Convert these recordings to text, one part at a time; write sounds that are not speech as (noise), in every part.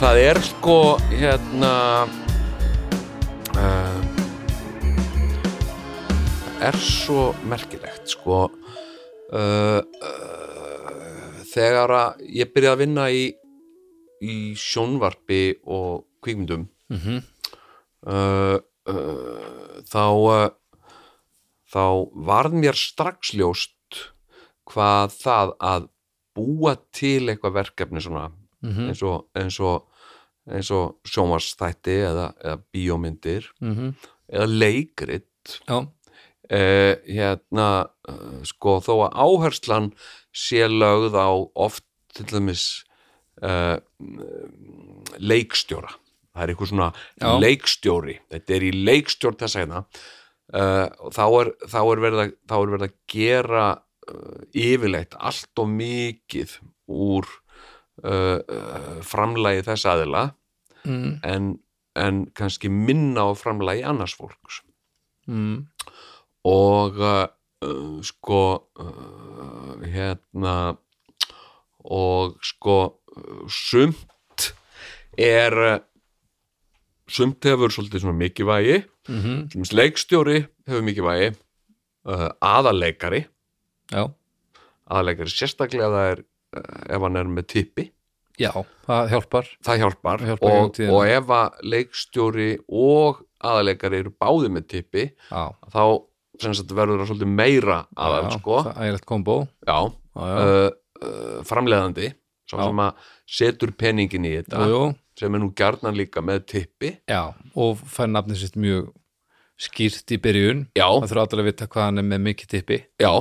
Það er sko hérna uh, er svo merkilegt sko uh, uh, þegar að ég byrjaði að vinna í, í sjónvarpi og kvikmyndum Mhm. uh, uh, þá þá varð mér strax ljóst hvað það að búa til eitthvað verkefni svona Eins og eins og, eins og sjónvarsþætti eða, eða bíómyndir Mhm. eða leikrit. Eh, hérna eh, sko þó að áherslan sé lögð á oft til dæmis eh, leikstjóra. Það er eitthvað svona Já. leikstjóri. Þetta er í leikstjórn þess að hérna uh, og þá er, er að þá er verið að gera uh, yfirleitt allt og mikið úr uh, uh, framlægi þess aðila mm, en, en kannski minna á framlægi annars fólks. Mm, og uh, uh, sko uh, hérna og sko sumt er uh, sumt hefur svolítið svona mikið vægi. Til dæmis leikstjóri hefur mikið vægi aðaleikari já, aðaleikari sérstaklega það er ef hann er með tippi. Já, það hjálpar. Það hjálpar, Það hjálpar og, og ef að leikstjóri og aðaleikari eru báði með tippi Já, þá sagt verður það svolítið meira aðal sko. það er eiginlegt kombo. Já, Já, uh, uh, framleiðandi svo Já. sem að setur peningin í þetta jú, jú, sem er nú gjarnan líka með tippi. Já og fær nafnið sitt mjög skýrt í byrjun. Já, það þurfa allir að vita hvað hann er með mikið tippi. Já,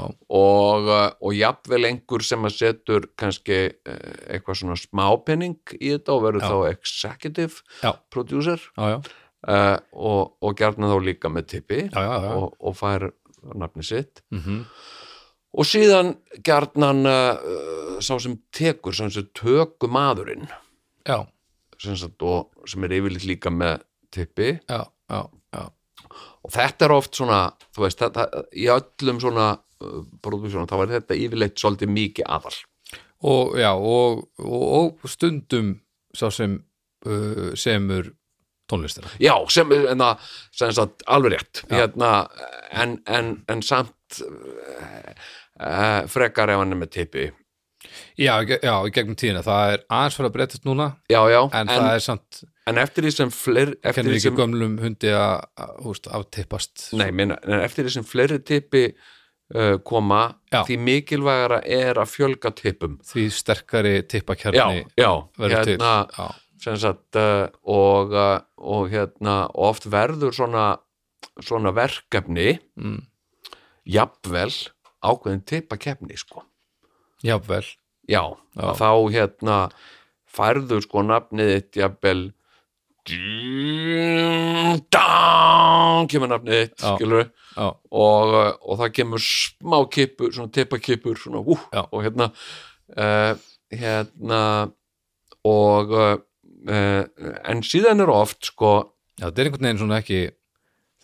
og, uh, og jafnvel einhver sem að setur kannski uh, eitthvað svona smápenning í þetta og verður þá executive Já. producer já, já, uh, og, og gjarnan þá líka með tippi og, og fær nafni sitt. Mm og síðan gjarnan uh, sá sem tekur sem sem tökumadurinn já, sem, sem er yfirleitt líka með tippi. Já, já, já, og þetta er oft svona þú veist, þetta, í öllum svona produksjónum, þá er þetta yfirleitt svolítið mikið aðal. Og já, og, og, og stundum sá sem uh, semur tónlistina. Já, sem, en það, sem sagt, alveg rétt. Hérna, en, en, en samt uh, frekar ef hann er með tippi. Já, já, í gegnum tíðina, það er aðeins fyrir að breytast núna já, já, en, en, það er samt, en eftir því sem fleiri kennir ekki sem, gömlum hundi að, aftippast. Nei, minna, en eftir því sem fleiri tippi uh, koma Já. því mikilvægara er að fjölga tippum. Því sterkari já, tippakjarni já, hérna já, sem sagt uh, og, uh, og hérna oft verður svona svona verkefni mm, jafnvel ákveðin tippa keppni sko. Jável já, þá hérna færðu sko nafnið þitt jafnvel dang kemur nafnið þitt Já. skilur já, og, uh, og það kemur smá kippur, svona tippakippur svona, Já. og hérna uh, hérna og uh, en síðan er oft sko já, þetta er einhvern veginn svona ekki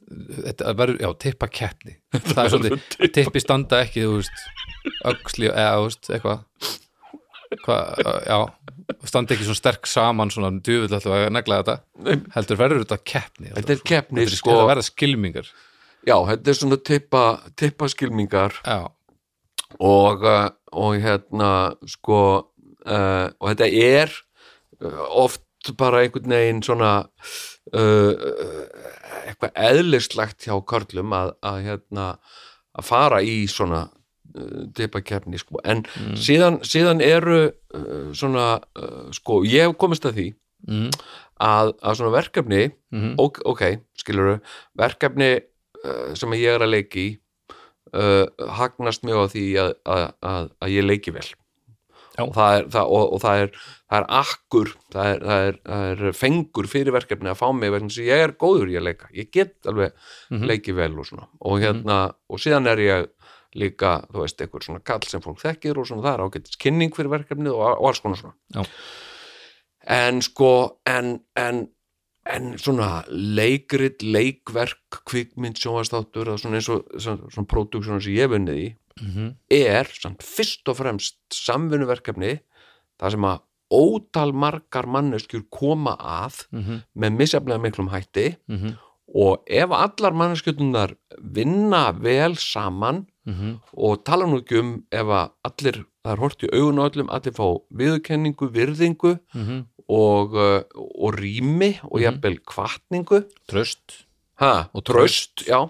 þetta verður, já, tippakeppni (laughs) það er verður svolítið, tippi standa ekki þú veist, öxli eða, þú veist, eitthvað. Hvað, já standa ekki svona sterk saman svona djúvill alltaf að negla þetta. Nei. heldur verður þetta keppni þetta er keppni þetta er sko, að verða skilmingar já, þetta er svona tippa, tippaskilmingar. Og, uh, og hérna sko uh, og þetta er uh, oft bara einhvern veginn svona uh, eitthvað eðlislegt hjá körlum að, að hérna að fara í svona tippakefni sko. en síðan, síðan eru uh, svona uh, sko, ég hef komist að því mm, að, að svona verkefni mm, ok, okay skilur verkefni uh, sem ég er að leiki í uh, hagnast mjög á því að, að, að, að ég leiki vel. Og það er, það, og, og það er það er akkur, það er, það, er, það er fengur fyrir verkefni að fá mig þess að ég er góður í að leika, ég get alveg Mhm. leiki vel og og hérna, og síðan er ég líka, þú veist, einhver svona kall sem fólk þekkir og svona það er ágætis kynning fyrir verkefnið og, og alls konar svona. Já. en sko en, en, en svona leikrit, leikverk kvikmynd, svona eins og svona, próduksjónar sem ég vunnið í mhm, er samt fyrst og fremst samvinnuverkefni það sem að ótal margar manneskjur koma að mhm, með misjaflega miklum hætti mhm, og ef allar manneskjötunar vinna vel saman mhm, og tala nú ekki um ef að allir, það er hort í augun á öllum allir fá viðurkenningu, virðingu mhm og, uh, og rými og Mhm. jafnvel kvartningu Tröst ha, Og tröst, já.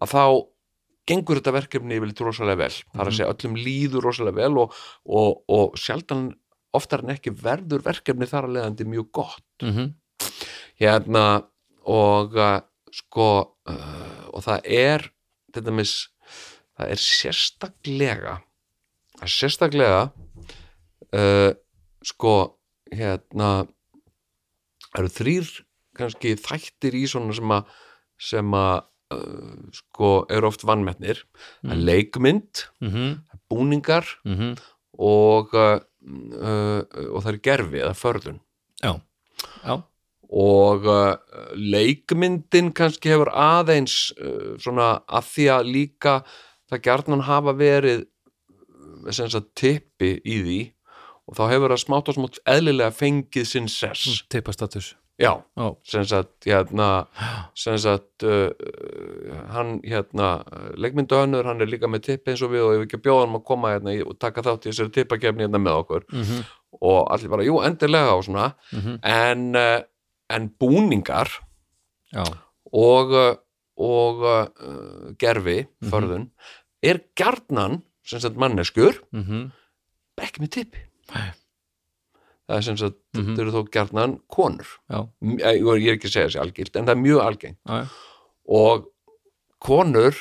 Að þá gengur þetta verkefni yfirleitt rosalega vel, það er að Mhm. segja öllum líður rosalega vel og, og, og sjaldan oftar en ekki verður verkefni þar að leiðandi mjög gott. Mhm, hérna og uh, sko uh, og það er þetta mis, það er sérstaklega það er sérstaklega uh, sko hérna eru þrýr kannski þættir í svona sem að sem að uh, sko eru oft vannmetnir það er leikmynd, mhm, búningar mhm. og uh, uh, og það er gerfi eða förðun. Já, já, og uh, leikmyndin kannski hefur aðeins uh, svona að því að líka það gjarnan hafa verið uh, sem sagt tippi í því og þá hefur það smátt og smátt eðlilega fengið sinn sess. Tippastatus já, Já, sem sagt hérna, sem sagt uh, uh, hann hérna leikmynduhönnur, hann er líka með tippi eins og við og ef ekki að bjóða hann að koma hérna og taka þátt í þessari tippakefni hérna með okkur. Mhm, og allir bara, jú, endilega og svona. Mhm, en, uh, en búningar já, og, uh, og uh, gerfi, Mhm. förðun er gjarnan sem sagt manneskjur mhm. ekki með tippi. Það er sem sagt, Mhm. þetta eru þó gjarnan konur. Eh, ég ég er ekki að segja þessi algilt en það er mjög algengt. Já, og konur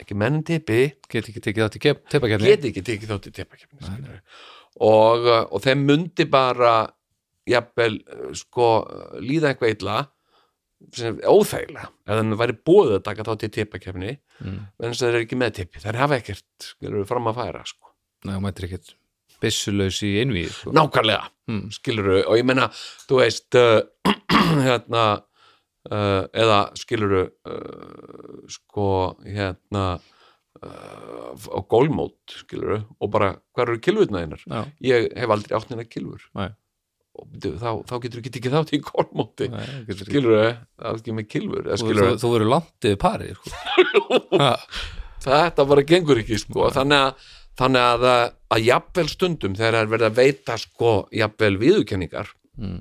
ekki mennin tippi get ekki tekið það til tippakefni get ekki tekið þátt í tippakefni og, uh, og þeim mundi bara jafnvel uh, sko líða eitthvað illa óþægilega ef þeim væri búið að taka þátt í tippakefni mm. en þess að þeir eru ekki með tippi þær hafa ekkert skilur fram að færa sko. Nei, þú mættir ekkert byssulaus í einvíð sko. nákvæmlega mm. skilur og ég meina, þú veist uh, (clears throat) hérna uh, eða skilur uh, sko hérna uh, á gólmót skilur og bara, hvað eru kilvurna þeinar Já, ég hef aldrei átt neina kilvur Nei. og þá, þá getur ekki tekið þátt í gólmóti nei, getur ekki. skilur það er ekki með kilvur Þú, þú, þú verður yfir parið sko. (laughs) Þetta bara gengur ekki sko þannig að, þannig að, að jafnvel stundum þegar það er verið að veita sko jafnvel viðurkenningar mm.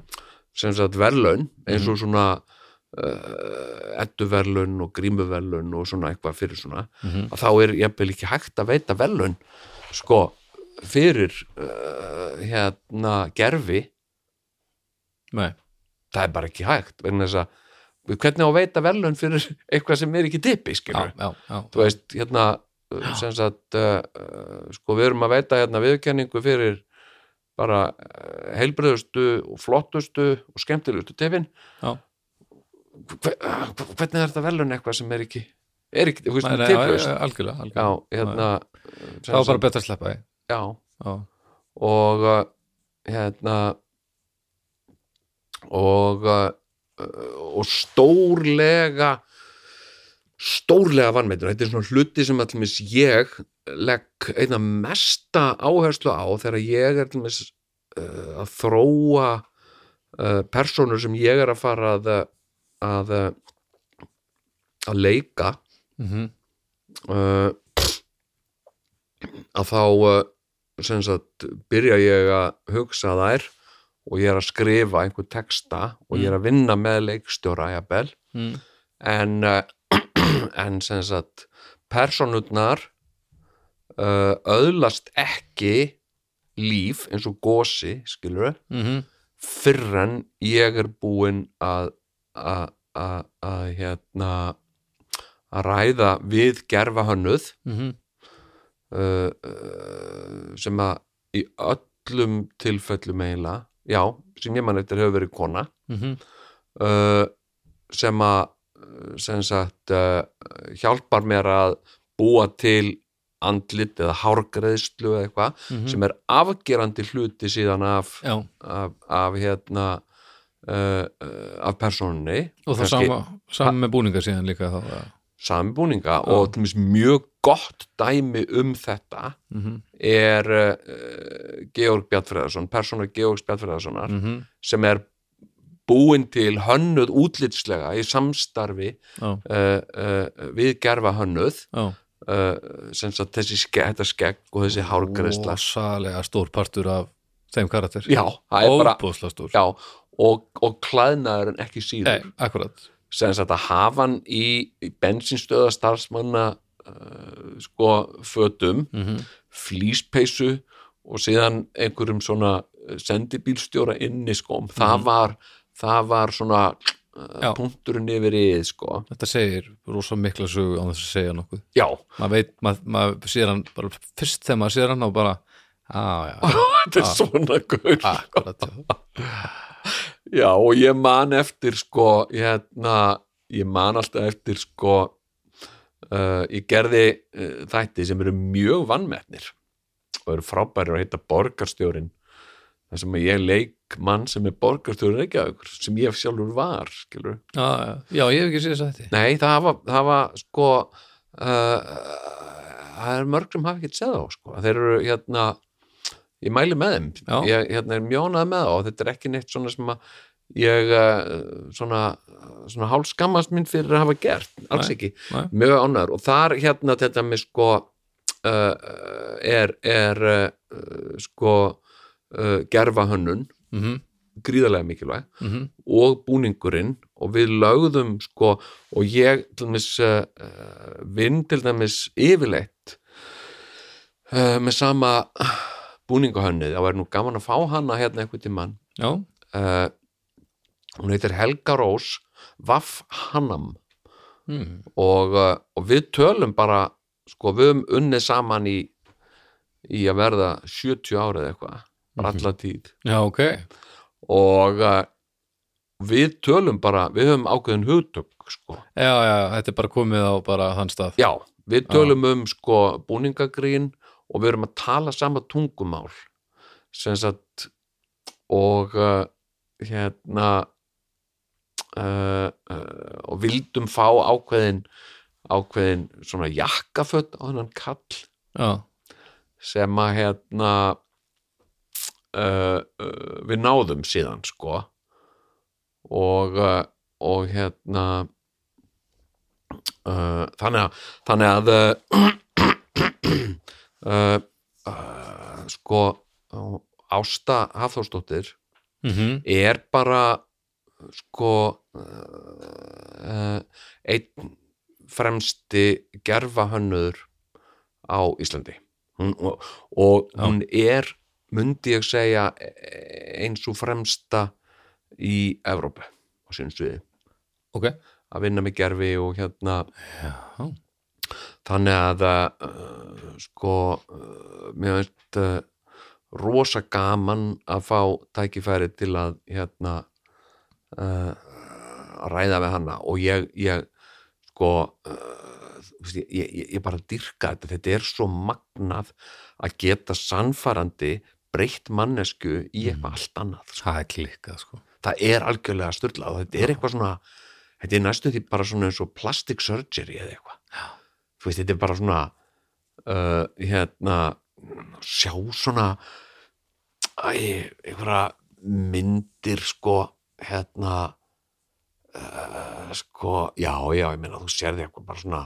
sem sagt verðlaun eins og svona uh, edduverlaun og grímuverlaun og svona eitthvað fyrir svona Mhm. að þá er jafnvel ekki hægt að veita verlaun sko fyrir uh, hérna gerfi. Nei, það er bara ekki hægt vegna þess að hvernig á að veita verlaun fyrir (laughs) eitthvað sem er ekki já. Þú veist, hérna sem sagt uh, uh, sko við erum að veita hérna viðurkenningu fyrir bara uh, heilbröðustu og flottustu og skemmtilegustu tefin. Já. Hve, uh, hvernig er þetta velun eitthvað sem er ekki er ekki, þú veist, nei, já, tiplaust já, algjörlega, já, algjörlega. hérna Það var bara betra að sleppa því. Já, Já, og hérna og og stórlega stórlega vannmeitur þetta er svona hluti sem allir ég legg einna mesta áherslu á þegar ég er allir uh, að þróa uh, persónur sem ég er að fara að að, að leika mhm, uh, að þá sem sagt byrja ég að hugsa þær og ég er að skrifa einhver texta og ég er að vinna með leikstjóra mm, en, uh, (clears throat) en sem sagt personurnar uh, öðlast ekki líf eins og gósi skilur mm fyrr en ég er búinn að að hérna að ræða við gerfa hönnuð -hmm. uh, uh, sem að í öllum tilfellum eiginlega, já, sem ég mann eftir hefur verið kona Mm uh, sem að sem sagt uh, hjálpar mér að búa til andlit eða hárgreðslu eða eitthvað sem er afgerandi hluti síðan af, Já, af, af hérna uh, af persónunni. Og það sama, sama með búninga síðan líka þá að- sami búninga og til dæmis mjög gott dæmi um þetta er uh, Georg Bjartfreðarsson, persóna Georg Bjartfreðarssonar Mhm. sem er búin til hönnuð útlitslega í samstarfi uh, uh, við gerfa hönnuð uh, sem sagt þessi skegg, skegg og þessi hárgreðsla Rosalega stór partur af þeim karakter. Já, það er bara já, og, og klæðnaður en ekki síður. Nei, akkurat. Sem sagt að hafa hann í, í bensinstöða starfsmanna uh, sko fötum mm -hmm. flýspeysu og síðan einhverjum svona sendibílstjóra inni sko Mhm. það var það var svona uh, Já. punkturinn yfir í sko. Þetta segir rosa mikla sögu á þess að segja nokkuð. Já, maður veit, maður, maður sér hann bara fyrst þegar maður sér hann og bara já, (laughs) þetta er svona gaur akkurat já. já og ég man eftir sko hérna, ég man alltaf eftir sko uh, ég gerði uh, þætti sem eru mjög vannmetnir og eru frábærir að heita borgarstjórin þar sem ég leik mann sem er borgarstjórin Reykjavíkur sem ég sjálfur var skilur. Já, ég hef ekki séð þess að þetta nei það var, það var sko uh, það er mörg sem hafa ekki séð þá sko. þeir eru hérna ég mæli með þeim Já. ég hérna, er mjónað með þá og þetta er ekki neitt svona sem að ég uh, svona, svona hálfskammast mín fyrir að hafa gert alls Nei, ekki, nei. mjög ánæður og þar hérna þetta með sko uh, er, er uh, sko uh, gerfa hönnun mm -hmm. gríðarlega mikilvæg. Mm og búningurinn. Og við lögðum sko og ég til dæmis uh, vinn til dæmis yfirleitt uh, með sama búningahönnið, það væri nú gaman að fá hana hérna einhvern tímann. Já, uh, hún heitir Helga Rós Vaff Hannam. Mm. og, og við tölum bara sko við höfum unnið saman í í að verða 70 árið eitthvað bara alla tíð. Já, ok. Og uh, við tölum bara, við höfum ákveðin hugtök sko. Já, já, þetta er bara komið á bara þann stað. Já, við tölum um sko búningagrín og við erum að tala sama tungumál. Sem sagt og uh, hérna uh, og vildum fá ákveðin ákveðin svona jakkaföt á þennan kall. Já, sem að hérna uh, uh, við náðum síðan sko. Og uh, og hérna uh, þannig að þannig að uh, (clears throat) uh, sko Ásta Hafþórsdóttir mm er bara sko einn fremsti gerfahönnuður á Íslandi. Hún, og, og hún er myndi ég segja eins og fremsta í Evrópu á sínum sviði. Ok. Að vinna með gerfi og hérna. Já, þannig að uh, sko uh, mér veist uh, rosa gaman að fá tækifæri til að hérna ræða við hana. Og ég, ég sko ég, ég, ég bara dyrka þetta. Þetta er svo magnað að geta sannfærandi breytt mannesku í eitthvað allt annað sko. það er klikkað sko. Það er algjörlega styrlað og þetta er eitthvað svona þetta er næstu því bara svona eins og plastic surgery eða eitthvað. Þú veist, þetta er bara svona uh, hérna sjá svona æ, einhverja myndir sko hérna uh, sko, já, já, ég meina þú sérði eitthvað bara svona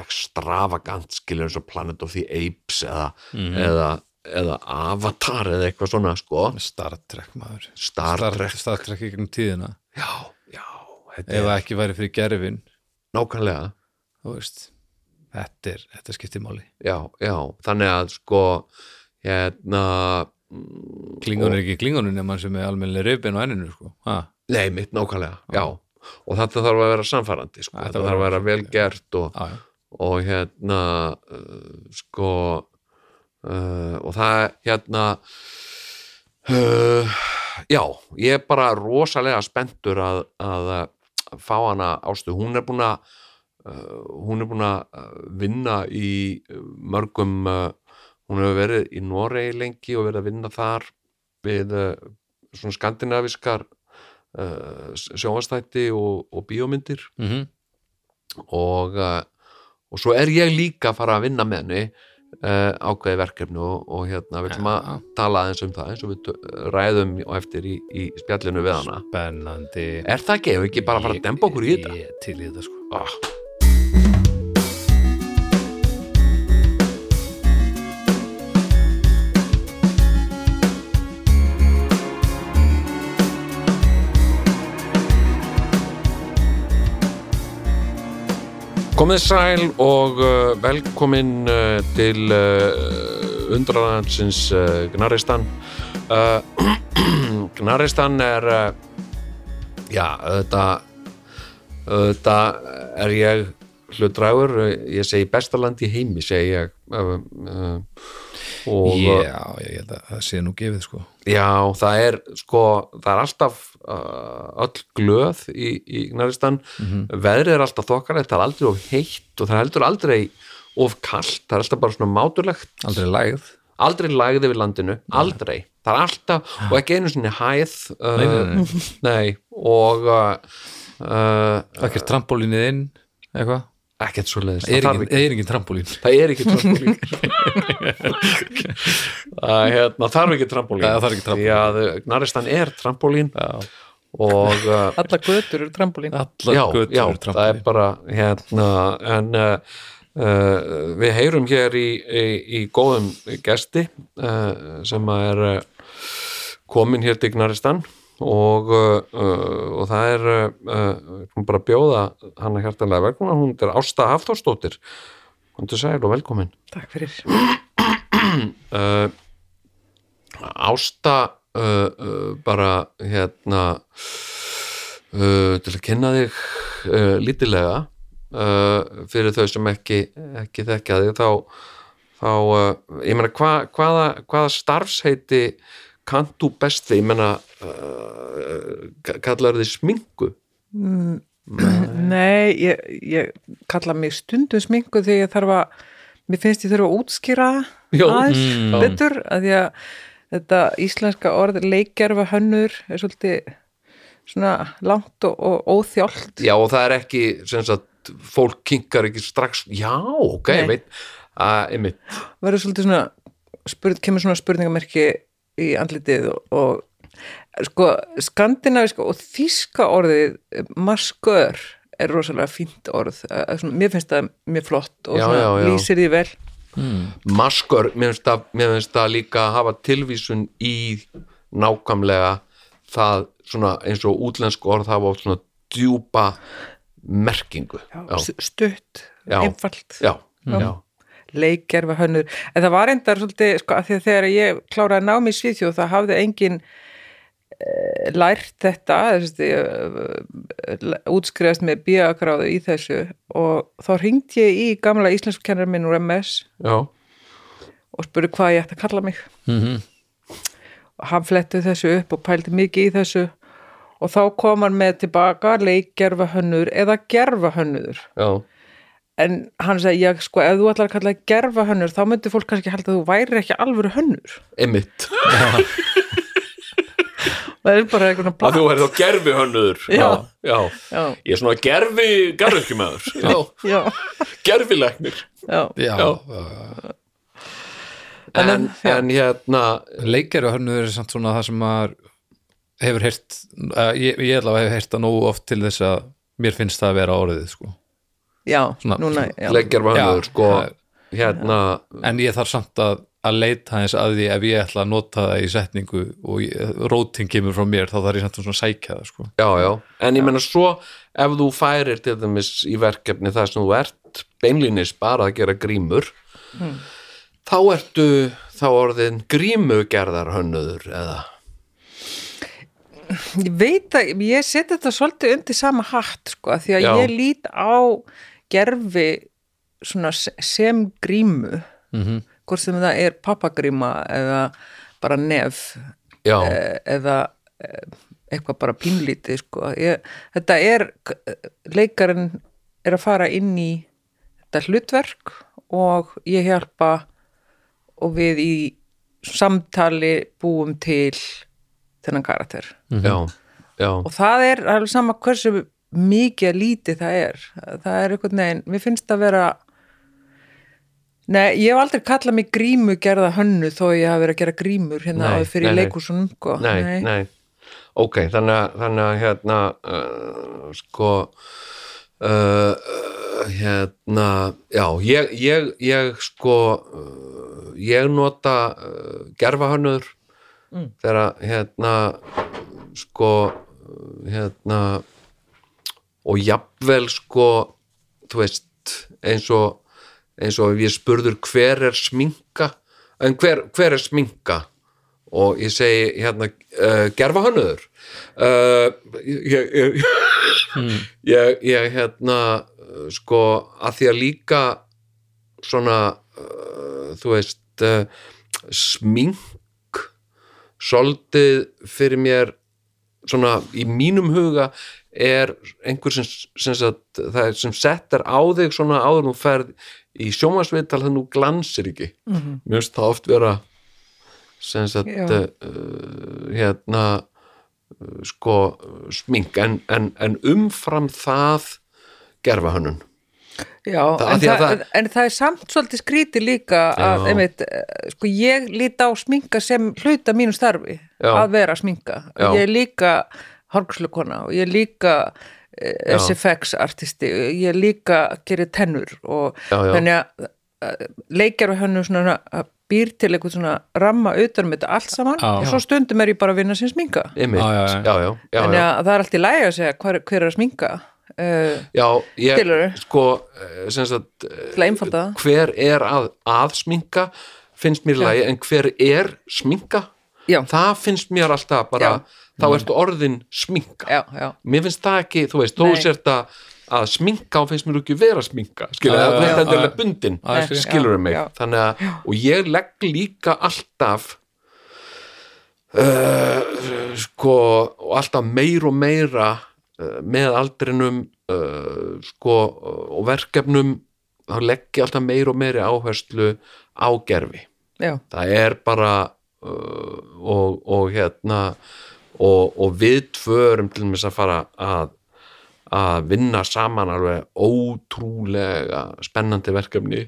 extravagant skilur eins og Planet of the Apes eða, eða, eða Avatar eða eitthvað svona sko. Star Trek maður. Star Trek. Star Trek í gegnum tíðina. Já, já, ef það er ekki væri fyrir gerfin. Nákvæmlega. Þú veist þetta er, þetta skiptir máli. Já, já, þannig að sko hérna klingun er ekki klingunum nema sem er almennilega rifin á enninu sko. ha, nei, mitt nákvæmlega, já. og þetta þarf að vera samfærandi sko. Þetta þarf að vera vel gert og, já, já. og hérna uh, sko uh, og það hérna uh, já, ég er bara rosalega spenntur að, að uh, fá hana ástu, hún er búin að hún er búin að vinna í mörgum hún hefur verið í Noregi lengi og verið að vinna þar við svona skandinaviskar sjónvastætti og, og bíómyndir. Mm og, uh, og svo er ég líka að fara að vinna með henni uh, ákveði verkefni og, og hérna við ætlum að Já. tala aðeins um það eins og við ræðum og eftir í, í spjallinu við hana spennandi Er það ekki, ef við ekki bara að fara að dempa okkur í þetta? ég, til í þetta sko Ah. Komið sæl og uh, velkomin uh, til uh, undraðansins Gnaristan. (clears throat) Gnaristan er já, þetta þetta er ég hlutdrægur, ég segi bestaland í heimi, segi ég. Og já, ég held að það sé nú gefið sko. Já, það er sko, það er alltaf öll glöð í, í Gnaristan, veðrið er alltaf þokkalegt, það er aldrei of heitt og það er heldur aldrei of kalt, það er alltaf bara svona máturlegt, aldrei lægð. Aldrei lagði við landinu, aldrei, það er alltaf, og ekki einu sinni hæð, uh, Nei, nei, nei. nei, og uh, uh, ekkert trampolínið inn eitthvað ekkert svo leiðist, er engin, er engin trampolín. Það er ekki trampolín. (laughs) Það hérna, þarf ekki trampolín. Það þarf ekki trampólín. því að Gnaristan er trampolín og uh, Alla götur eru trampolín. Allar já, götur já, eru það er trampolín. bara hérna en uh, uh, við heyrum hér í, í, í góðum gesti uh, sem er uh, komin hér til Gnaristan og, uh, uh, og það er uh, bara að bjóða hana hjartanlega velkomin, hún er Ásta Hafþórsdóttir. Hún til sæl og velkomin. Takk fyrir. (clears throat) Ásta bara hérna til að kynna þig lítilega fyrir þau sem ekki, ekki þekkja þig þá, þá ég meina hva, hvaða, hvaða starfsheiti kannt þú best við, ég meina uh, kallar þið sminku? (clears throat) Nei, ég, ég kalla mig stundum sminku þegar ég þarf að mér finnst ég þurfa að útskýra aðeins Mm. betur að því að þetta íslenska orð leikgerfa hönnur er svolítið svona langt og, og óþjált. Já og það er ekki sem sagt, fólk kinkar ekki strax já, ok, Nei. ég veit. Að, einmitt, verður svolítið svona spurð, kemur svona spurningamerki í andlitið og, sko skandinaviska og þíska orðið maskör er rosalega fínt orð. Eh, svona, mér finnst það mjög flott og Já, já, já. lýsir því vel. Maskör, mér finnst það, mér finnst það líka að hafa tilvísun í nákvæmlega það svona eins og útlensk orð hafa svona djúpa merkingu. Stutt, einfalt. Já, já, leikgerfa hönnur en það var endar svolítið sko, að því að þegar ég kláraði námi í Svíþjóð það hafði engin e, lært þetta þessi, e, útskrifast með bíagráðu í þessu. Og þá ringdi ég í gamla íslensku kennar minn úr MS já, og spurði hvað ég ætti að kalla mig. Mhm. og hann flettið þessu upp og pældi mikið í þessu. Og þá kom hann með tilbaka leikgerfa hönnur eða gerfa hönnur já, en hann segi, ég sko, ef þú ætlar að kalla það gerfa hönnur, þá myndi fólk kannski halda að þú væri ekki alvöru hönnur. Einmitt. (laughs) Það er bara eitthvað að blá þú er þá gerfi hönnuður Já. já, já, ég er svona gerfi garðurkjumæður (laughs) já, já, gerfilegnir já, já, Já. já. en, En- já. en hérna leikari og hönnuður er samt svona það sem maður hefur heyrt uh, ég, ég hef heyrt það nógu oft til þess að mér finnst það að vera orðið sko. Já Svona- núna, já, leggjar Já, sko hérna, en ég þarf samt að að leita hans að því ef ég ætla að nota það í setningu og ég- rótin kemur frá mér þá þarf ég samt svona að sækja það sko. já, já, en ég menna svo ef þú færir til dæmis í verkefni það sem þú ert beinlínis bara að gera grímur þá ertu þá orðin grímugerðar hönnuður eða? Ég veit að, ég seti þetta svolítið undir sama hatt, sko, af því að Já. ég lít á gerfi sem grímu, mm hvort sem það er pappagríma eða bara nef já, eh, eða eh, eitthvað bara pínlítið, sko. Ég, þetta er, leikarinn er að fara inn í þetta hlutverk og ég hjálpa og við í samtali búum til þennan karakter. Já, já. Og það er alveg sama hversu mikið lítið það er það er einhvern veginn, mér finnst það vera Nei, ég hef aldrei kallað mig grímu gerða hönnu þó ég hafi verið að gera grímur hérna Nei, fyrir nei, leikúsunum sko. nei, nei, ok, þannig að, að hérna uh, sko uh, hérna já, ég, ég, ég sko uh, ég nota uh, gerfahönnur Mm. þegar hérna sko uh, hérna og jafnvel sko þú veist eins og eins og ég spurður hver er sminka en hver, hver er sminka? Og ég segi hérna uh, gerfa hönnuður uh, ég, ég, ég, ég hérna sko að því að líka svona uh, þú veist smink svolítið fyrir mér svona í mínum huga er einhver sem, sem, sem settar á þig svona áður nú ferð í sjómasvital þannig nú glansir ekki. Mhm. mér finnst það oft vera sem sagt uh, hérna uh, sko smink en, en, en umfram það gerfa hönnun Já, Það- en, að það, það- en það er samt svolítið skrítið líka að, einmitt, eh, sko ég líti á sminka sem hluta mínu starfi Já. að vera sminka. Já. ég er líka hálfslukona og ég er líka eh, Já. SFX artisti, ég er líka gerir tennur og þannig að eh, leikjar og hennu svona að býr til eitthvað svona ramma utan með þetta allt saman. Já. og svo stundum er ég bara að vinna sem sminka. Einmitt, Já, já, já, já. já, já, þannig að það er allt í lægi að segja hver, hver er að sminka. Uh, Já, ég, sko, sem sagt, að hver er að, að sminka finnst mér lagi, en hver er sminka, Já. það finnst mér alltaf bara, Já. þá ertu orðin sminka. já, já, Mér finnst það ekki, þú veist, þó Nei. sért að, að sminka og finnst mér ekki vera sminka, skilur, það er þetta já. bundin, skilur Já, mig, já. þannig að, og ég legg líka alltaf uh, sko, og alltaf meir og meira uh, með aldrinum uh, sko, og verkefnum þá legg ég alltaf meir og meiri áherslu á gerfi já, það er bara og, og hérna og, og við tvörum til þess að fara að að vinna saman alveg ótrúlega spennandi verkefni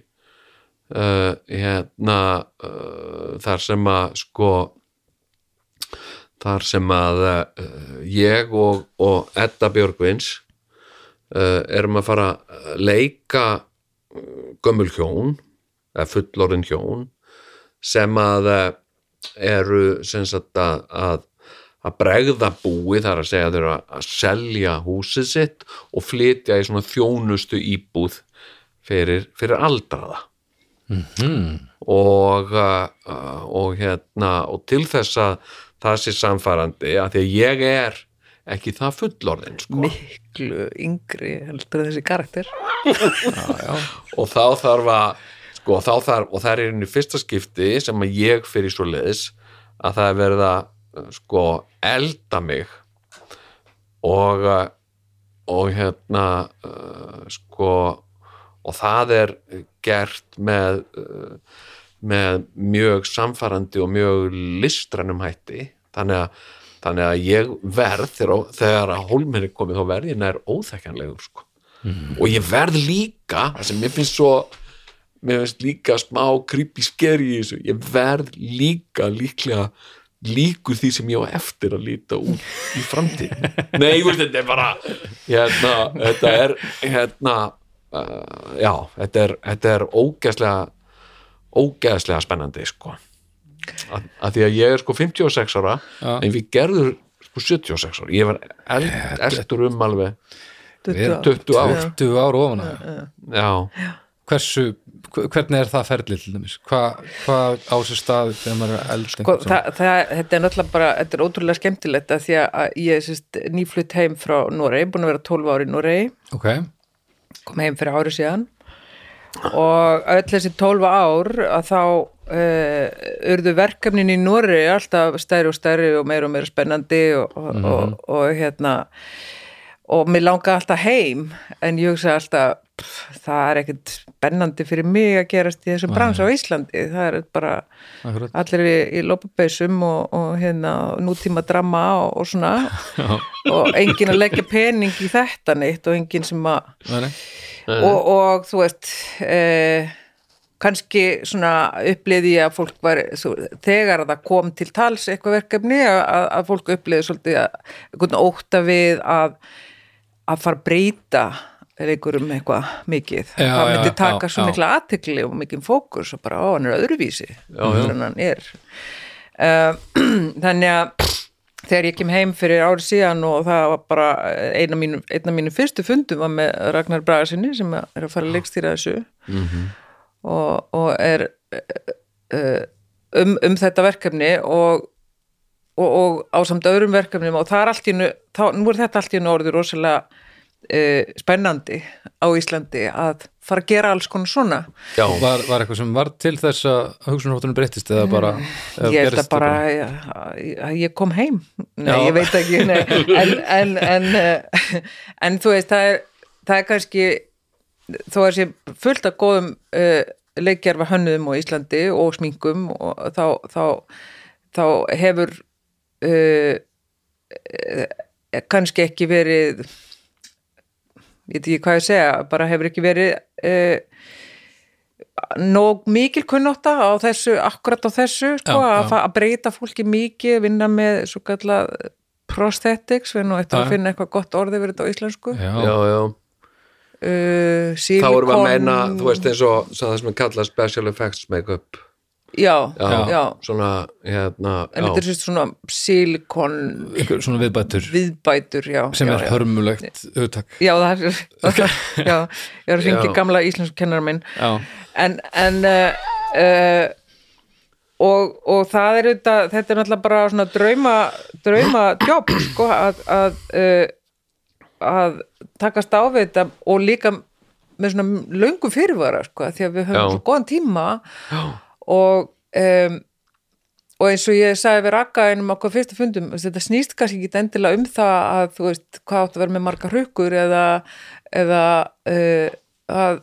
uh, hérna uh, þar sem að sko þar sem að uh, ég og, og Edda Björgvins uh, erum að fara að leika uh, gömul hjón eða fullorðin hjón sem að eru sem sagt að, að að bregða búi þar að segja þeirra að selja húsið sitt og flytja í svona þjónustu íbúð fyrir, fyrir aldraða. Og, uh, og hérna og til þess að það sé samfærandi að því að ég er ekki það fullorðin sko. miklu yngri heldur þessi karakter. Og þá þarf að sko, þá þarf, og það er einu fyrsta skipti sem að ég fyrir svo leiðis að það er verið að sko, elda mig og uh, og hérna uh, sko og það er gert með uh, með mjög samfarandi og mjög listrænum hætti þannig að, þannig að ég verð þegar, þegar að hólminn er komið þá verð ég nær óþekkanlegur sko. og ég verð líka það sem mér finnst svo mér finnst líka smá creepy scary í þessu, ég verð líka líklega líkur því sem ég á eftir að líta út í framtíð (laughs) nei, veist, þetta er bara hérna, þetta er hérna uh, já, þetta er, þetta er ógæslega ógeðslega spennandi sko. Að, að því að ég er sko 56 ára Já. en við gerður sko 76 ára. Ég var eld, eldur um alveg 20 ár. 20 ár. Ofan að já, hversu, hvernig er það ferlið til dæmis? Hvað hva á sér stað þegar maður er eld Sko, það, það, þetta er náttúrulega bara, þetta er ótrúlega skemmtilegt að því að ég er nýflutt heim frá Noregi, búin að vera 12 ári í Noregi, ok, kom heim fyrir ári síðan. Og öll þessi 12 ár að þá uh, urðu verkefnin í Noregi alltaf stærri og stærri og meira og meira spennandi og, og, og, og hérna. Og mér langaði alltaf heim en ég hugsa alltaf það er ekkert spennandi fyrir mig að gerast í þessum brans á Íslandi. Það er bara akkurat. allir í, í lópabeisum og, og hérna nútíma drama og, og svona. (laughs) Og enginn að leggja pening í þetta neitt og enginn sem að og, og þú veist eh, kannski svona uppliði að fólk var svo, þegar það kom til tals eitthvað verkefni að, að- fólk uppliði svolítið að ótta við að að fara að breyta einhverjum eitthvað mikið. Já, það myndi já, taka já, svo mikla aðtekli og mikið fókus og bara, ó, hann er öðruvísi hann er. Uh, (clears throat) þannig að þegar ég kem heim fyrir árið síðan og það var bara eina mínu, eina mínu fyrstu fundum var með Ragnar Bragasinni sem er að fara að leikstýra þessu. Og, og er uh, um, um þetta verkefni og, og, og ásamt öðrum verkefnum og það er allt í nú, þá, nú er þetta allt í nú orðið rosalega uh, spennandi á Íslandi að fara að gera alls konar svona. Já, Var, var eitthvað sem var til þess að hugsunarhóttunum breyttist eða bara eða ég held að bara að að ég kom heim. Nei, Já. ég veit ekki nei. (laughs) en, en, en, uh, (laughs) en þú veist það er, það er kannski þó er sér fullt af góðum uh, leikjarfa hönnuðum á Íslandi og sminkum og þá, þá, þá hefur uh, kannski ekki verið ég veit ekki hvað ég segja bara hefur ekki verið uh, nóg mikil kunnotta á þessu, akkurat á þessu sko, Já, að, já. að breyta fólki mikið, vinna með svo kallað prosthetics, við nú eftir að já. finna eitthvað gott orðið verið þetta á íslensku já, já, já uh, þá erum við að meina, þú veist eins og það sem er kallað special effects make-up já, já, já, svona, hérna en þetta er já, sérst svona silikon svona viðbætur. Viðbætur, já sem já, er já. hörmulegt hugtak. Já, það er, (laughs) (laughs) já, ég var að ringi Já. gamla íslensku kennar minn. Já, en, en uh, uh, og, og það er þetta, þetta er náttúrulega bara svona drauma, drauma jobb sko, að að, uh, að takast á við þetta og líka með svona löngu fyrirvara sko, því að við höfum Já. svo góðan tíma og um, og eins og ég sagði við rakka einum okkur fyrsta fundum, þetta snýst kannski ekki endilega um það að þú veist hvað átt að vera með marga hrukkur eða, eða uh, að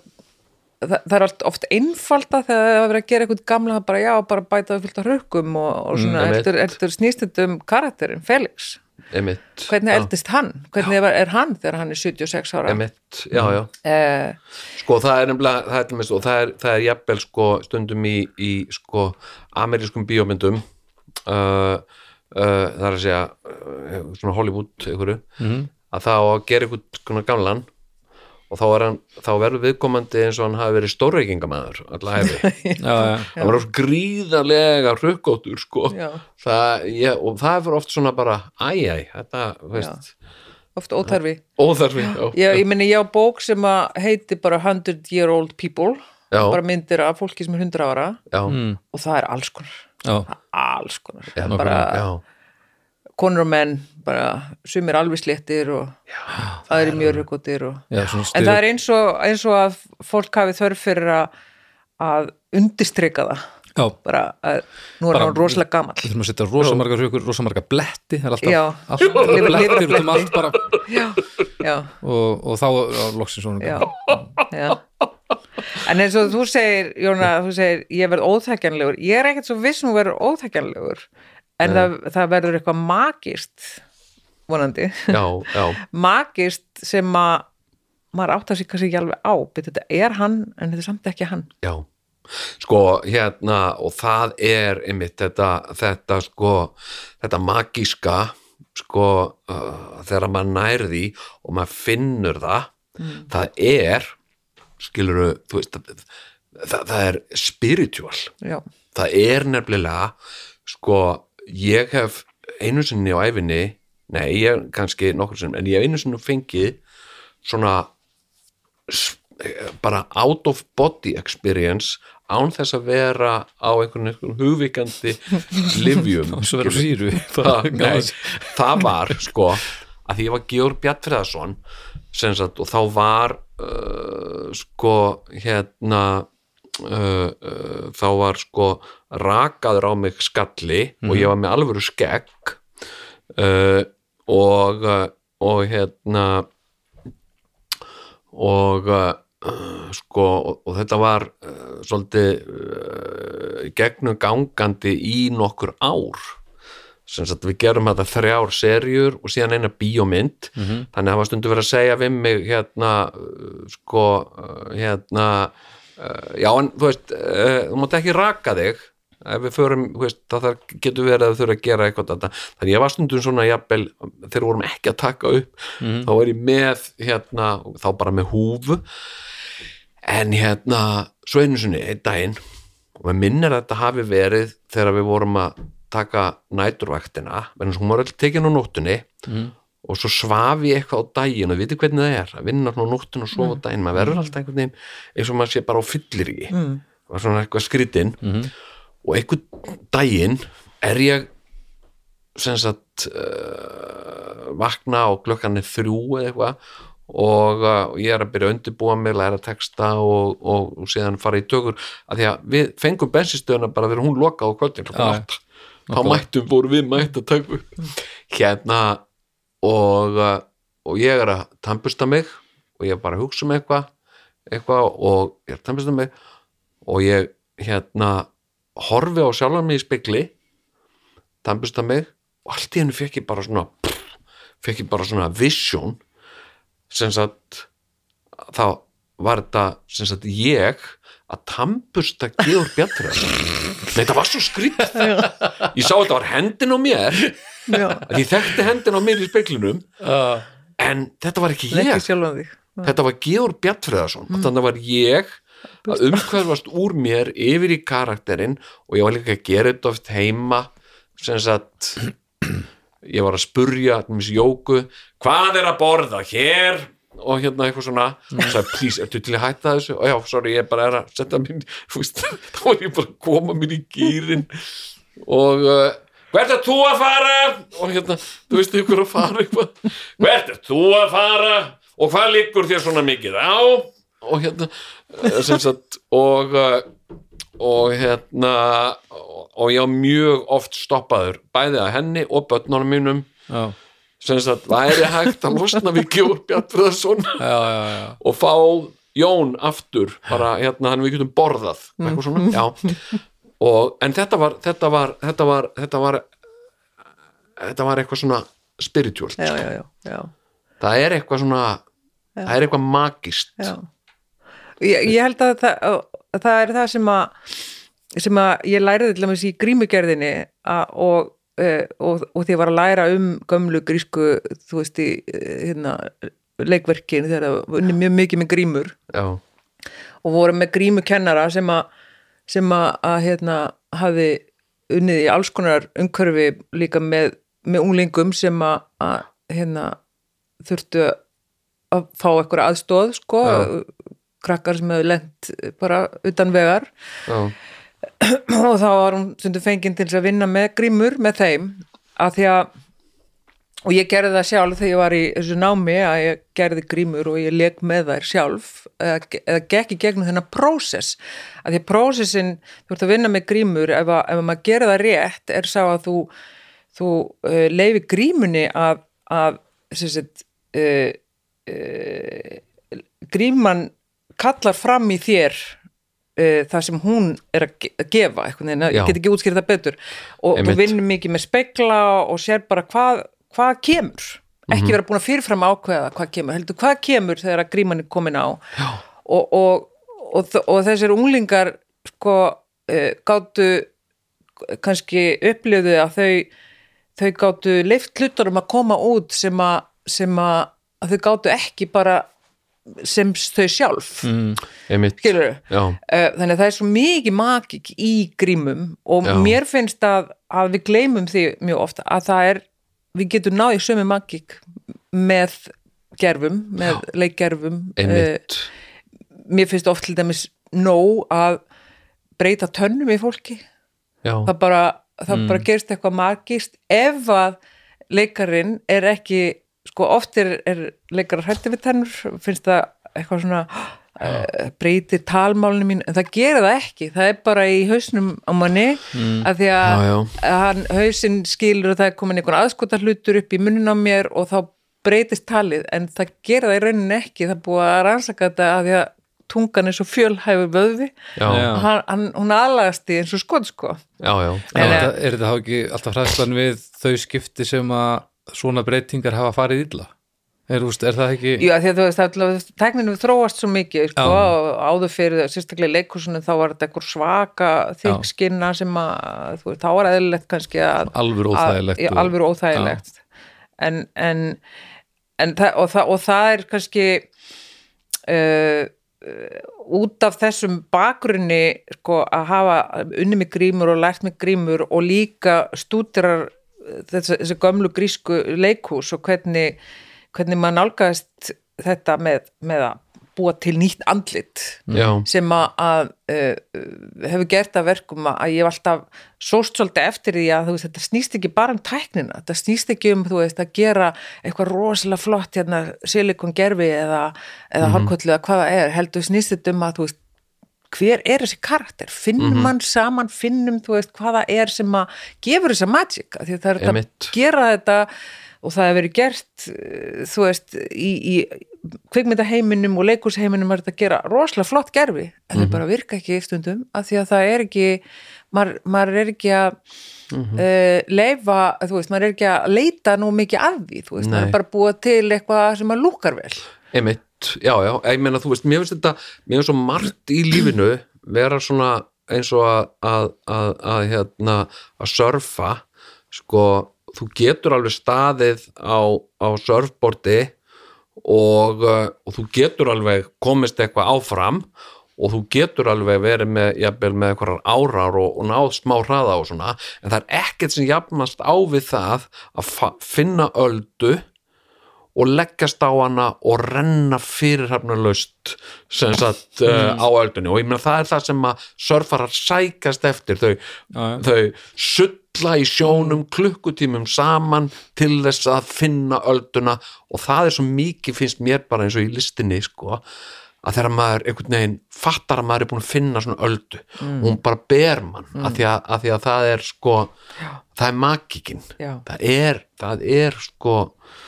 það, það er oft einfalda þegar það er að vera að gera eitthvað gamla það bara já, bara bæta við fullt af hrukkum og, og svona, Mm, eftir, eftir snýst þetta um karakterin, Felix emitt hvernig eldist hann, hvernig er, er hann þegar hann er 76 ára? Emitt, já, já. Uh, sko það er nefnilega, það er, og það er, það er jafnvel sko stundum í, í sko amerískum bíómyndum uh, uh, það er að segja uh, svona Hollywood Mhm. að það á að gera einhvern svona gamlan og þá, er hann, þá verður viðkomandi eins og hann hafi verið stórreikingamæður alla hefði, (laughs) já, já, hann var gríðarlega rukkóttur sko. Það, ég, og það er fyrir oft svona bara æj, æj, þetta, þú veist. Oft óþarfi. Óþarfi, já, ég, ég meni, ég á bók sem að heiti bara 100 year old people. Já, bara myndir af fólki sem er 100 ára. Já, Mm, og það er alls konar. Já, alls konar. Já, bara já, konur og menn bara sumir alveg sléttir og það er mjög rökkotir en það er eins og, eins og að fólk hafi þörf fyrir að, að undirstrika það. Já, bara að nú er Bara- hann rosalega gamall. við þurfum að setja rosamarga hrukur, rosamarga bletti það er alltaf, Já. alltaf Lifir- (laughs) blettir út um lifrarbletti. allt bara. Já, já, og, og þá já, loksins svona já, já. En eins og þú segir Jóna, þú segir ég verð óþækjanlegur ég er ekkert svo viss nú verður óþækjanlegur en það, það verður eitthvað magist vonandi? Já, já. (laughs) magist sem að maður áttar sig kannski ekki alveg á þetta er hann en þetta er samt ekki hann. Já, sko hérna og það er einmitt þetta, þetta sko þetta magíska sko uh, þegar maður nærði og maður finnur það það er skiluru, þú veist það, það er spiritual. Já, það er nefnilega sko, ég hef einu sinni á æfinni nei, ég kannski nokkur sinni en ég hef einu sinni fengið svona s- bara out of body experience án þess að vera á einhvern, hugvíkandi livjum (laughs) (laughs) það, (laughs) nei, það var sko að því ég var Georg Bjartfriðarsson og þá var uh, sko hérna uh, uh, þá var sko rakaður á mig skalli og ég var með alvöru skegg uh, og uh, og hérna og uh, sko og, og þetta var uh, svolítið gegnum gangandi í nokkur ár. Við gerum þetta þrjár serjur og síðan eina bíómynd. Þannig að það var stundu verið að segja við mig hérna sko hérna uh, já en þú veist uh, þú mátt ekki raka þig. Ef við förum, þú veist, það getur verið að þau þurfa að gera eitthvað þetta, þannig ég var stundum svona jafnvel, þegar vorum ekki að taka upp þá var ég með hérna, þá bara með húfu. En hérna svo einu sinni, einn daginn og með minnir að þetta hafi verið þegar við vorum að taka næturvaktina en hún var öll tekin á nóttunni og svo svaf ég eitthvað á daginn og viti hvernig það er að vinna á nóttunni og sofa á daginn maður verður alltaf einhvern veginn eins og maður sé bara á fyllir í mm. var svona eitthvað skrítinn og einhvern daginn er ég sem sagt uh, vakna og klukkan er þrjú eða eitthvað og uh, ég er að byrja að undirbúa mig, læra texta og, og, og síðan fara í tökur. Að því að við fengum bensinstöðuna bara þegar hún lokaði á kvöldin Já, átta. Þá mættum voru við mætt að taka upp. Hérna og, uh, og ég er að tampusta mig og ég er bara að hugsa um eitthvað eitthvað og ég er að tampusta mig og ég hérna horfi á sjálfan mig í spekli tampusta mig og allt í hennu fekk ég bara svona fekk ég bara svona vision sem sagt þá var þetta sem sagt ég að tampusta Georg Bjartfræð Nei, þetta var svo skrýtt ég sá að þetta var hendin á mér að ég þekkti hendin á mér í speklinum uh, en þetta var ekki ekki ég. þetta var Georg Bjartfriðarsson mm. þannig var ég að umhverfast úr mér yfir í karakterinn og ég var líka að gera þetta oft heima sem sagt ég var að spurja jóku hvað er að borða hér? Og hérna eitthvað svona. Og sagði, please, ertu til að hætta þessu? Og já, sorry, ég bara er að setja mér (laughs) þá var ég bara að koma mér í gýrin og uh, hvert er þú að fara? Og hérna, þú veist ykkur að fara eitthvað. Hvert er þú að fara? Og hvað liggur þér svona mikið á? Og hérna eh, sagt og uh, og hérna og, ég var mjög oft stoppaður bæði að henni og börnunum mínum. Já, sem sagt væri hægt að losna við já, já. og fá Jón aftur bara hérna hann við getum borðað svona, já og, en þetta var þetta var, þetta var, þetta var þetta var eitthvað svona já, já, já, já, það er eitthvað svona það er eitthvað magist já. Ég, ég held að það, að það er það sem að sem að ég læriði til dæmis í grímugerðinni að, og, uh, og, og því ég var að læra um gömlu grísku þú veist í eh, hérna, leikverkin þegar það unni mjög mikið með grímur. Já, og voru með grímukennara sem að sem að, að hérna hafi unnið í alls konar umhverfi líka með, með unglingum sem að, að hérna þurftu að fá eitthvað aðstóð sko, Já. krakkar sem hefur lent bara utan vegar já, (clears throat) og þá var hún stundu fenginn til að vinna með grímur með þeim að því að og ég gerði það sjálf þegar ég var í þessu námi að ég gerði grímur og ég leik með þær sjálf eða, eða gekk í gegnum þennan prósess. Að því prósessin, þú ert að vinna með grímur ef, að, ef maður gerir það rétt er sá að þú, þú uh, leifi grímunni að, að sagt uh, uh, gríman kallar fram í þér það sem hún er að ge- að gefa eitthvað, ég get ekki útskýrt það betur. Og Einmitt. þú vinnur mikið með spekla og sér bara hvað, hvað kemur? Ekki Mhm. vera búin að fyrirfram ákveða hvað kemur, heldur hvað kemur þegar að gríman er komin á? Og, og, og, og þessir unglingar sko uh, gátu kannski upplifðu að þau þau gátu leift hlutunum að koma út sem að, sem að, að þau gátu ekki bara sem þau sjálf. Mm, skilur já, þannig að það er svo mikið magik í grímum og Já. mér finnst að, að við gleymum því mjög ofta að það er, við getum náðið sömu magik með gerfum, með leikgerfum einmitt. mér finnst oft til dæmis nóg að breyta tönnum í fólki. Já, það bara, það bara gerist eitthvað magist ef að leikarinn er ekki, sko oft er, er leikarar hætti við tennur finnst það eitthvað svona uh, breytir talmálinu mín en það gerir það ekki, það er bara í hausnum á manni mm. að því að já, já, hann hausinn skilur og það er komin einhvern aðskotar hlutur upp í munnin á mér og þá breytist talið en það gera það í rauninni ekki. Það er búið að rannsaka þetta að því að tungan er svo fjölhæfur vöðvi. Hann, hann, hún aðlagast í eins og skot sko. Já, já. En En, er, þetta- er þetta þá ekki alltaf hræðslan við þau skipti sem að svona breytingar hafa farið illa? Er, úst, er það ekki Já, því að þú veist, það er tekninu þróast svo mikið, sko, áður fyrir sérstaklega í leikursunu þá var þetta einhver svaka þykskinna sem að, þú veist, þá var eðlilegt kannski að alveg óþægilegt? að, alveg óþægilegt. En, en, en það, og, það, og það er kannski uh, út af þessum bakgrunni sko, að hafa unni með grímur og lært með grímur og líka stúdirar þessi, þessi gömlu grísku leikhús og hvernig, hvernig maður nálgast þetta með, með að búa til nýtt andlit já. sem að, að uh, hefur gert að verkum að ég hef alltaf sóst svolítið eftir því að veist, þetta snýst ekki bara um tæknina, þetta snýst ekki um veist, að gera eitthvað rosalega flott hérna silikon gerfi eða, eða mm -hmm. eða hvað það er, heldur snýst þetta um að þú veist, hver er þessi karakter finnum Mhm. mann saman, finnum þú veist hvað það er sem að gefur þessa magic því að það er að gera þetta og það hefur verið gert eh, þú veist, í, í kvikmyndaheiminum og leikursheiminum er þetta að gera rosalega flott gerfi en Mhm. það bara virka ekki í stundum af því að það er ekki maður, maður er ekki að Mhm. uh, leifa, þú veist, maður er ekki að leita nú mikið að því, þú veist, maður Nei. er bara búa til eitthvað sem maður lúkar vel Einmitt, já, já, ég meina þú veist, mér finnst þetta, mér finnst svo margt í lífinu vera svona eins og að, að, að, að hérna, að surfa, sko, þú getur alveg staðið á, á surfbordi og, uh, og þú getur alveg komist eitthvað áfram og þú getur alveg verið með, jafnvel, með eitthvað árar og, og náð smá hraða og svona, en það er ekkert sem jafnast á við það að finna öldu og leggjast á hana og renna fyrirhafnarlaust sem sagt uh, á öldunni og ég meina það er það sem að surfarar sækast eftir þau, já. þau sulla í sjónum klukkutímum saman til þess að finna ölduna. Og það er svo mikið finnst mér bara eins og í listinni sko að þegar maður einhvern veginn fattar að maður er búin að finna svona öldu og hún bara ber mann mm. að, því að, að því að það er sko það er magikinn Já. það er, það er sko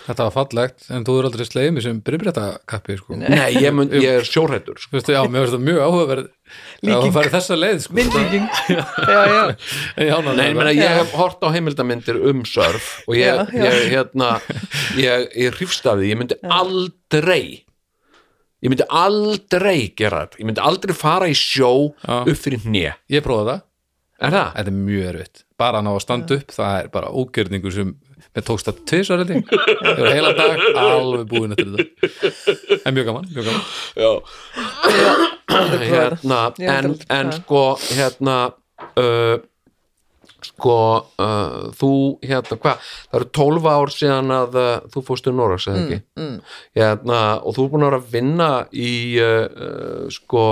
Þetta var fallegt, en þú er aldrei sleið mér sem bribrættakappi sko. Nei, ég, mun, ég er sjórættur sko. Þú veist, já, mér finnst það mjög áhugaverð að það fari þessa leið sko. myndlíking (laughs) já, já, En já, Nei, ég, ég hef hort á heimildamindir um surf og ég, Já, já. ég hérna ég, ég hrifst af því, ég myndi aldrei ég myndi aldrei gera þetta, ég myndi aldrei fara í sjó Já. upp fyrir hnje Ég prófaði það, Er það? þetta er mjög erfitt. Bara að ná að standa upp, það er bara ógjörningur sem mér tókst það tvisvar held ég. Ég var heila dag alveg búin eftir þetta. En mjög gaman, mjög gaman. Já. (coughs) Hérna, Ég hef en, aldrei en prófað. sko hérna uh, sko uh, þú hérna hvað, það eru 12 ár síðan að uh, þú fórst til Norax eða ekki mm. hérna, og þú er búin að vera að vinna í uh, uh, sko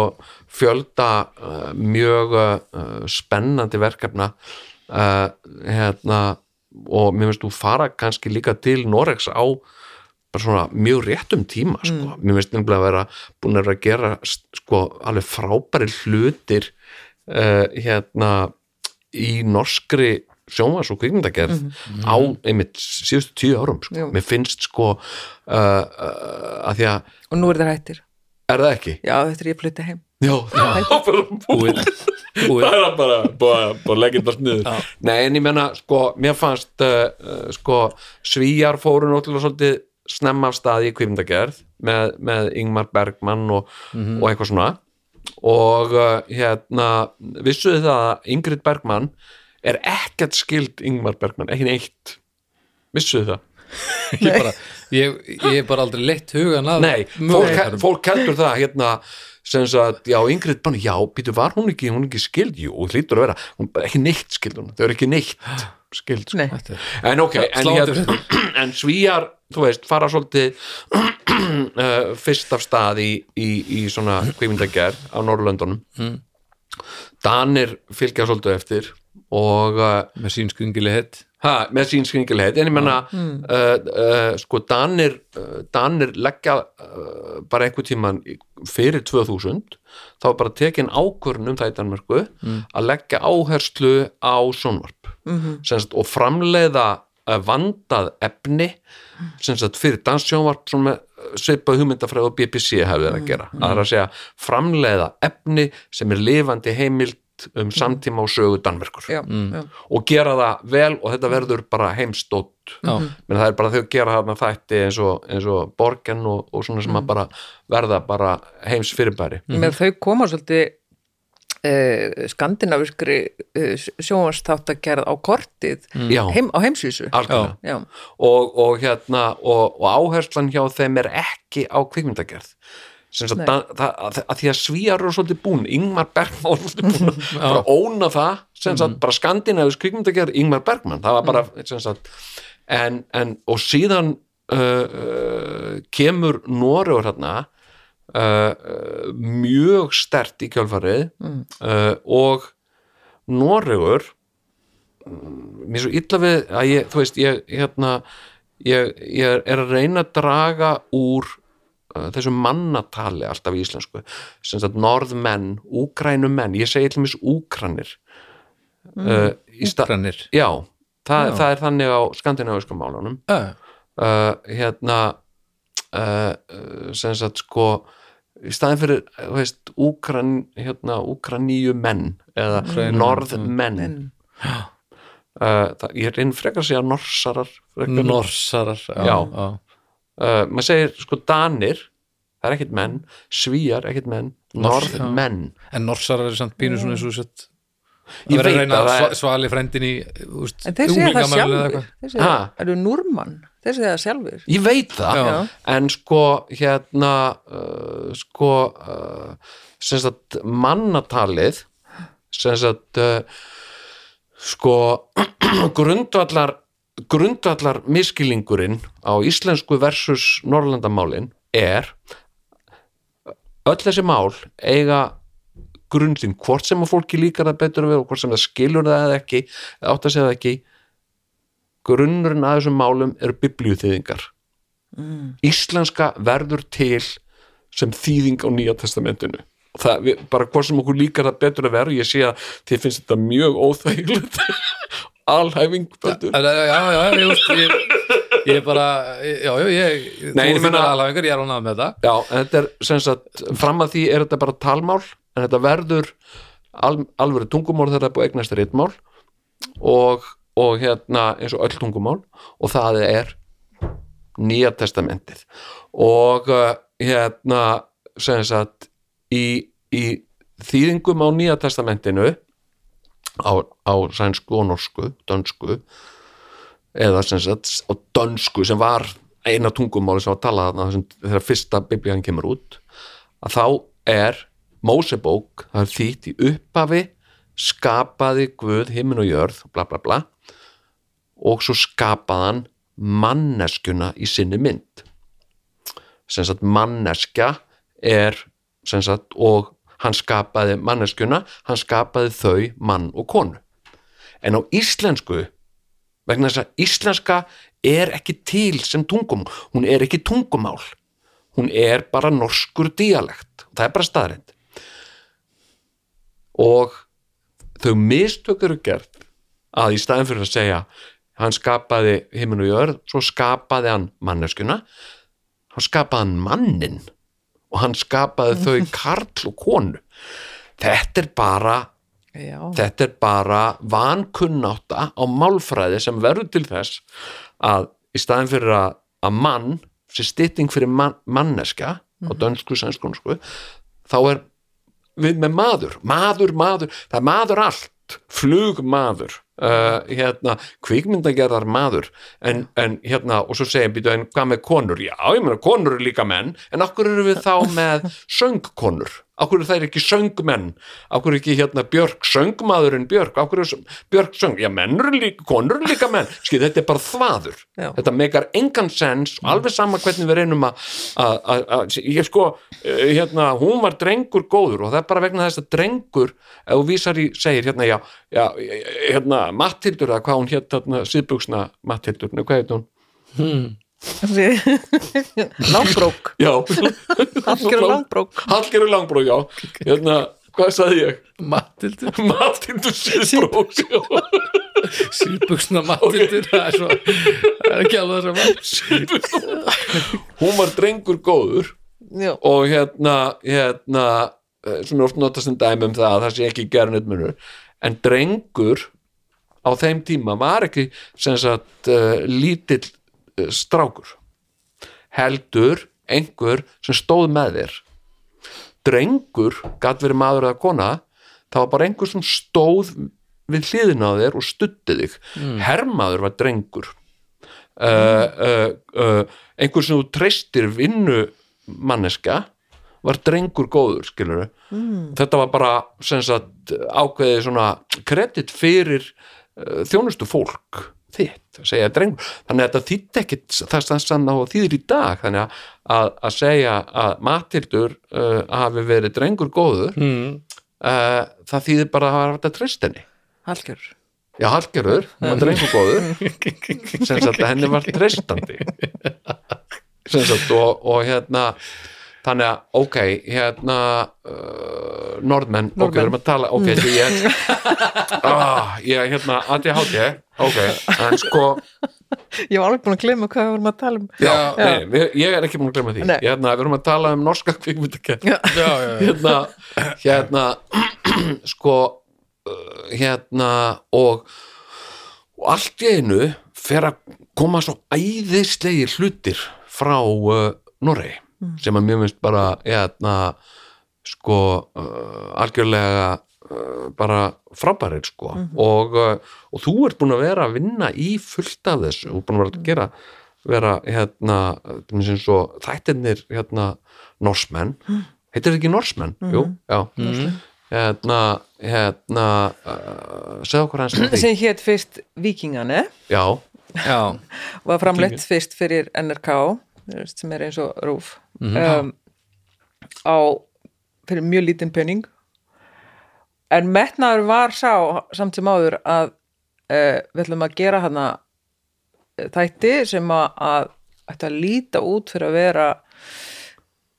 fjölda uh, mjög uh, spennandi verkefna hérna og mér finnst þú fara kannski líka til Norex á bara svona mjög réttum tíma sko. mér finnst nefnilega að vera búin að vera að gera sko alveg frábæri hlutir hérna í norskri sjónvars og kvikmyndagerð á einmitt síðustu tíu árum sko. Mér finnst sko uh, uh, að því að og nú er það hættir. Er það ekki? já, þetta er ég að flytta heim. Já, búið, búið. það er bara bara, bara leggja þetta sniður Nei, en ég menna, sko, mér fannst uh, uh, sko, svíjar fóru náttúrulega svolítið snemma af staði í kvikmyndagerð með, með Ingmar Bergmann og, og eitthvað svona og uh, hérna vissuðu það að Ingrid Bergmann er ekkert skild Ingmar Bergmann, ekki neitt? Vissuðu það? (laughs) Ég bara, ég, ég er bara aldrei leitt hugan að Nei, fólk, fólk heldur það hérna sem sagt, já, Ingrid Banni, já, býtu, var hún ekki, hún ekki skild, jú, hún hlýtur að vera, hún er ekki neitt skild hún, þau eru ekki neitt skild, sko. Nei. En ok, en, hérna, (clears throat) en svíjar, þú veist, fara svolítið (clears throat) uh, fyrst af stað í, í, í svona kvikmyndagerð á Norrlöndunum Mm. Danir fylgja svolítið eftir og uh, með sín skringili hitt ha, með sín skringilheit en ég menna uh, uh, sko Danir uh, Danir leggja uh, bara einhver tíman fyrir 2000 þá var bara tekin ákvörn um það í Danmörku að leggja áherslu á sjónvarp. Mhm. sem sagt, og framleiða vandað efni sem sagt, fyrir með uh, svipað hugmyndafræð og BBC hefði verið að gera. Það er að segja framleiða efni sem er lifandi heimild um samtíma og sögu Danmerkur. Já, já, og gera það vel og þetta verður bara heimstótt. Já. menn það er bara þau gera þarna þætti eins og, eins og borgen og, og svona sem að bara verða bara heims fyrirbæri. Með þau koma svolítið uh, skandinaviskri uh, sjónvarstáttagerð á kortið já, heim, á heimsvísu. Algjörlega. Já, og, og hérna og, og áherslan hjá þeim er ekki á kvikmyndagerð da, það, að, að því að svíjar eru svolítið búin, Ingmar Bergman var svolítið búin að (laughs) bara óna það sem sagt, bara skandinavis kvikmyndagerð Ingmar Bergman, það var bara sem sagt, en, en og síðan uh, uh, kemur Noregur hérna uh, mjög stert í kjálfarið uh, og mm, mér svo illa við að ég, þú veist, ég hérna ég, ég er að reyna að draga úr þessu mannatali alltaf í íslensku sem sagt norðmenn, úgrænumenn ég segi til mér úkranir uh, í sta- Úkranir já, það, Já. það er þannig á skandinavískum málunum uh, uh, hérna uh, sem sagt sko í staðin fyrir, þú veist, Úkran hérna, Úkraníu menn eða Úkraínumenn, norðmenn en, uh, það, ég reynd frekar að segja norsarar frekar, Norsarar já, Já. já. Uh, maður segir sko danir það er ekkert menn, svíjar ekkert menn Nors- norðmenn. En Norsarar er samt pínu svona eins og sett Ég veit að það er- svali frendin í úst, en þeir segja það sjálfur þeir segja, Ha? eru núrmann? Þeir segja það sjálfur ég veit það. Já. en sko hérna uh, sko uh, sem sagt mannatalið sem sagt uh, sko (clears throat) grundvallar grundvallar miskilingurinn á íslensku versus norrlandamálin er öll þessi mál eiga grundin, hvort sem að fólki líkar það betur vera og hvort sem það skilur það eða ekki eða átt að segja það ekki. Grunnurinn að þessum málum eru biblíuþýðingar. Mm. íslenska verður til sem þýðing á nýja testamentinu. Það, við, bara hvort sem okkur líkar það betur að vera ég sé að þið finnst þetta mjög óþægilegt alhæfing. Já, já, já, ég, ég, er bara já, já, ég, Nei, þú finnar alhafingar, ég er ánað með þetta Já, en þetta er sem sagt, fram að því er þetta bara talmál, en þetta verður al, alvöru tungumál þegar það er búið að eignast ritmál og, og hérna eins og öll tungumál og það er nýja testamentið og uh, hérna sem sagt í, í þýðingum á nýja testamentinu á, á sænsku og norsku, dönsku eða sem sagt á dönsku sem var eina tungumáli sem var talað þarna þessum, þegar fyrsta biblían kemur út að þá er Mósebók, það er þýtt í upphafi skapaði Guð himinn og jörð, bla bla bla og svo skapaði hann manneskjuna í sinni mynd. Sem sagt manneskja er sem sagt og hann skapaði manneskjuna hann skapaði þau mann og konu. En á íslensku vegna þess að íslenska er ekki til sem tungum hún er ekki tungumál. Hún er bara norskur dialekt það er bara staðrind og þau mistök eru gert að í staðin fyrir að segja hann skapaði himinn og jörð svo skapaði hann manneskuna hann skapaði hann mannin og hann skapaði þau (laughs) karl og konu. Þetta er bara já, þetta er bara vankunnátta á málfræði sem verður til þess að í staðin fyrir að, að mann sé stytting fyrir man, manneska á dönsku, sænskonsku þá er við með maður maður, maður, það er maður allt flugmaður uh, hérna, kvikmyndagerðar maður. En, en hérna, og svo segja býtu, en hvað með konur, já, ég meina konur eru líka menn, en okkur eru við þá (laughs) með söngkonur, okkur eru þær ekki söngmenn, okkur ekki hérna Björk, söngmaðurinn Björk, eru Björk söng, já, menn eru líka, konur líka menn, skil, þetta er bara þvaður. Já. þetta meikar engan sens og alveg sama hvernig við reynum að- ég sko, eh, hérna hún var drengur góður og það er bara vegna þess að drengur, ef þú vísar í segir hérna, já, já, hérna Matthildur, eða hvað hún hérna, síðbuksna Matthildur, nei, hvað heit hún? Langbrók Já, Hallgerður langbrók Hallgerður langbrók, já. Hérna, hvað sagði ég? Matildur, Matthildur síðbrók síðbuksna Matildur það er svo, það er ekki alveg það sem hún var drengur góður Já, og hérna, hérna eh, sem er oft notast sem dæmi um það að það sé ekki gerðin munur. En drengur á þeim tíma var ekki sem sagt uh, lítill strákur. Heldur einhver sem stóð með þér. Drengur gat verið maður eða kona það var bara einhver sem stóð við hliðina á þér og stutti þig. Hermaður var drengur. Uh, uh, uh, einhver sem þú treystir vinnu manneska var drengur góður skilur mm. þetta var bara sem sagt, ákveðið svona kredit fyrir uh, þjónustu fólk þitt, að segja drengur þannig að þetta þýtti ekkit það sem það þýðir í dag. Þannig að, að, að segja að Matildur uh, hafi verið drengur góður mm. uh, það þýðir bara að hafa þetta treyst henni. Hallgerður Já, hún var drengur góður. Sem sagt að henni var treystandi. (laughs) Sem sagt og, og hérna þannig að, ok, hérna uh, Norðmenn, ok, við erum að tala ok, því ég (laughs) ah, ég, hérna, ADHD ok, en sko Ég var alveg búin að glemma hvað við vorum að tala um. Já, Já. nei, við, ég er ekki búin að glemma því. Nei. hérna, við erum að tala um norska já. hérna, hérna (clears throat) sko uh, hérna og, og allt í einu fer að koma svo æðislegir hlutir frá uh, Noregi sem að mér finnst bara hérna sko uh, algjörlega uh, bara frábærir sko. Og, uh, og þú ert búin að vera að vinna í fullt af þessu, þú ert búin að vera að gera vera hérna og þættirnir hérna norsmenn, heitir þetta ekki norsmenn? Jú, já. Hérna, hérna uh, segðu okkur hans (clears throat) sem hétt fyrst Vikingane já, já. (laughs) var framleitt fyrst fyrir NRK sem er eins og rúf um, á fyrir mjög lítinn penning en metnaður var sá samt sem áður að uh, við ætlum að gera hana þætti sem að, að ætti að líta út fyrir að vera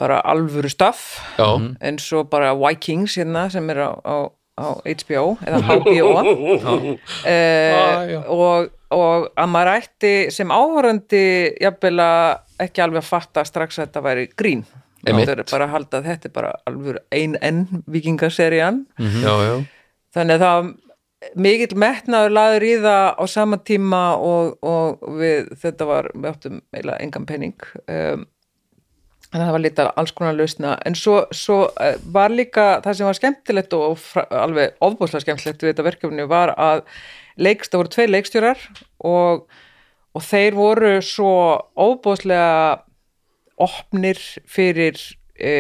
bara alvöru staff já, eins og bara Vikings hérna sem er á, á, á HBO eða (laughs) HBO Ah, já. eh, og, og að maður ætti sem áhörandi jafnvel að ekki alveg að fatta strax að þetta væri grín. Þetta er bara að halda að þetta er bara alveg ein enn vikingaserían já, já. Þannig að það mikill metnaður laður í það á sama tíma og, og við, þetta var, við áttum eiginlega engan penning um, en það var lítið alls konar lausna. En svo, svo eh, var líka það sem var skemmtilegt og alveg ofbúslega skemmtilegt við þetta verkefni var að leikst, það voru tveir leikstjórar og, og þeir voru svo ofbúslega opnir fyrir e,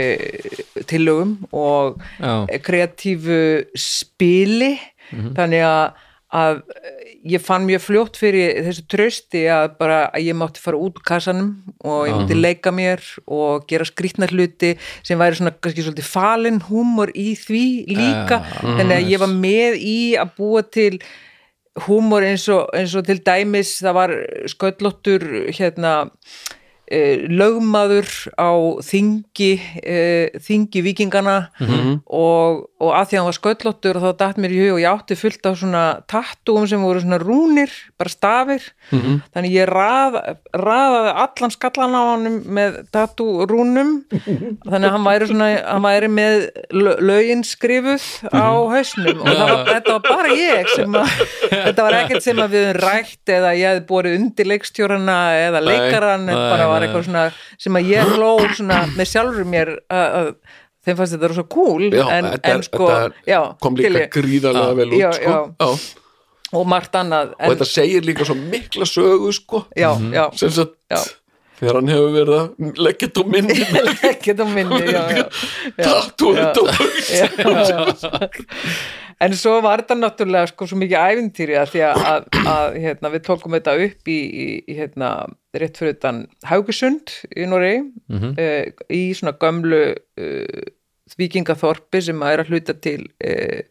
tillögum og Já. kreatífu spili. Þannig að, að ég fann mjög fljótt fyrir þessu trösti að bara að ég mátti fara út úr kassanum og ég mátti leika mér og gera skrýtna hluti sem væri svona kannski svolítið falin húmor í því líka. Þannig að ég var með í að búa til húmor eins eins og til dæmis það var sköllóttur hérna eh, lögmaður á þingi eh, þingi vikingana og, og að því að hann var sköllóttur og þá datt mér í hug og ég átti fullt af svona tattúum sem voru svona rúnir bara stafir. Þannig ég rað, raðaði allan skallan á honum með tattúrúnum (laughs) þannig að hann væri svona hann væri með lö- lögin skrifuð á hausnum. Og var, þetta var bara ég að (laughs) þetta var ekkert sem að við höfum rætt eða ég hefði borið undir leikstjórana eða leikaran, nei, þetta bara var nei. eitthvað svona sem að ég hló með sjálfur mér að, þeim fannst þetta rosa cool. Já, en, þetta, en sko þetta já, kom líka skilji. gríðarlega vel út Já, sko. Og margt annað og þetta segir líka svo mikla sögu sko já, já, sem sagt Já. þegar hann hefur verið að leggja þetta á minni (laughs) ekki þetta minni já, já, tattu já. þetta á hausinn. en svo var þetta náttúrulega sko svo mikið ævintýri að því að, að, að hérna, við tókum þetta upp í, í, hérna, rétt fyrir utan Haugesund í Noregi Mhm. uh, í svona gömlu uh, vikingaþorpi sem að er að hluta til uh,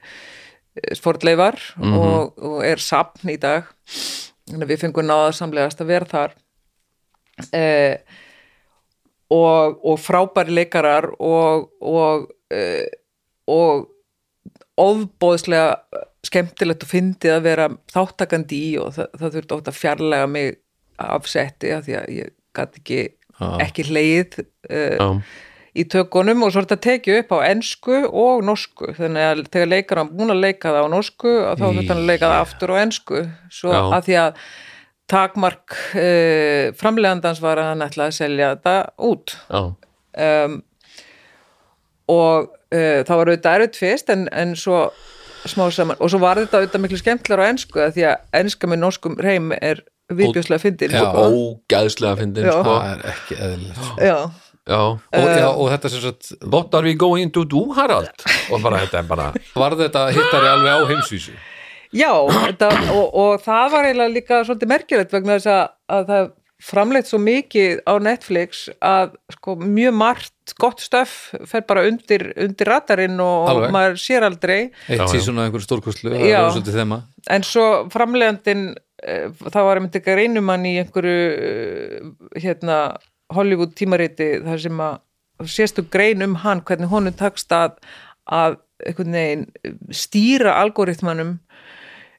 sportleifar og, og er sapn í dag þannig að við fengum náðarsamlegast að vera þar uh, og, og frábæri leikarar og og, uh, og ofbóðslega skemmtilegt og fyndið að vera þáttakandi í og það, það þurfti ótt að fjarlæga mig af setti af því að ég gæti ekki, Já. ekki leið uh, Já. Í tökunum og svo er þetta tekið upp á ensku og norsku þannig að þegar leikar hann búin að leika það á norsku og þá þurfti hann að leika það aftur á ensku svo Já. að því að takmark uh, framlegandans var að hann ætlaði að selja þetta út um, og uh, það var auðvitað erfitt fyrst en, en svo smá saman og svo var þetta auðvitað miklu skemmtilega á ensku að því að enska með norskum reym er viðbjóslega fyndin Já. sko. ógæðslega fyndin sko. það er ekki eðlilegt sko. já, já. og, já, og þetta sem sagt What are we going to do Harald og bara þetta er bara var þetta hittari alveg á heimsvísu já þetta, og, og það var eiginlega líka svolítið merkilegt vegna þess að, að það framleitt svo mikið á Netflix að sko, mjög margt gott stöf fer bara undir, undir radarinn og Alveg. maður sér aldrei eitt Já, já. sísón af einhverju stórkostlu það Já. er svolítið þema en svo framleiðandinn eh, það var einmitt ekki reynumann í einhverju eh, hérna Hollywood tímariti þar sem að sérstu grein um hann hvernig honum takst að, að veginn stýra algoritmanum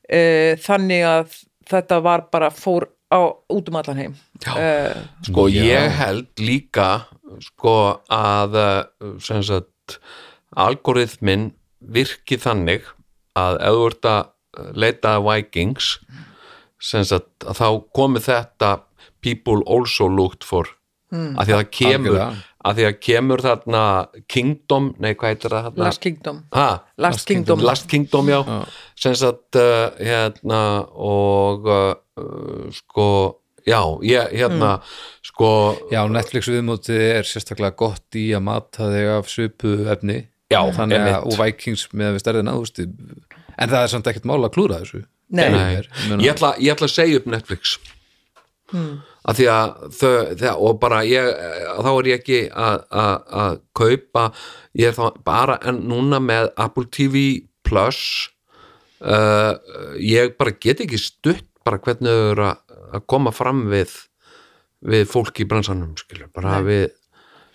e, þannig að þetta var bara fór á, út um allan heim. E, sko Já. ég held líka sko að uh, sem sagt algoritmin virki þannig að ef þú ert að leita Vikings sem sagt að þá komi þetta people also looked for mm. að því að það kemur Algjörlega. að því að kemur þarna Kingdom, nei hvað heitir það þarna? Last Kingdom Ha, Last Kingdom, Last Kingdom, já, Já. sem sagt uh, hérna og uh, sko já, ég, hérna sko, Já, Netflix viðmótið er sérstaklega gott í að mata þig af svipu efni Já, þannig að, og Vikings með við stærðina þú veist, en það er samt ekkert mál að klúra þessu Nei. Nei, ég ætla, ég ætla að segja upp Netflix Hmm. Að því að þau, þau og bara ég, þá er ég ekki að, að, að kaupa ég er þá bara en núna með Apple TV Plus uh, ég bara get ekki stutt bara hvernig þau eru að, að koma fram við við fólk í bransanum skilur, bara við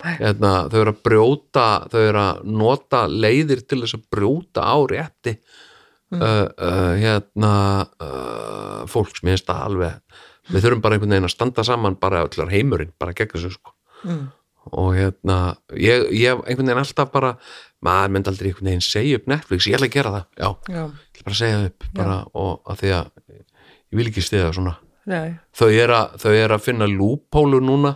hérna, þau eru að brjóta þau eru að nota leiðir til þess að brjóta á rétti uh, uh, hérna uh, fólks, mér finnst það alveg við þurfum bara einhvern veginn að standa saman bara allar heimurinn, bara gegn þessu sko. Mm. og hérna ég, ég einhvern veginn alltaf bara maður myndi aldrei einhvern veginn segja upp Netflix ég ætla að gera það, já, Já, ég ætla bara að segja það upp bara, og að því að ég vil ekki stiða svona. Nei, þau er að, þau er að finna lúppólu núna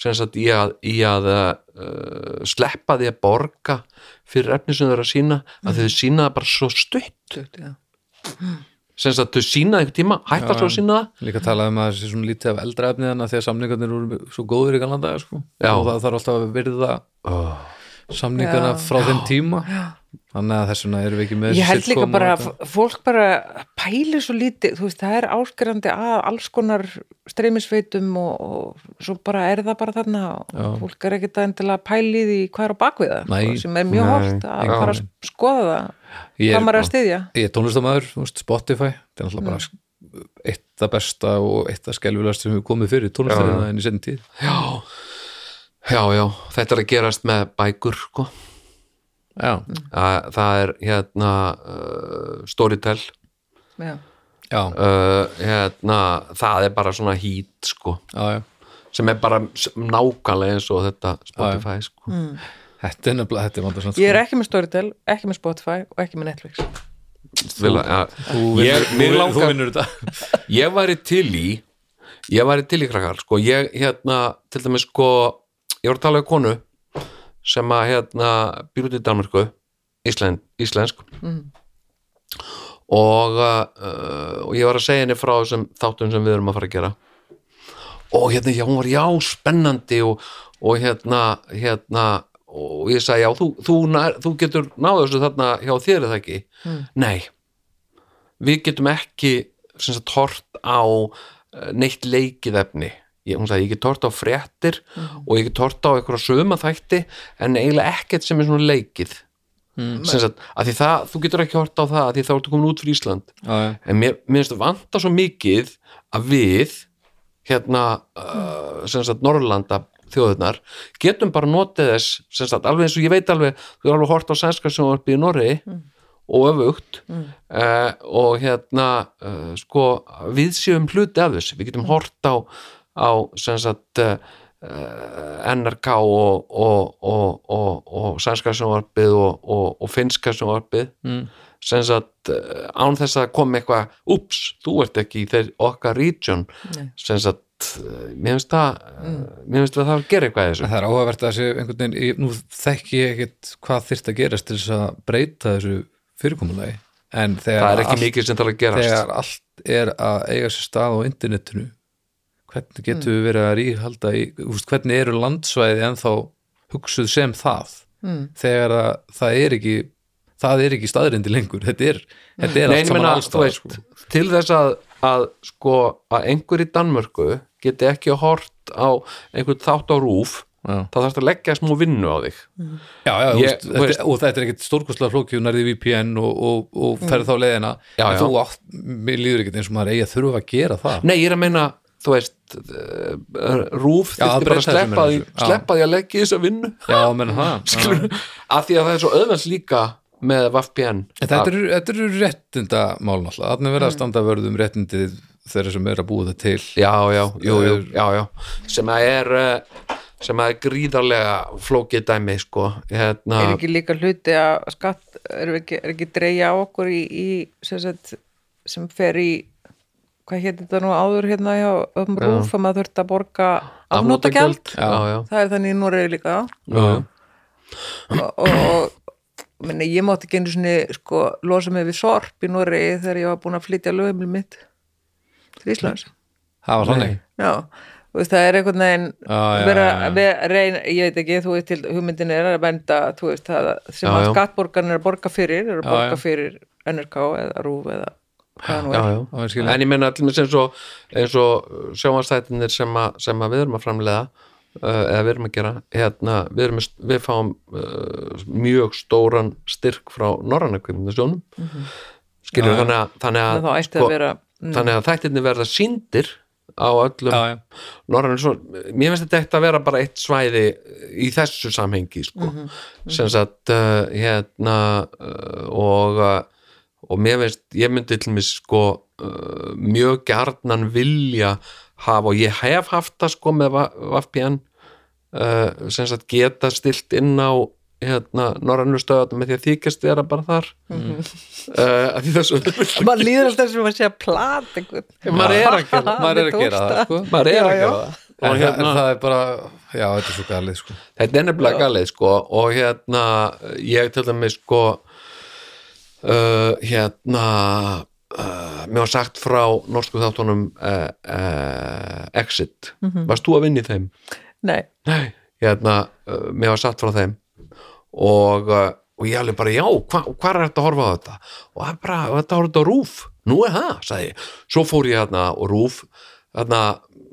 sem sagt í að, í að uh, sleppa því að borga fyrir efni sem þau eru að sína að þau sína það bara svo stutt. Stutt, já. Sem sagt þau sína einhvern tíma, hætta Já, svo að sína það líka talað um að það sé svona lítið af eldra efni þannig að því að samningarnir eru svo góður í gallan dag sko. Já. og það þarf alltaf að virða oh. samningarna Já. frá þeim tíma þannig að þess vegna erum við ekki með Ég held líka bara að fólk bara pæli svo lítið, þú veist, það er áskerandi að alls konar streymisveitum og, og svo bara er það bara þarna og Já. fólk er ekkert að endilega pæli því hvað er á bakvið það, Nei. sko, sem er mjög holt að fara að skoða það, Ég er- hvað maður er að styðja. ég er tónlistamæður, Spotify þetta er alltaf bara eitt það besta og eitt það skelfilegast sem við komið fyrir tónlistarina en í senn tíð já, já, já þetta er að gerast með bækur sko. Það er hérna uh, Storytel. Já. já, uh, hérna, það er bara svona hít sko, já, já. Sem er bara nákvæmlega eins og þetta Spotify sko. þetta er nefnilega, þetta er vandarsamt Ég er ekki með Storytel, ekki með Spotify og ekki með Netflix. Vil, ja, þú vinnur, þetta. (laughs) Ég væri til í ég væri til í krakkar sko, ég hérna, til dæmis sko ég var að tala um konu sem að hérna býr út í Danmarku Íslen, íslensk. Og, uh, og ég var að segja henni frá þessum þáttum sem við erum að fara að gera. Og hérna, já, hún var já, spennandi og, og hérna, hérna og ég sagði, já, þú, þú, nær, þú getur náðu þessu þarna hjá þér það ekki? Nei, við getum ekki sem sagt hort á eh, neitt leikið efni ég, hún sagði, ég get hort á fréttir og ég get hort á eitthvað söma þætti en eiginlega ekkert sem er svona leikið. Sem sagt, að því það, þú getur ekki hort á það að því þá ertu komin út fyrir Ísland. Já, já. en mér, finnst það vanta svo mikið að við hérna uh, sem sagt Norrlanda þjóðurnar getum bara notið þess sem sagt alveg eins og ég veit alveg þú er alveg hort á sænska sjónvarpi í Norri og öfugt uh, og hérna uh, sko við séum hluti af þess við getum hort á, á sagt uh, uh, NRK og, og, og, og, og sænska sjónvarpið og, og, og finnska sjónvarpið. Mm. sagt uh, án þess að koma eitthvað ups, þú ert ekki í þeir okkar region. Sagt mér finnst það uh, mér finnst það að gera eitthvað í þessu. Það er áhugavert að þessi einhvern veginn, ég, nú þekki ég ekkert hvað þyrft að gerast til þess að breyta þessu fyrirkomulagi. En þegar það er ekki allt, mikið sem þarf að gerast. þegar allt er að eiga sér stað á internetinu hvernig getum við verið að ríhalda í, úst, hvernig eru landsvæði ennþá hugsuð sem það? Mm. þegar að, það er ekki það er ekki staðrindi lengur. Þetta er, þetta er Nei, allt saman meina, alls þú veist, til þess að, að sko, að einhver í Danmörku geti ekki hort á einhvern þátt á rúf Já. þá þarfst að leggja smú vinnu á þig. Já, já, Ég- ég, þú veist, þetta, og þetta er ekkert stórkostlega flókið nærði VPN og, og, og ferð þá leiðina. Já, en þú átt, mér líður ekkert eins og maður eigi að þurfa að gera það. Nei, ég er að meina, þú veist uh, rúf Já, þyrfti bara að sleppa því, sleppa því að leggja í þessa vinnu. Já, menn það. (laughs) Já. skilur, af því að það er svo öðvens líka með VPN En þetta eru, þetta eru réttinda mál náttúrulega, þannig verið að standa vörðum réttindið þeirra sem er að búa það til. Já, já, jú, jú, er- já, já. Sem að er uh, sem að er gríðarlega flókið dæmi sko, hérna er ekki líka hluti að skatt er ekki, er ekki dreigja á okkur í, í sem, sagt, sem fer í hvað hétt þetta nú áður hérna hjá um rúf að maður þurft að borga afnótagjald já, já, það er þannig í Noregi líka. Já, já. og, og meni, ég mátti ekki einu sinni sko, losa mig við sorp í Noregi þegar ég var búin að flytja lögumil mitt til Íslands. Það var þannig? Já, veist, það er einhvern veginn vera, vera reyn, ég veit ekki, þú veist til hugmyndin er að benda, þú veist það sem Já, að skattborgarnir er að borga fyrir er að borga já. fyrir NRK eða RÚF eða já, já. En ég meina allir eins og, eins og sjónvastættinir sem, að- sem að við erum að framlega uh, eða við erum að gera hérna, við, erum, við fáum uh, mjög stóran styrk frá norranna kvikmyndasjónum. Skilur Já, já. þannig að, þannig að, sko, að vera mm, þannig að þættirni verða síndir á öllum norrann mér finnst þetta eitt að vera bara eitt svæði í þessu samhengi sko, sem sagt uh, hérna uh, og uh, og mér finnst, ég myndi til mig sko uh, mjög gjarnan vilja hafa og ég hef haft það sko með VPN uh, sem sagt geta stilt inn á hérna norrannu stöðum með því að þykjast vera bara þar. (laughs) Uh, að því þessu maður líður alltaf sem að sé að plat (laughs) maður er að gera (laughs) maður er að gera það sko. maður er að Já, já. gera það. En, hérna en það er bara, já, þetta er svo galið sko. Þetta er nefnilega galið sko. Og hérna ég til dæmis sko uh, hérna uh, mér var sagt frá norsku þáttunum uh, Exit. Varst þú að vinna í þeim? nei, Nei, hérna mér var sagt frá þeim. Og, og ég alveg bara já, hva, hvað er þetta að horfa á þetta? og það er bara, þetta horfa þetta á rúf. Nú er það, sagði ég, svo fór ég hérna og rúf hérna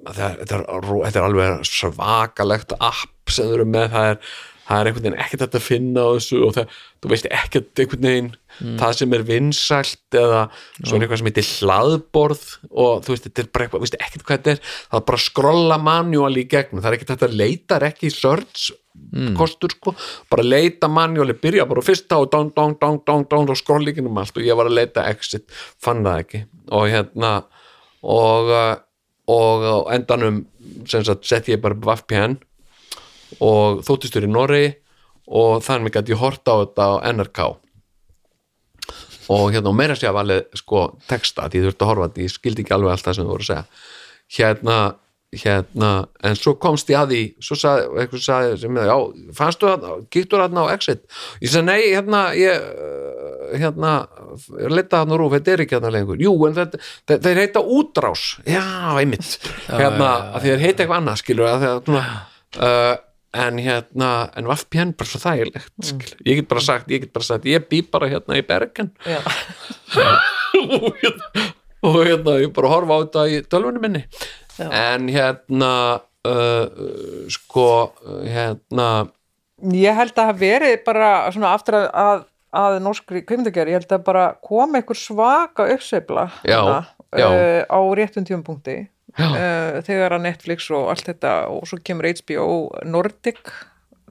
þetta er, þetta er alveg svakalegt app sem þau eru með það er, það er einhvern veginn ekkert að finna á þessu og það, þú veist ekkert einhvern veginn það sem er vinsælt eða svo er eitthvað sem heitir hlaðborð og þú veist, þetta er bara eitthvað, veist ekkert hvað þetta er? Það er bara að skrolla manual í gegnum. Það er ekkert að leita, er ekki search kostur sko, bara leita manuali byrja bara á fyrsta og dong, dong, dong, dong, dong og skrollíkinum allt og ég var að leita exit, fann það ekki. Og hérna og, og á endanum sett ég bara VPN og þóttistur í Noregi og þannig gæti ég horta á þetta á NRK og hérna og meira sér valið sko texta því þú þurft að horfa því ég skildi ekki alveg allt það sem þú voru að segja. Hérna, hérna en svo komst ég að því svo sagði, eitthvað sagði sem ég, já, fannstu það, gíktur þarna á exit? Ég sagði nei, hérna ég, uh, hérna leita hann úr, þetta er ekki hann lengur. Jú, en þetta, þeir, þeir heita útrás. Já, einmitt. Hérna, já, já, að þeir heita eitthvað annað, skilur að þeir, svona, uh, en hérna en VPN bara svo þægilegt Mm. ég get bara sagt, ég get bara sagt ég bý bara hérna í Bergen (laughs) og hérna, og hérna ég bara horfa á þetta í tölvunni minni Já. en hérna uh, sko hérna ég held að það verið bara svona aftur að, að, að norskri kveimdagjari, ég held að bara kom einhver svaka uppseifla Já, já. uh, á réttum tímapunkti Já. Uh, þegar að Netflix og allt þetta og svo kemur HBO Nordic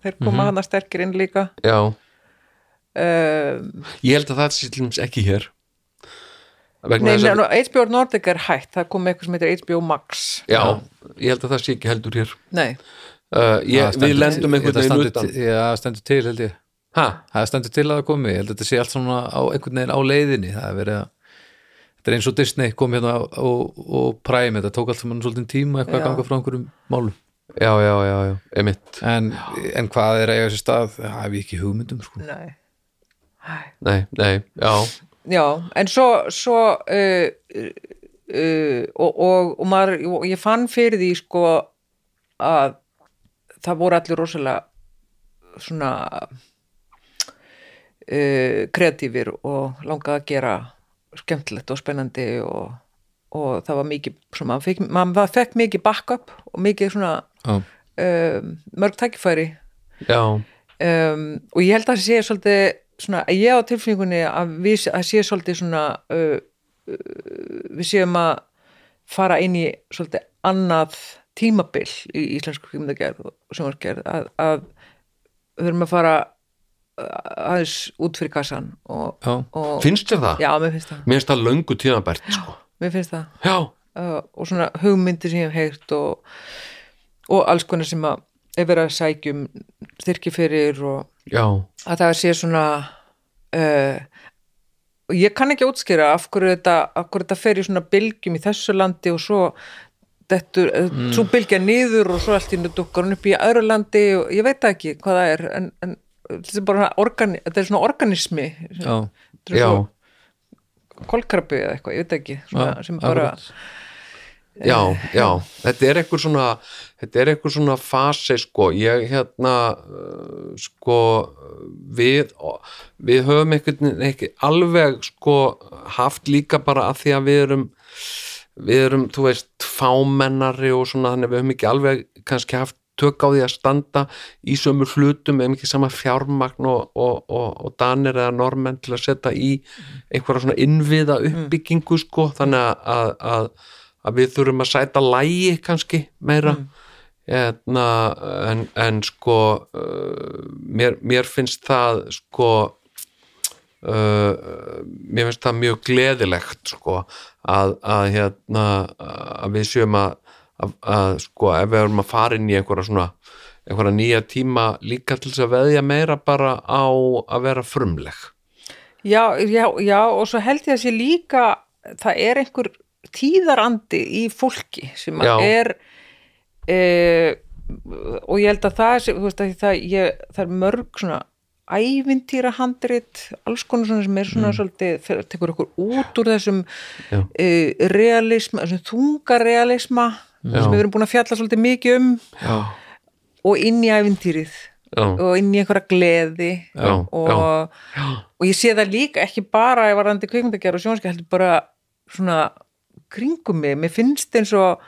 þeir koma mm hann sterkir inn líka. Já, uh, ég held að það sé til dæmis ekki hér. Nei, að HBO Nordic er hætt, það kom eitthvað sem heitir HBO Max. Já, ég held að það sé ekki heldur hér. Nei, uh, ég, Það við lendum einhvern veginn Já, það stendur til held ég. Ha, Það stendur til að það komi, ég held að þetta sé allt svona á einhvern veginn á leiðinni. Það er verið að þetta er eins og Disney kom hérna og, og Prime, þetta tók allt saman svolítið tíma eitthvað Já. að ganga frá einhverjum málum. Já, já, já, já, emitt en, en hvað er eiga sér stað? Það hef ég ekki hugmyndum sko. nei. Nei, nei, já, Já, en svo, svo uh, uh, og, og, og maður, og ég fann fyrir því sko að það voru allir rosalega svona uh, kreatífir og langaði að gera skemmtilegt og spennandi og, og það var mikið svona, maður, fekk, maður fekk mikið backup og mikið svona Já. um, mörg tækifæri já, um, og ég held að það sé svolítið svona, ég á tilfinningunni að við að sé svolítið svona uh, uh, við séum að fara inn í svolítið annað tímabil í íslensku kvímyndagerð og sjónvarsgerð að, að við höfum að fara aðeins út fyrir kassan og, og finnst þér það? já, mér finnst það, mér finnst það löngu tíðanbært sko. mér finnst það já, uh, og svona hugmyndir sem ég hef heyrt og, og alls konar sem að verið að sækjum styrki fyrir og já, að það sé svona uh, ég kann ekki útskýra af hverju þetta, af hverju þetta fer í svona bylgjum í þessu landi og svo dettur, mm. svo bylgja niður og svo allt í nú dukkar hún upp í öðru landi og ég veit ekki hvað það er en, en þetta er bara organi, þetta er svona organismi Já, er já, svo kolkrabbi eða eitthvað, ég veit ekki svona, Já, sem bara akkurat. já, já þetta er einhver svona þetta er einhver svona fasi sko. Ég hérna uh, sko við við höfum einhvern veginn ekki alveg sko haft líka bara að því að við erum við erum, þú veist, fámennari og svona, þannig að við höfum ekki alveg kannski haft tök á því að standa í sömu hlutum, höfum ekki sama fjármagn og, og, og, og danir eða normenn til að setja í einhverja svona innviða uppbyggingu sko, þannig að, að, að, við þurfum að sæta lægi kannski meira. Hérna, en, en sko uh, mér, mér finnst það sko uh, mér finnst það mjög gleðilegt sko að, að hérna að við séum að, að, að sko ef við erum að fara inn í einhverja svona einhverja nýja tíma líka til þess að veðja meira bara á að vera frumleg Já, já, já, og svo held ég að sé líka, það er einhver tíðarandi í fólki sem Já. er e, og ég held að það, þú veist að það, ég, það er mörg svona ævintýra handrit, alls konar svona sem er svona svolítið, fer- tekur okkur út úr þessum e, realisma, þessum þungarealisma. Sem við erum búin að fjalla svolítið mikið um. Já, og inn í ævintýrið. Já, og inn í einhverja gleði. Og, og ég sé það líka ekki bara ef varandi kvikmyndagjara og sjónskja heldur bara svona kringum mig, mér finnst eins og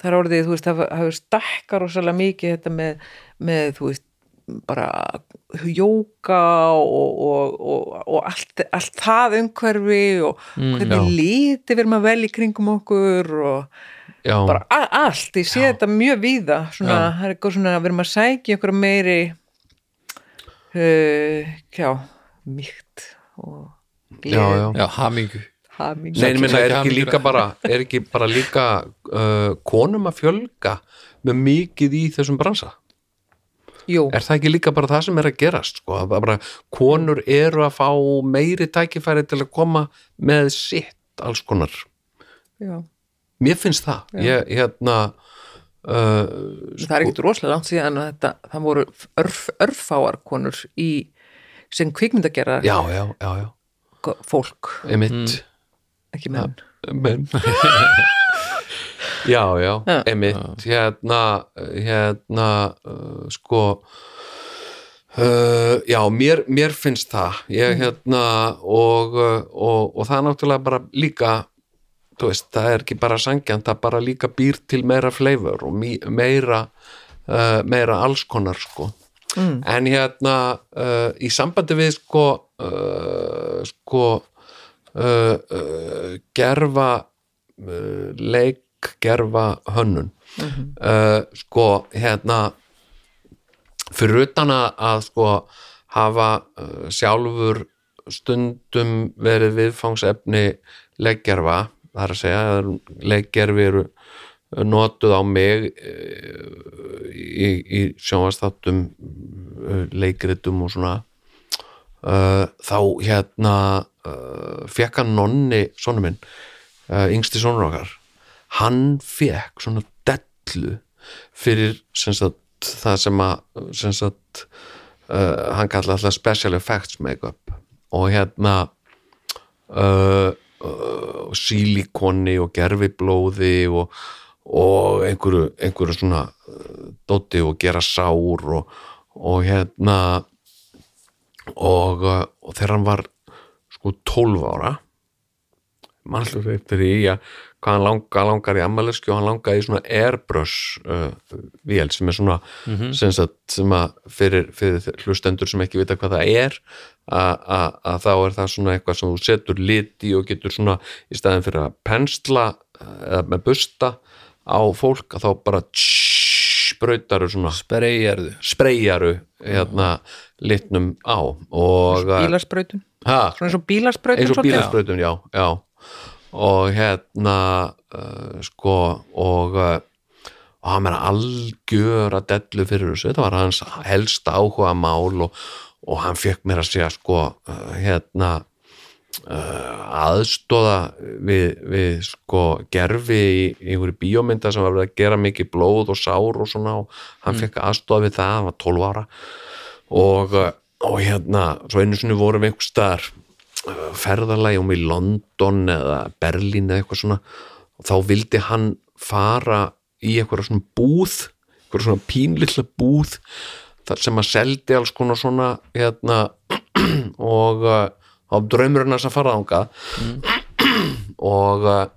það er orðið, þú veist, það hafa stakkar og svolítið mikið þetta með, með þú veist, bara jóka og, og, og, og allt, allt það umhverfi og hvernig já. liti við erum að velja kringum okkur og já, bara allt, ég sé þetta mjög víða svona, það er eitthvað svona að við erum að sækja ykkur meiri uh, já, mýkt og já, já. Já, hamingu. Haming Nei, ég meina, er ekki bara er ekki bara líka uh, konum að fjölga með mikið í þessum bransa? Jú, er það ekki líka bara það sem er að gerast sko? að bara konur eru að fá meiri tækifæri til að koma með sitt alls konar? Já. Mér finnst það. Ég, hérna uh, það er ekkert rosalega langt síðan að þetta, það voru örf, örfáar konur í sem kvikmyndagerðar. Já, já, já, já. Fólk, einmitt. Ekki menn. Menn. (laughs) Já, já, Já. einmitt. Hérna, hérna uh, sko uh, já, mér, mér finnst það. Ég hérna og, uh, og, og það er náttúrulega bara líka veist, það er ekki bara sangjant það bara líka býr til meira flavor og meira uh, meira allskonar sko. Mm. en hérna uh, í sambandi við sko uh, sko uh, uh, gerfa uh, leik gerfa hönnun. Uh, sko hérna fyrir utan að, sko hafa sjálfur stundum verið viðfangsefni leikgerfa það er að segja leikgerfi eru notuð á mig eh, í, í sjónvastáttum leikritum og svona. Uh, þá hérna fekk hann nonni sonu minn, yngsti sonur okkar hann fekk svona dellu fyrir sem sagt, það sem að sem sagt, hann kalla alltaf special effects make-up. Og hérna uh, uh, sílikoni og gerfiblóði og, og einhverju, einhverju svona uh, dóti og gera sár og, og hérna og, uh, og þegar hann var sko 12 ára mannslur eftir í að hvað hann langar, langar í ammælisku og hann langaði í svona airbrush uh, vél sem er svona sem, sagt, sem að fyrir, fyrir hlustendur sem ekki vita hvað það er að- þá er það svona eitthvað sem þú setur lit í og getur svona í staðin fyrir að pensla eða með busta á fólk að þá bara sprautaru svona spreyjarðu spreyjaru hérna litnum á og bílarsprautun, ha, svona eins og bílarsprautun eins og bílasprautum, já, já og hérna uh, sko og uh, og hann meina algjör að dellu fyrir þessu, þetta var hans helsta áhuga mál og, og hann fekk mér að segja sko uh, hérna uh, aðstóða við, við sko gerfi í, einhverju bíómynda sem var verið að gera mikið blóð og sár og svona og hann fekk aðstóða við það, hann var 12 ára. Og, uh, og hérna svo einu sinni vorum við einhver staðar uh, ferðalagi um í London eða Berlín eða eitthvað svona og þá vildi hann fara í eitthvað svona búð eitthvað svona pínlilla búð þar sem að seldi alls konar svona hérna (clears throat) og uh, á draumurinn að fara þangað. Og uh,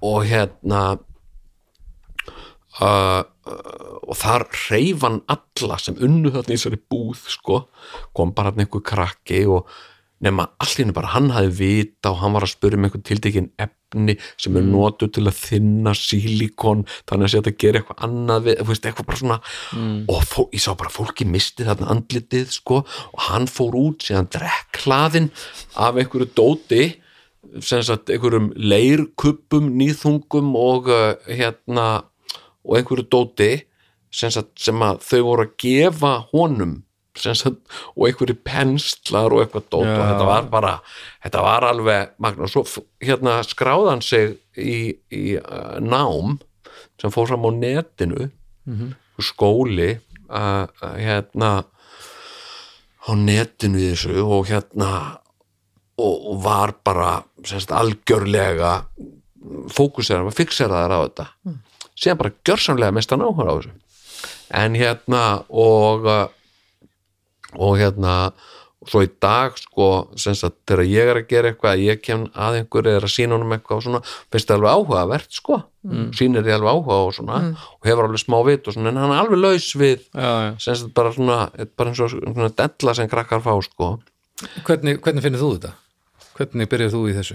og hérna uh, og þar reyf hann alla sem unnu þarna í þessari búð sko, kom bara hann einhver krakki og nema henni bara hann hafði vita og hann var að spura um einhver tiltekin efni sem er notuð til að þinna sílikon þannig að að gera eitthvað annað við, veist, eitthvað bara svona. Og fó, ég sá bara fólki misti þarna andlitið sko og hann fór út síðan drekk hlaðin af einhverju dóti sem sagt einhverjum leirkuppum, nýþungum og uh, hérna og einhverju dóti sem, sagt, sem að þau voru að gefa honum sagt, og einhverju penslar og eitthvað dót og þetta var bara þetta var alveg magna og svo hérna skráðan sig í, í uh, nám sem fór fram á netinu skóli uh, hérna á netinu í þessu og hérna og, var bara semst, algjörlega fókuseraðar, fixeraðar á þetta. Síðan bara gjörsamlega mestan áhuga á þessu. En hérna og og hérna svo í dag sko semst að þegar ég er að gera eitthvað ég kem að einhverju eða að sína honum eitthvað og svona, finnst það alveg áhugavert sko mm. sýnir ég alveg áhuga og svona og hefur alveg smá vit og svona en hann er alveg laus við já. semst að bara svona, bara eins og svona della sem krakkar fá sko Hvernig, hvernig finnir þú þetta? Hvernig byrjar þú í þessu?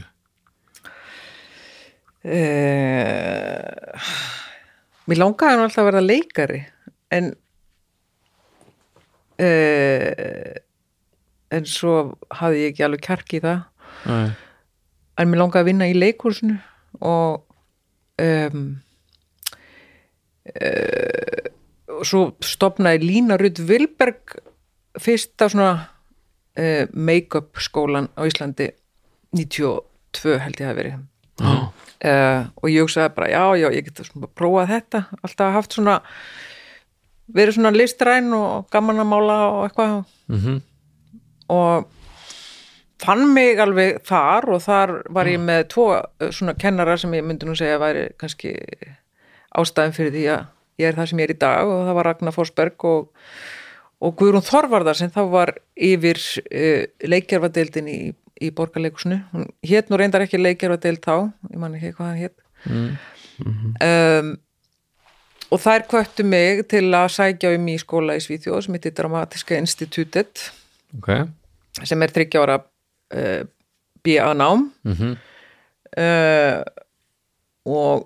uh, mér langaði nú alltaf að verða leikari en uh, en svo hafði ég ekki alveg kjark í það. Nei. en mér langaði að vinna í leikúsinu og um, uh, og svo stopnaði Lína Rudd Vilberg fyrsta svona uh, make-up skólan á Íslandi. 92 held ég að verið. Uh, og ég hugsaði bara já, já, ég get svona prófað þetta. Alltaf haft svona verið svona listræn og gaman að mála og eitthvað. Mhm. og fann mig alveg þar og þar var ég með tvo uh, svona kennara sem ég myndi nú segja væri kannski ástæðum fyrir því að ég er það sem ég er í dag og það var Ragnar Forsberg og, og Guðrún Þorvarðar sem þá var yfir uh, leikjarfadeildin í, í borgarleikusinu hún hét nú reyndar ekki leikjarfadeild þá ég man ekki hvað hann hét. Um, og þær kvöttu mig til að sækja um í skóla í Svíþjóð sem heitir Dramatiska Institutet ok. sem er þryggja ára uh, BA nám. Mm uh, og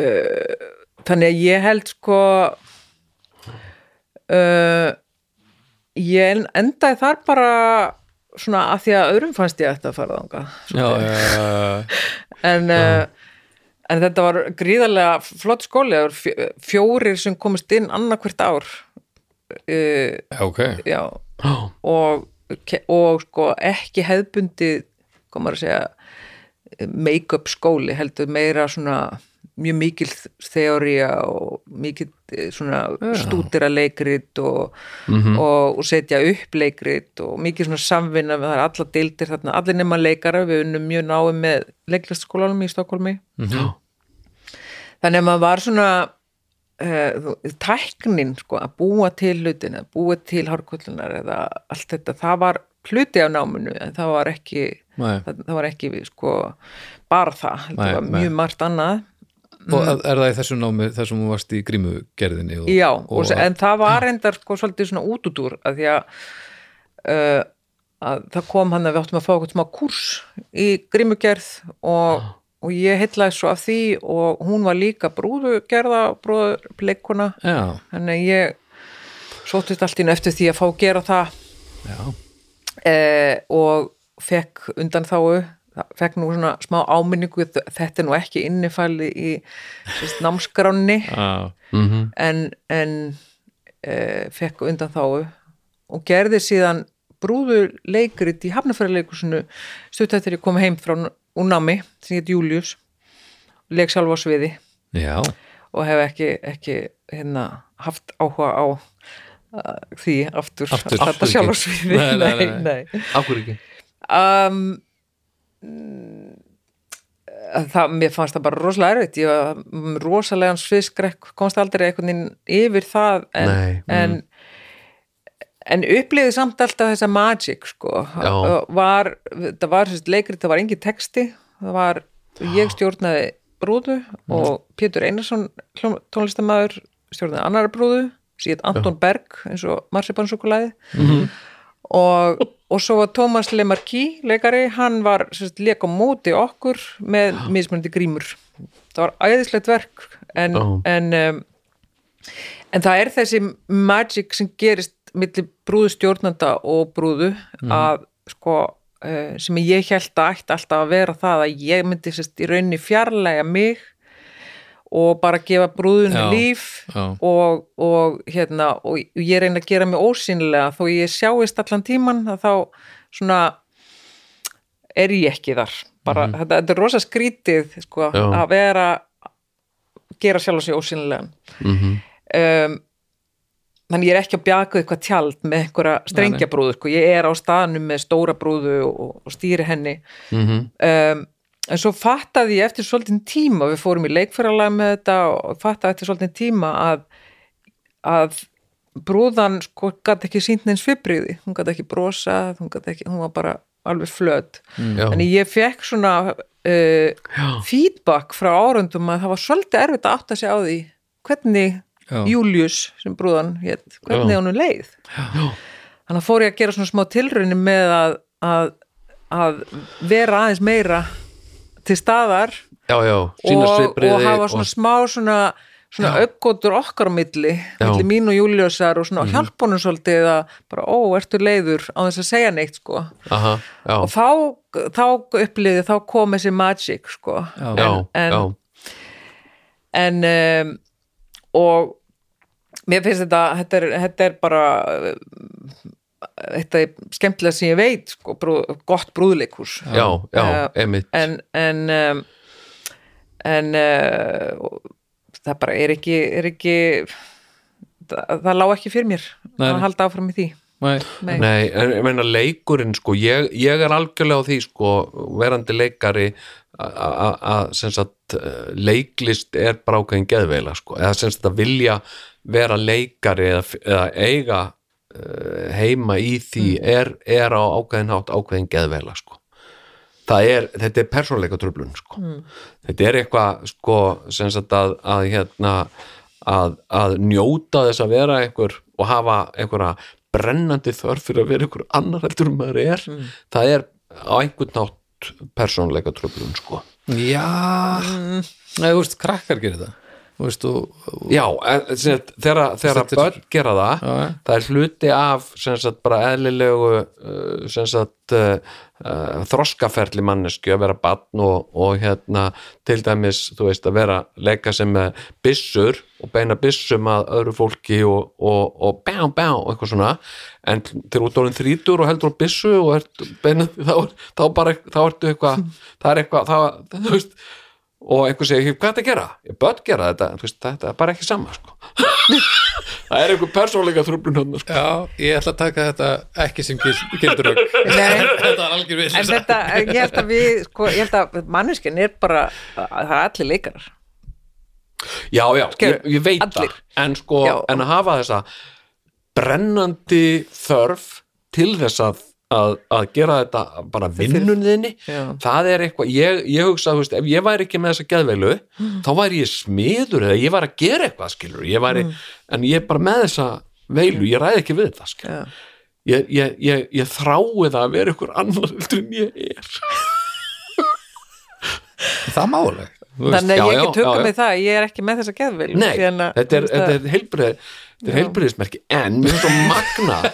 uh, þannig að ég held sko ég endaði þar bara svona að því að öðrum fannst ég að fara þangað. Já, já, já, (laughs) en, uh, en þetta var gríðarlega flott skóli. Fjórir sem komist inn annarkvært ár. Uh, já, ok. já. Og, og sko ekki hefðbundið hvað maður að segja make-up skóli heldur meira svona mjög mikil þeória og mikil eh, svona stúdira leikrit og, og, og setja upp leikrit og mikil svona samvinna það er alla deildir þarna, allir nema leikara við unnum mjög náum með leiklistskólanum í Stokkólmi Já, þannig að maður var svona uh, tæknin sko að búa til hlutin að búa til hárkollunar eða allt þetta, það var hluti af náminu en það var ekki Nei. það, það var ekki sko bara það, Nei, það var nei. mjög margt annað og er er það í þessum námi þessum þú varst í grímugerðinni og, Já, og, og, en það var reyndar sko svolítið svona út út úr að því að, uh, að það kom hann að við áttum að fá eitthvað smá kurs í grímugerð og, og ég heitlaði svo af því og hún var líka brúðugerða brúðuleikuna þannig að ég sóttist allt inn eftir því að fá að gera það. Eh, og fekk undan þáu fekk nú svona smá áminningu þetta er nú ekki innifæli í sérst, námskránni. Já, mhm, en, en e, fekk undan þáu og gerði síðan brúður leikrit í hafnafærileikusinu stutt eftir ég kom heim frá úr námi sem heit Július leik sjálf á sviði. Já, og hef ekki, ekki hérna, haft áhuga á uh, því aftur, Aftur. að Aftur þetta sjálf á sviði. Nei, nei, nei. af hverju ekki? um, mm, það, mér fannst það bara rosalega erfitt. Ég var með rosalegan sviðskrekk komst aldrei einhvern veginn yfir það en, Nei, mm. en en upplýði samt alltaf þessa magic sko, var það var leikrið, það var engin texti. Það var, ég stjórnaði brúðu og Pétur Einarsson tónlistamæður stjórnaði annara brúðu, síðan Anton Berg eins og Marsipansúkulæði og, og svo var Tómas Lemarki, leikari, hann var leik á móti okkur með mismunandi grímur. Það var æðislegt verk en, Já. en, um, en það er þessi magic sem gerist milli brúðu stjórnanda og brúðu að sko uh, sem ég held að ætti alltaf að vera það að ég myndi sérst í rauninni fjarlæga mig og bara gefa brúðunni Já, líf já. og, og hérna og ég reyna að gera mig ósýnilega þó ég sjáist allan tíman þá svona er ég ekki þar bara, þetta, þetta er rosa skrítið sko, að vera gera sjálf sig ósýnilegan Mhm. um, þannig ég er ekki að bjaka eitthvað tjald með einhverja strengjabrúðu sko. ég er á staðnum með stóra brúðu og, og stýri henni Mhm. um, en svo fattaði ég eftir svolítinn tíma, við fórum í leikfæralega með þetta og fattaði eftir svolítinn tíma að, að brúðan sko gæti ekki sínt neins svipriði, hún gæti ekki brosa hún ekki, hún var bara alveg flöt. Já. en ég fekk svona uh, feedback frá árundum að það var svolítið erfitt að átta sig á því hvernig Já. Július sem brúðan hétt, hvernig Já. honum leið. Þannig að fór ég að gera svona smá tilraunir með að, að, að vera aðeins meira til staðar já, já, sína og, og hafa svona smá svona, svona aukkotur okkar á milli, Já. milli mín og Júliusar og svona mm. hjálp honum svolítið að bara, ó, ertu leiður á þess að segja neitt sko aha, já, og þá, þá upplýði, þá kom þessi magic sko Já. já, en- já, en um, og mér finnst þetta þetta er, þetta er bara þetta er skemmtilega sem ég veit sko, brú, gott brúðleikus já, já, Eh, emitt en en um, en uh, það bara er ekki, er ekki það, það lá ekki fyrir mér Nei. að halda áfram í því Nei. Nei. Nei, en ég meina leikurinn sko, ég, ég er algjörlega á því sko, verandi leikari að eh, leiklist er bara ákveðin geðveila sko, eða sem sagt að vilja vera leikari eða, eða eiga heima í því er, er á ákveðin hátt ákveðin geðveila sko. Það er, þetta er persónleika tröflun sko. þetta er eitthvað sko, að, að hérna að, að njóta þess að vera einhver og hafa einhverja brennandi þörf fyrir að vera einhver annar heldur um maður er það er á einhvern nátt persónleika tröflun sko. Já. Nei, þú veist, krakkar gerir það Þú veist, og, og Já, sagt, þegar, þegar er- börn gera það Já, já. það er hluti af sagt, bara eðlilegu uh, sagt, uh, uh, þroskaferli mannesku að vera barn og, og hérna til dæmis, þú veist, að vera leika sem með byssur og beina byssum að öðru fólki og, og, og bá, bá, eitthvað svona en þegar út orðin þrítur og heldur á byssu og ert beina, þá, er- þá bara þá ertu eitthvað, það er eitthvað það, þú veist og einhver segir, hvað er þetta að gera? Ég börn gera þetta, veist, þetta er bara ekki sama sko. (laughs) það er einhver persónleika þrúblun hann sko. Já, ég ætla að taka þetta ekki sem gildurögg (laughs) Nei. (laughs) Þetta er algjör við en þetta, ég held að við sko, ég held að manneskinn er bara það er allir leikarar já, já, ég, ég veit allir. það en sko, Já. en að hafa þessa brennandi þörf til þess að, að, að gera þetta bara vinnunðinni Já. það er eitthvað, ég, ég hugsa þú veist, ef ég væri ekki með þessa geðveilu þá væri ég smiður eða ég væri að gera eitthvað skilur, ég væri, en ég er bara með þessa veilu, ég ræði ekki við þetta skilur ég, ég, ég, ég þrái það að vera ykkur annar en ég er. (laughs) Það málega þannig að ég ekki já. mig það ég er ekki með þessa geðvill Nei, þetta er, þetta er heilbrið þetta er heilbriðismerki, en mér er svo (laughs) magnað.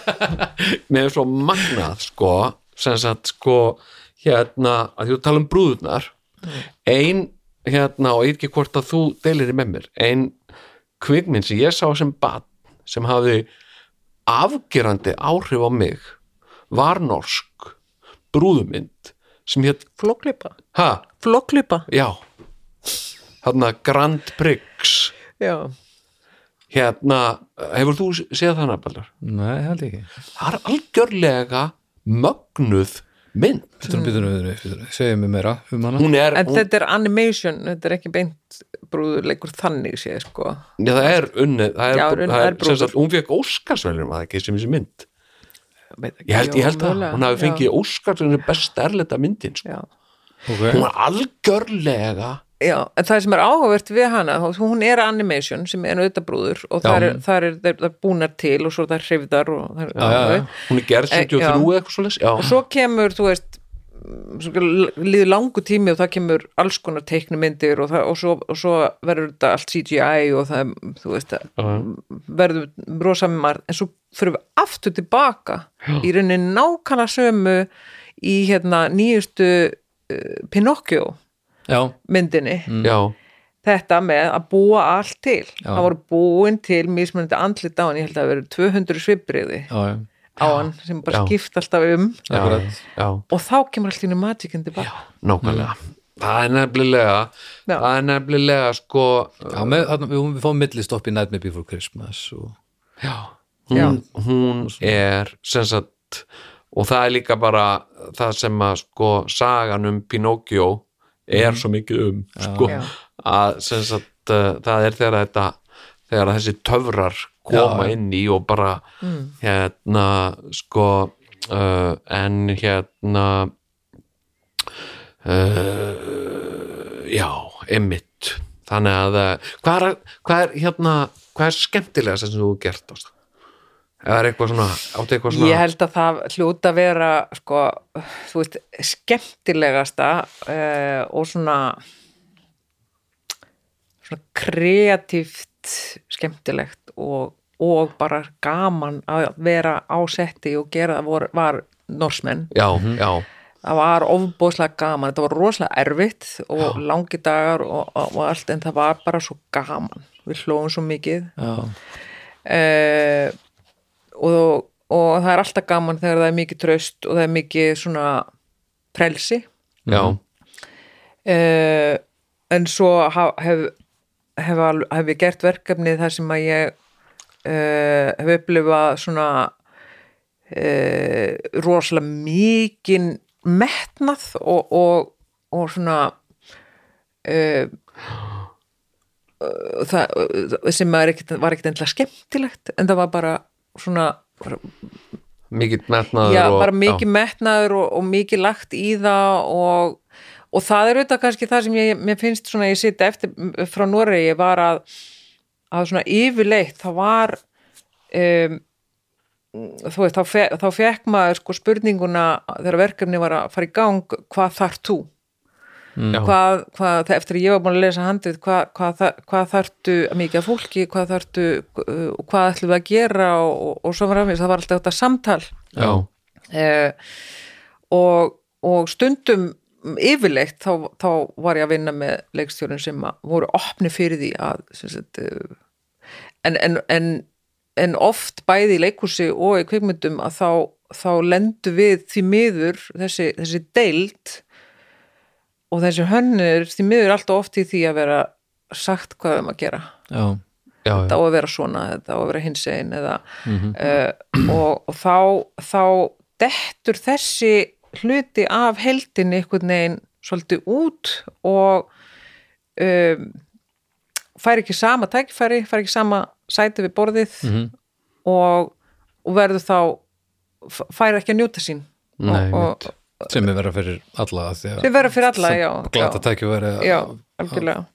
Mér er svo magnað sko, sem sagt sko hérna, að þú tala um brúðurnar ein hérna og ég veit ekki hvort að þú deilir í með mér ein kvikmynd sem ég sá sem bad sem hafði afgerandi áhrif á mig var norsk brúðumynd sem hétt, flokklipa ha, flokklipa já. Hérna Grand Prix. Já hérna, hefur þú séð það nafnbaldur? Nei, held ekki Það er algjörlega mögnuð mynd segjum mér meira um hana er, en hún, þetta er animation, þetta er ekki beint brúðuleikur þannig sé sko já, það er unnið það er, Já, það er, það er brúður. sem sagt, hún fekk Óskarsveljum að ekki sem þessi mynd ég held, ég held já, að mögulega, hún hafi fengið Óskarsveljum besta erleta myndin sko. já. okay. hún var algjörlega Já, það sem er áhugavert við hana hún er animation sem er auðvitað brúður og Já. það er, það er, það er búnar til og svo það er hrifðar og, það er, Já, já, já. hún er gerð Eh, 73 já. eða eitthvað svoleiðis já, og svo kemur, þú veist svo líður langu tími og það kemur alls konar teiknumyndir og, og, svo, svo verður þetta allt CGI og það, þú veist verður rosa marg en svo fyrir við aftur tilbaka í rauninni nákvæmlega sömu í hérna nýjustu uh, Pinocchio Já, myndinni. Já, þetta með að búa allt til. Já. það voru búin til mismunandi andlit á hann, ég held að það verið 200 svipriði já, já, á hann sem bara Já. skipt alltaf um. Já, Akkurat. já, og þá kemur allt í nú magicinn tilbaka nákvæmlega. Það er nefnilega Já. það er nefnilega sko já með, þarna, við, við fáum millistopp í Nightmare Before Christmas og, Já, hún, hún er sem sagt og það er líka bara það sem að sko sagan um Pinocchio er svo mikið um sko, Já. að sagt uh, það er þegar þetta þegar þessi töfrar koma Já. inn í og bara hérna sko uh, en hérna uh, já, emmitt þannig að hvað er, hvað er hérna hvað er skemmtilega sem þú hefur gert ást? Eða er eitthvað svona áttu eitthvað svona ég held að það hljóta að vera sko, þú veist, skemmtilegasta uh, og svona svona kreatíft skemmtilegt og, og bara gaman að vera á setti og gera það vor, var norsmenn já, já, það var ofbóðslega gaman, þetta var rosalega erfitt og langi dagar og, og, og allt en það var bara svo gaman. Við hlóðum svo mikið. Já, uh, og, og það er alltaf gaman þegar það er mikið tröst og það er mikið svona frelsi. Já, uh, en svo hef, hef, hef ég gert verkefni þar sem að ég uh, hef upplifað svona uh, rosalega mikinn metnað og, og, og svona það, sem var ekkit endilega skemmtilegt en það var bara svona mikill metnaður já, og, bara mikið metnaður og, og mikið lagt í það og, og það er auðvitað kannski það sem ég, mér finnst svona ég sitja eftir frá Noregi var að, að svona yfirleitt það var um, þú veist, þá, fe, þá fekk maður sko spurninguna þegar verkefni var að fara í gang hvað þarf þú? Hvað, hvað, eftir að ég var búin að lesa handrið hvað, hvað, hvað þarftu mikið af fólki, hvað þarftu uh, hvað ætlum við að gera og, og, svo var það var alltaf þetta samtal. Eh, og, og stundum yfirleitt þá, þá var ég að vinna með leikstjórun sem voru opni fyrir því að sagt, eh, en, en, en, en oft bæði í leikhúsi og í kvikmyndum að þá, þá lendu við því miður þessi, þessi deild og þessi hönnur því miður alltaf oft í því að vera sagt hvað við um að gera já, já, þetta já. á að vera svona, þetta á að vera hinsegin eða uh, og, og þá, þá dettur þessi hluti af heldinni einhvern veginn svolítið út og um, fær ekki sama tækifæri, fær ekki sama sæti við borðið Mhm. og, og verður þá fær ekki að njóta sín Nei, og, og sem er vera fyrir alla af því að- sem verður fyrir alla, já, glata já. tækifæri já, algjörlega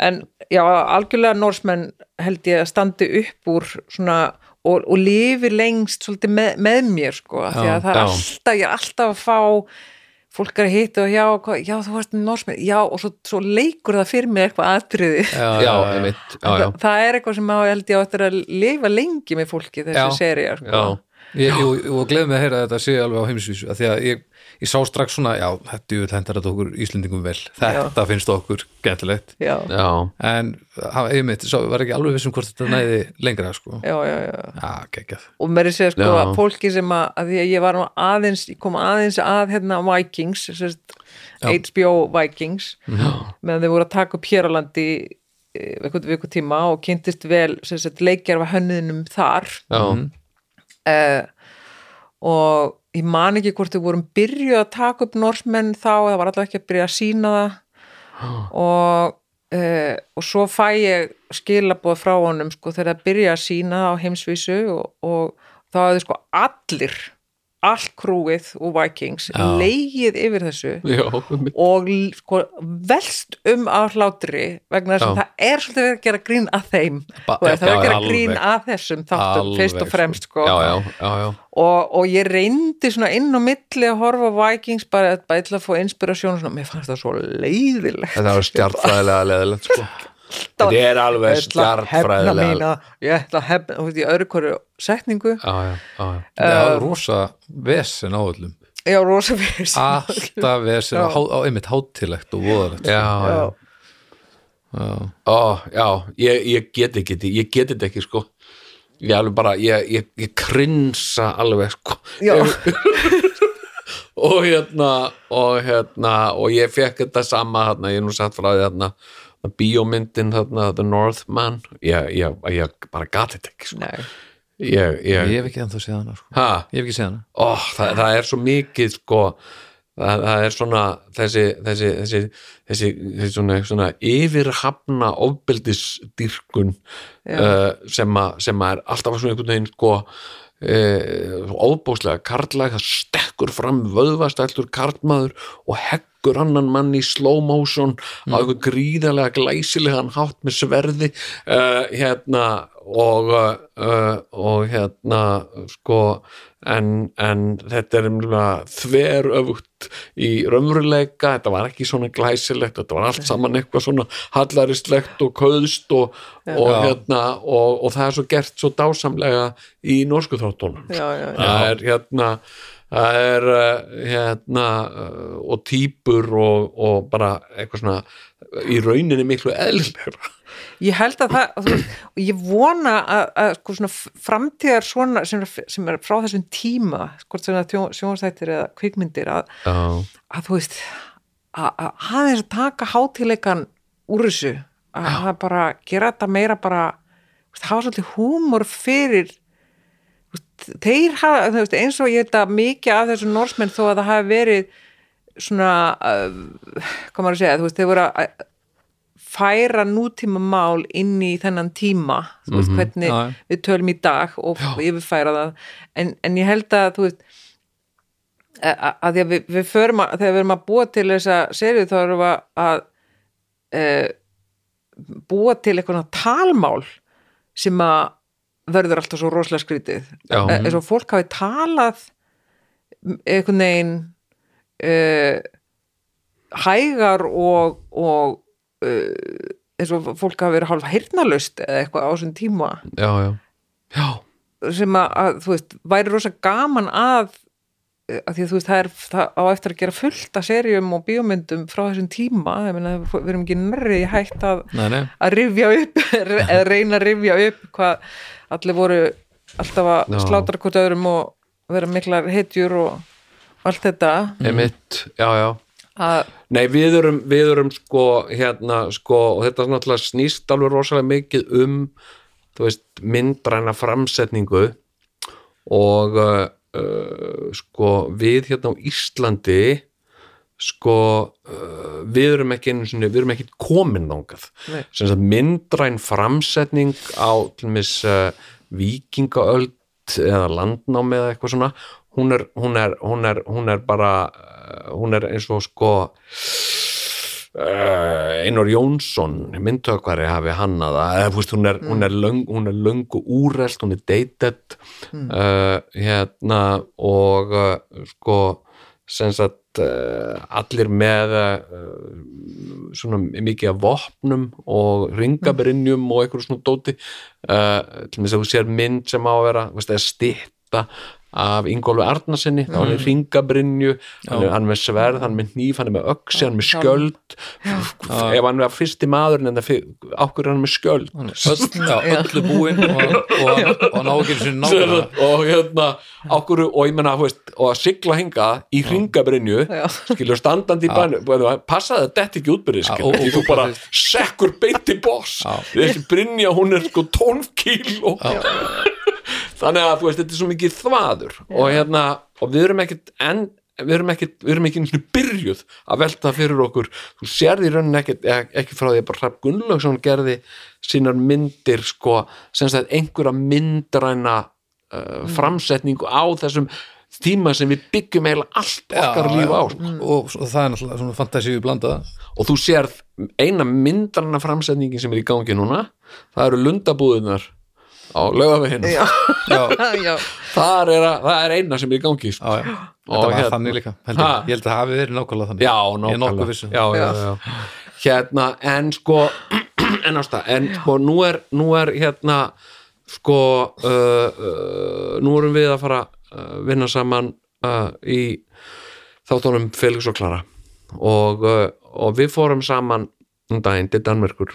en já, algjörlega Norsmenn held ég að standi upp úr svona og, og lifi lengst svolítið með, með mér sko, af því Já, að það er já. alltaf ég er alltaf að fá fólk er að hitta og já, hvað, já þú varst Norsmenn já, og svo, svo leikur það fyrir mig eitthvað já, já, já, já, Það, það er eitthvað sem á, ég held ég á eftir að lifa lengi með fólki þessi Já. sería sko. já, og gleði mig að heyra að þetta sé alveg á heimsvísu að því að ég, ég sá strax svona já, þetta hendar þetta okkur Íslendingum vel. Þetta finnst okkur gætilegt já, já, en hafa- einmitt, sá, var ekki alveg vissum hvort þetta næði lengra sko. já, já, já. Já, geggjað. Og mér er segja sko Já. að fólki sem að, að því að ég var nú aðeins, ég kom aðeins að hérna Vikings, sérst, HBO Vikings, meðan þau voru að taka upp hér á landi eitthvað viku tíma og kynntist vel sérst, leikjarfa hönniðnum þar. Já, uh, og ég man ekki hvort þau vorum byrjuð að taka upp norsmenn þá, það var alltaf ekki að byrja að sína það. Og, uh, og svo fæ ég skilaboð frá honum sko þegar að byrja að sína það á heimsvísu og, og þá hefði sko allir allt krúið og Vikings Já. leigið yfir þessu já, og sko, velst um á hlátri vegna þess að það er svolítið verið að gera grín að þeim Ba- veist, það er að gera alveg. grín að þessum þáttum fyrst og fremst sko. já. Og, og ég reyndi svona inn á milli að horfa Vikings bara, bara til að fá inspirasjón og svona, mér fannst það svo leiðilegt þetta var stjartfræðilega leðilegt sko. (laughs) þetta er alveg stjartfræðilega ég ætla að hefna þú veist, í öðru hverju setningu. Já, já, já, Eh, rosa vesen á öllum. Já, rosa fyrir alltaf vesen, á, einmitt hátilegt og voðalegt. Já, já. Ó, já, ég, ég get ekki ég get þetta ekki sko. Ég alveg bara, ég, ég, ég krinsa alveg sko. Já. (laughs) og hérna og hérna, og ég fekk þetta sama hérna, ég er nú satt frá því hérna bíómyndin þarna, The Northman. Ég, ég, ég bara gat þetta ekki sko. Nei, ég, ég ég, hef ekki ennþá séð hana sko. ha, ég hef ekki séð hana. Ó, það, það er svo mikið sko. Það, það er svona þessi þessi, þessi, þessi, þessi svona, svona yfirhafna ofbeldisdýrkun uh, sem, að, sem að er alltaf svona einhvern veginn sko óbúslega karlæg það stekkur fram vöðvastæltur karlmaður og heggur annan mann í slow motion á einhvern gríðarlega glæsilegan hátt með sverði uh, hérna og uh, og hérna sko en, en þetta er umlega þver öfugt í raunveruleika, þetta var ekki svona glæsilegt, þetta var allt saman eitthvað svona hallaristlegt og köðst og, og hérna og, og það er svo gert svo dásamlega í norsku þáttunum það er hérna það er uh, hérna uh, og týpur og, og bara eitthvað svona í rauninni miklu eðlilegra. Ég held að það, veist, ég vona að, að sko svona framtíðar svona sem er, sem er frá þessum tíma, sem það sjónastættir eða kvikmyndir, að, Já, að þú veist, að, að aðeins að taka hátileikan úr þessu, að það bara gera þetta meira bara, hafa svolítið húmor fyrir þeir hafa, þú veist, eins og ég held að mikið af þessum norsmenn þó að það hafi verið svona uh, hvað maður að segja, þú veist, þeir voru að færa nútíma mál inn í þennan tíma þú veist, hvernig já, já. við tölum í dag og yfirfæra það. En, en ég held að, þú veist að, að því að við, við förum að þegar við erum að búa til þessa serið þá erum við að e, búa til eitthvað talmál sem að verður alltaf svo rosalega skrítið. Já. E- eins og fólk hafi talað einhvern veginn uh, hægar og, og uh, eins og fólk hafi verið hálf heyrnalust eða eitthvað á þessum tíma. Já, já, já, sem að, þú veist, væri rosa gaman að að því að þú veist, það er það á eftir að gera fullt af serjum og bíómyndum frá þessum tíma, ég meina, við erum ekki nærri hægt að, nei, nei, að rifja upp (laughs) eða reyna að rifja upp hvað allir voru alltaf að Já. slátra hvort öðrum og vera miklar hetjur og allt þetta. Emitt, já, já. Að, Nei, við erum, við erum sko hérna, sko, og þetta er náttúrulega snýst alveg rosalega mikið um þú veist, myndræna framsetningu og uh, uh, sko, við hérna á Íslandi sko, uh, við erum ekki einu sinni, við erum ekki komin nángað sem sagt myndræn framsetning á til mis uh, vikingaöld eða landnámi eða eitthvað svona hún er, hún er, hún er, hún er bara uh, hún er eins og sko Einar Jónsson myndtökvari hafi hannaða veist, hún er, hún er, löng, löngu úrelt, hún er dated. Uh, hérna og uh, sko sagt uh, allir með svona mikið af vopnum og ringabrinnjum og einhverju svona dóti. Til þess að þú sér mynd sem á að vera veist, að stitta af Ingólfi Arnarsinni, þá hann er ringabrynju hann er, hann með sverð, hann er með hníf hann er með öxi, hann er með skjöld. Ef hann er fyrsti maðurinn en það ákveður hann með skjöld? Hann er öll, já, öllu búinn og, og, og, og ná ekki einu sinni nákvæmlega. og hérna ákveður, og ég menna og að sigla hinga í ringabrynju Já. skilur standandi í bænu passaði að þetta ekki útbyrði Já, skilur, og- því þú og- bara sekkur beint í boss. Já. þessi brynja hún er sko 12 kíl þannig að þú veist þetta er svo mikið þvaður og hérna og við erum ekkit enn við erum ekki, við erum ekki einu sinni byrjuð að velta fyrir okkur, þú sérði í rauninni ekki, ekki frá því að bara Hrafn Gunnlaugsson gerði sínar myndir sko, sem sagt einhverja myndræna uh, framsetningu á þessum tíma sem við byggjum eiginlega allt okkar Já, líf á sko. og, og það er náttúrulega svona fantasíu blandaða og þú sérð eina myndræna framsetningin sem er í gangi núna það eru lundabúðunar á laugaveginu já, já, (laughs) já, það er, að, það er eina sem er í gangi sko. já, já. Og þetta var hérna- þannig líka ég, ég held að það hafi verið nákvæmlega þannig. Já, nákvæmlega. vissum já, já, já. hérna, en sko (clears throat) en ásta, en sko nú er, nú er hérna sko uh, uh, nú erum við að fara að vinna saman uh, í þáttunum Felix og Klara. Og, uh, og við fórum saman um daginn til Danmerkur.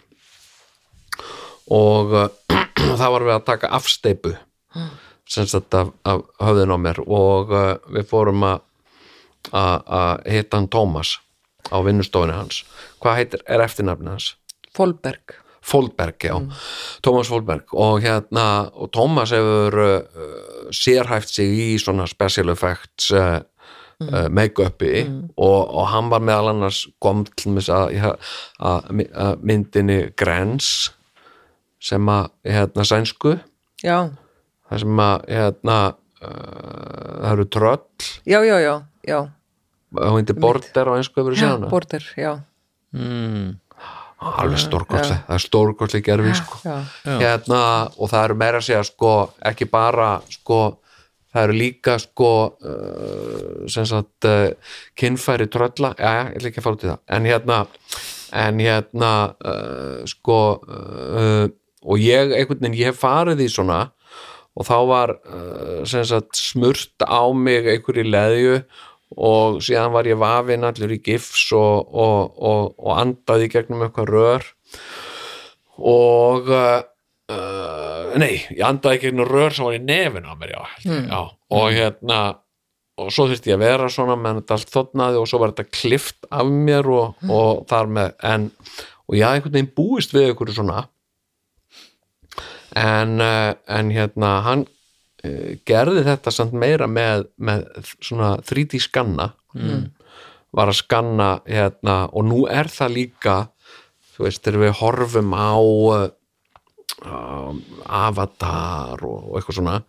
Og (clears throat) uh, það var við að taka afsteipu sem sagt af, af höfðin á mér og uh, við fórum að hitta hann Tómas á vinnustofunni hans. Hvað heitir, er eftirnafni hans? Folberg. Fólberg, já, Tómas Fólberg og hérna, og Tómas hefur uh, sérhæft sig í svona special effects uh, uh, make-upi. Og, og hann var meðal annars kom til þess að, að, að myndinni Grens sem að, hérna, sænsku. Já, það sem að, hérna uh, það eru tröll. Já, já, já, já, hún heitir Border á einsku hefur séð já hana? Border, já, mm, alveg stórkostlega, það er stórkostlega gerfi sko. já, hérna, og það eru meira að segja sko, ekki bara sko, það eru líka sko uh, sem sagt uh, kynfæri trölla, já, já, ég ætla ekki að fara út í það. En hérna en hérna uh, sko uh, og ég, einhvern veginn, ég hef farið í svona og þá var sem sagt smurt á mig einhverju leðju og síðan var ég vafinn allur í gifs og, og, og, og andaði gegnum eitthvað rör. Og uh, nei, ég andaði einu rör sem var í nefinu á mér, já, ég, já. Og hérna og svo þurfti ég að vera svona meðan þetta allt þotnaði og svo var þetta klift af mér og, og þar með en, og ég hafði einhvern veginn búist við einhverju svona en, uh, en hérna hann uh, gerði þetta samt meira með, með svona 3D skanna mm. var að skanna hérna, og nú er það líka þú veist, þegar við horfum á um, avatar og, og eitthvað svona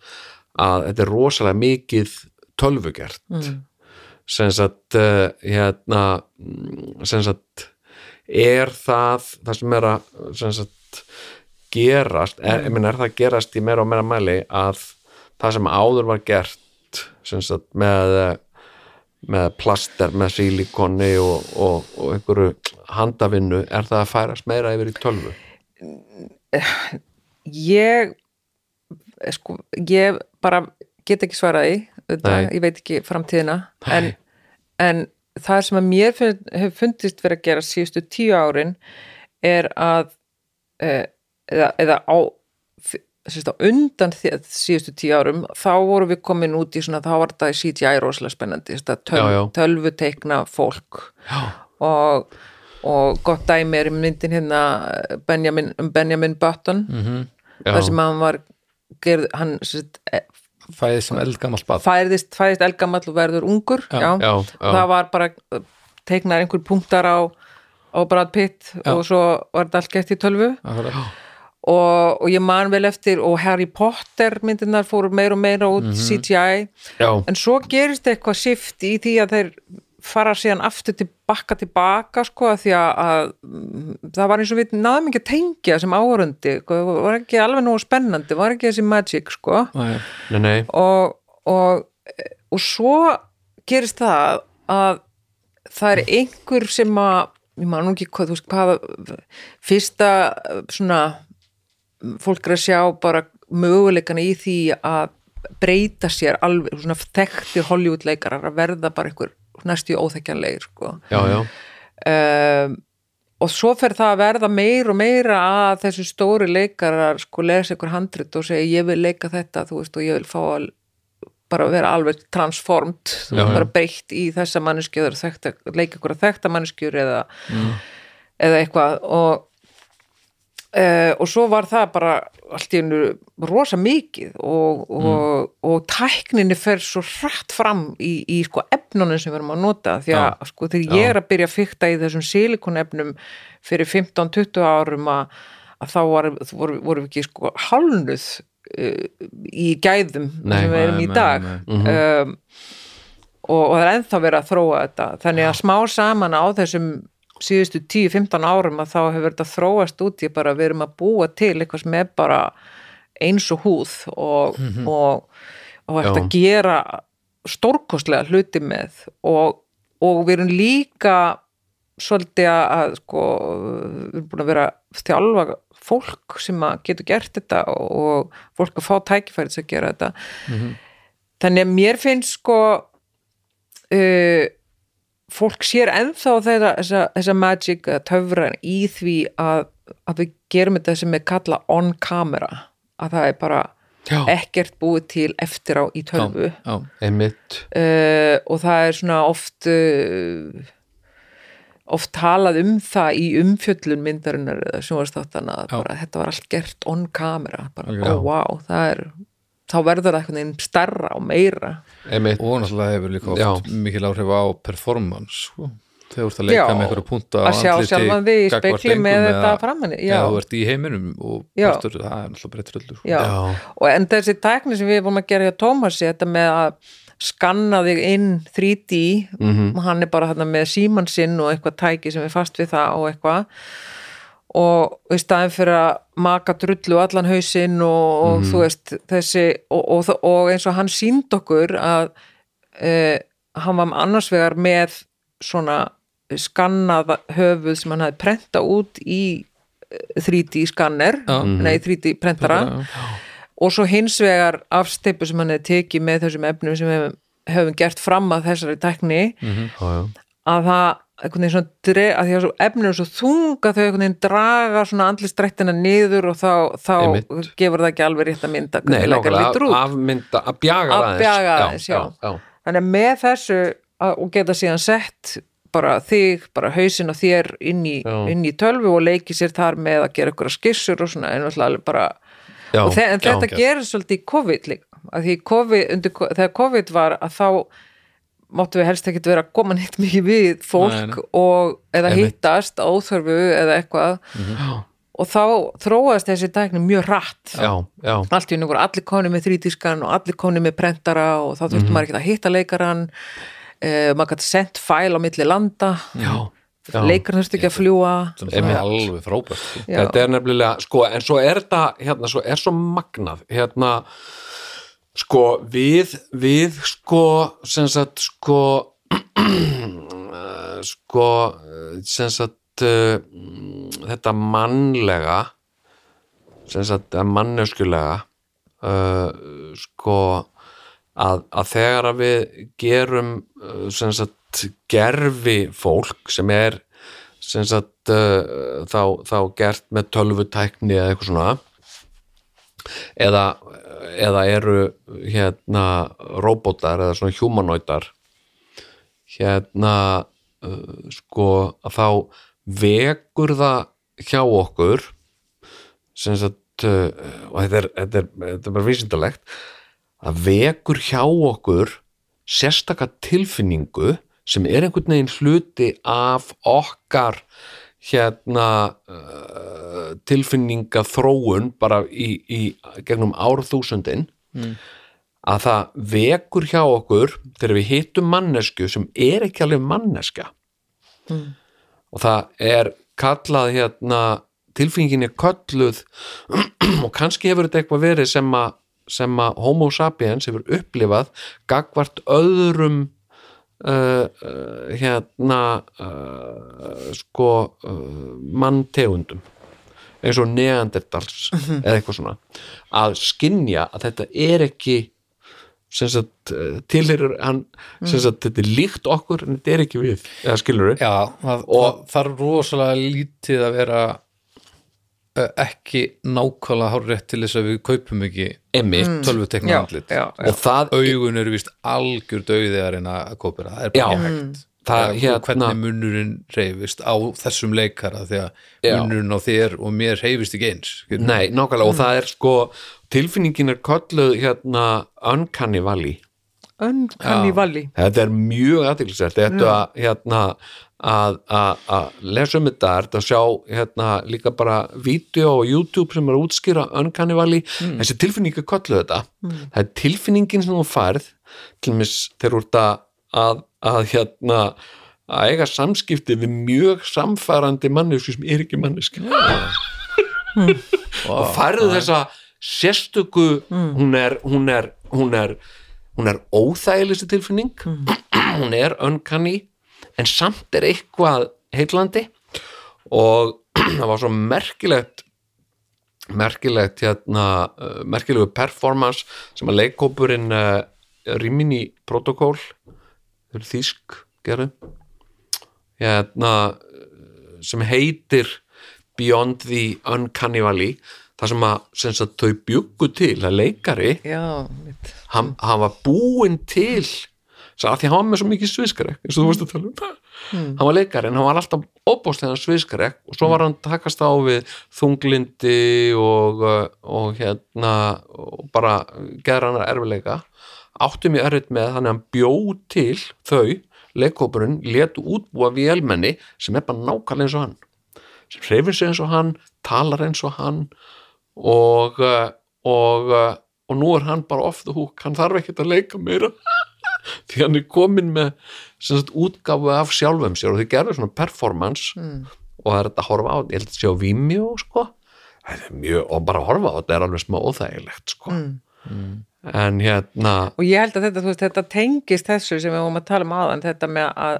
að þetta er rosalega mikið tölvugert mm. sem sagt hérna mm, sem sagt er það það sem er að sem sagt gerast, er, meina er það að gerast í meira og meira mæli að það sem áður var gert sagt með með plaster, með sílikonni og, og, og einhverju handavinnu, er það að færast meira yfir í tölvu? ég sko, ég bara get ekki svaraði ég veit ekki framtíðina en, en það sem að mér fund, hefur fundist verið að gera síðustu tíu árin er að eh, eða, eða á sérst, á undan því, síðustu tíu árum þá vorum við komin út í svona þá var þetta í CGI rosalega spennandi Já, já. töl, tölvuteikna fólk og, og gott dæmi er í myndin hérna Benjamin, um Benjamin Button Já, þar sem hann var gerð, hann sérst, fæðið sem eldgamall bad fæðist, fæðist elgamall og verður ungur já, já, já. og það var bara teiknar einhver punktar á, á Brad Pitt Já. og svo var þetta allt gett í tölvu. Og, og ég man vel eftir og Harry Potter myndirnar fóru meira og meira út Mhm. CGI já, en svo gerist eitthvað shift í því að þeir fara síðan aftur tilbaka tilbaka sko að því að, að mm, það var eins og við náðum ekki að tengja sem áhörundi, sko, það var ekki alveg nógu spennandi, var ekki þessi magic sko. Nei, nei. Og, og, og svo gerist það að það er einhver sem að ég man nú ekki hvað, þú veist, hvað fyrsta svona fólk er að sjá bara möguleikana í því að breyta sér alveg, svona þekktir Hollywood-leikarar að verða bara einhver næstu óþekkjanlegir sko. Já, já, um, og svo fer það að verða meir og meira að þessu stóri leikarar sko lesa ykkur handrit og segja ég vil leika þetta veist og ég vil fá að bara vera alveg transformed þú Já, bara breytt í þessa manneskjöður leika að þekta manneskjur eða, eða eitthvað. Og Uh, og svo var það bara allt í hennu rosa mikið og, og, og tækninni fer svo hratt fram í, í sko efnunum sem við erum að nota því að sko þegar ég er að byrja að fykta í þessum silikonefnum fyrir 15-20 árum að, að þá var, voru, voru við ekki sko hálnuð uh, í gæðum Nei, sem við erum nei, í nei, dag. nei. um, og, og það er ennþá verið að þróa þetta. Þannig að smá saman á þessum síðustu 10-15 árum að þá hefur þetta þróast út í bara við erum að búa til eitthvað sem er bara eins og húð og, og, og hægt Já. að gera stórkostlega hluti með og, og við erum líka svolítið að, sko, við erum búin að vera þjálfa fólk sem getur gert þetta og fólk að fá tækifæri til að gera þetta. Þannig að mér finnst sko uh, fólk sér þeirra, þessa, þessa magic töfran í því að, að við gerum þetta sem er kalla on camera að það er bara Já. ekkert búið til eftir á í tölvu. Já, einmitt. Uh, og það er svona oft uh, oft talað um það í umfjöllun myndarinnar eða sjónvarsþáttana að bara þetta var allt gert on camera bara, ó wow, það er þá verður það einhvern veginn stærra og meira einmitt, og náttúrulega hefur líka Já. oft mikil áhrif á performance sko. þegar þú ert að leika Já, með einhverju punta að sjá sjálfan þig í spekli með þetta framann já, eða þú ert í heiminum og Já. partur, það er náttúrulega breytt röldur sko. já. Já. og en þessi tækni sem við vorum að gera hjá Tómasi þetta með að skanna þig inn 3D Mhm. og hann er bara þarna með síman sinn og eitthvað tæki sem er fast við það og eitthvað og í staðin fyrir að maka drullu allan hausinn og, og Mhm. þú veist þessi og, og, og eins og hann sínd okkur að uh, hann var annars vegar með svona skannað höfuð sem hann hafði prenta út í eh, 3D skanner Já. nei 3D prentara. Og svo hins vegar afsteipu sem hann hefði tekið með þessum efnum sem við höfum, höfum gert fram að þessari tækni já, já, að það einhvern veginn svona dre, að því að svo efnum er svo þunga þau einhvern veginn draga svona andlistrættina niður og þá, þá gefur það ekki alveg rétt að mynda nei, nákvæmlega að mynda, að bjaga Að aðeins bjaga aðeins, já. já, þannig að með þessu að, og geta síðan sett bara þig, bara hausinn og þér inn í, Já. inn í tölvu og leiki sér þar með að gera ykkur skissur og svona alveg bara, já, en já, þetta já. gerir svolítið í COVID líka að því COVID, undir, þegar COVID var að þá máttu við helst ekkert vera að koma neitt mikið við fólk Nei, nei. og eða Einmitt. hittast á óþörfu eða eitthvað og þá þróaðist þessi tækni mjög rætt allt í einu voru allir koni með þrítískan og allir koni með prentara og þá Mhm. þurfti maður ekki að hitta leikaran uh, maður gæti sendt fæl á milli landa já, já. leikaran þurfti ekki að fljúa er alveg frábært sko. Þetta er nefnilega, sko, en svo er þetta hérna, svo er svo magnað hérna, sko, við við, sko, sem sagt, sko eh, (clears throat) sko, eh, sem sagt uh, þetta mannlega sem sagt, að manneskulega uh, sko að, að þegar að við gerum sem sagt gerfi fólk sem er sem sagt uh, þá, þá gert með tölvutækni eða eitthvað svona eða, eða eru hérna róbótar eða svona humanoidar hérna uh, sko að þá vekur það hjá okkur sem sagt uh, og þetta er, þetta er, þetta er bara vísindalegt að vekur hjá okkur sérstaka tilfinningu sem er einhvern veginn hluti af okkar hérna uh, tilfinninga þróun bara í, í gegnum árþúsundin að það vekur hjá okkur þegar við hittum mannesku sem er ekki alveg manneska og það er kallað hérna tilfinningin er kölluð (clears throat) og kannski hefur þetta eitthvað verið sem að, sem að homo sapiens hefur upplifað gagvart öðrum uh, uh, hérna uh, sko manntegundum eins og neandertals eða eitthvað svona að skinja að þetta er ekki sem sagt þetta er líkt okkur en þetta er ekki við eða skilur við Já, það, Og- það þarf rosalega lítið að vera ekki nákvæmlega hár rétt til þess að við kaupum ekki emitt tölvutekna andlit. já, já. og það augun eru vist algjör dauði að reyna að kópira, það. Er bara hægt. Það, Og hérna- hvernig munnurinn reyfist á þessum leikara því að Já. munnurinn á þér og mér reyfist ekki eins skilur. Nei, nákvæmlega. Og það er sko tilfinningin er kölluð hérna uncanny valley. Uncanny. Valley. Þetta er mjög aðtilsvært þetta að hérna að, að, að lesa um þetta er þetta að sjá hérna líka bara vídeo á YouTube sem er að útskýra uncanny valley. Þessi tilfinning er kölluð þetta. Það er tilfinningin sem þú færð til mis þegar þú ert að, að, hérna að eiga samskipti við mjög samfærandi mannesku sem er ekki manneski (laughs) og færðu þessa sérstöku hún er hún er, hún er, hún er óþægilegsti tilfinning. (clears throat) Hún er uncanny en samt er eitthvað heillandi og (clears throat) það var svo merkilegt merkilegt hérna uh, merkilegu performance sem að leikkópurinn uh, Rimini Protocol þau eru þýsk gerðu hérna uh, sem heitir Beyond the Uncanny Valley þar sem að, sem sagt, þau bjuggu til að leikari, Já, hann, hann var búinn til að því hann var með svo mikið sviskarek eins og þú veist að tala um. Hann var leikari en hann var alltaf óbóðslega sviskarek og svo var hann takast á við þunglindi og, og hérna og bara gerða hann erfileika átti mjög erfitt með þannig að hann bjóð til þau leikkópurinn letu útbúa vélmenni sem er bara nákvæmlega eins og hann. Sem hreyfir sig eins og hann talar eins og hann og og, og nú er hann bara off the hook. Hann þarf ekkert að leika meira (laughs) því hann er komin með sagt, útgáfu af sjálfum sér og þau gerðu svona performance og það er þetta að horfa á ég held að sé á Vimeo sko, mjög og bara horfa á þetta er alveg smá óþægilegt sko. En hérna og ég held að þetta, veist, þetta tengist þessu sem við vorum að tala um aðan þetta með að,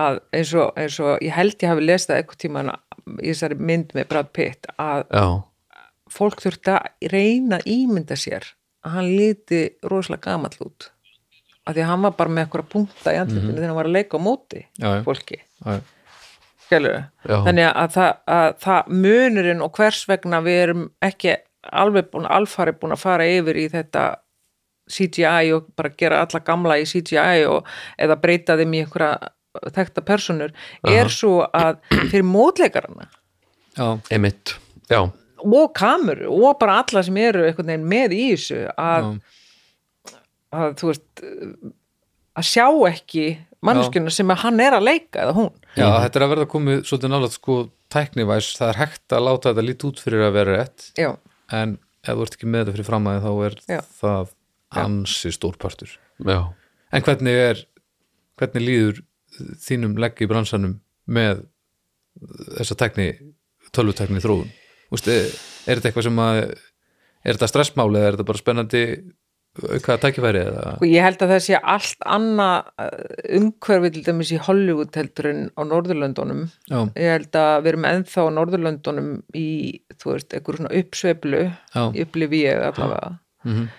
að eins, og, eins og ég held ég hafi lesið það eitthvað tíma í þessari mynd með Brad Pitt að já, fólk þurfti að reyna ímynda sér að hann líti rosalega gamall út af því að hann var bara með eitthvað punkta í andlutinu þegar hann var að leika á móti Já, já. fólki Já, já. Skilur. Já. þannig að það, að það munurinn og hvers vegna við erum ekki alveg búin, alfari búin að fara yfir í þetta CGI og bara gera alla gamla í CGI og, eða breyta þeim í einhverja þekta personur er svo að fyrir mótleikarana Já, emitt já, og kamuru og bara alla sem eru með í þessu að, að þú veist að sjá ekki mannskjuna sem að hann er að leika eða hún. Já, þetta er að verða komið svolítið nálægt sko tæknivæs, það er hægt að láta þetta lítið út fyrir að vera rétt já, en ef þú ert ekki með þetta fyrir framæði þá er Já. það ansi stórpartur já, En hvernig er hvernig líður þínum legg í bransanum með þessa tekni tölvutekni þróun? Úst, er, er þetta eitthvað sem að er þetta stressmáli eða er þetta bara spennandi aukaða tækifæri eða? Og ég held að það sé allt annað umhverfið til dæmis í Hollywood heldur en á Norðurlöndunum. Já, ég held að við erum ennþá á Norðurlöndunum í, þú veist, einhver svona uppsveiflu upplifi ég allavega. Mm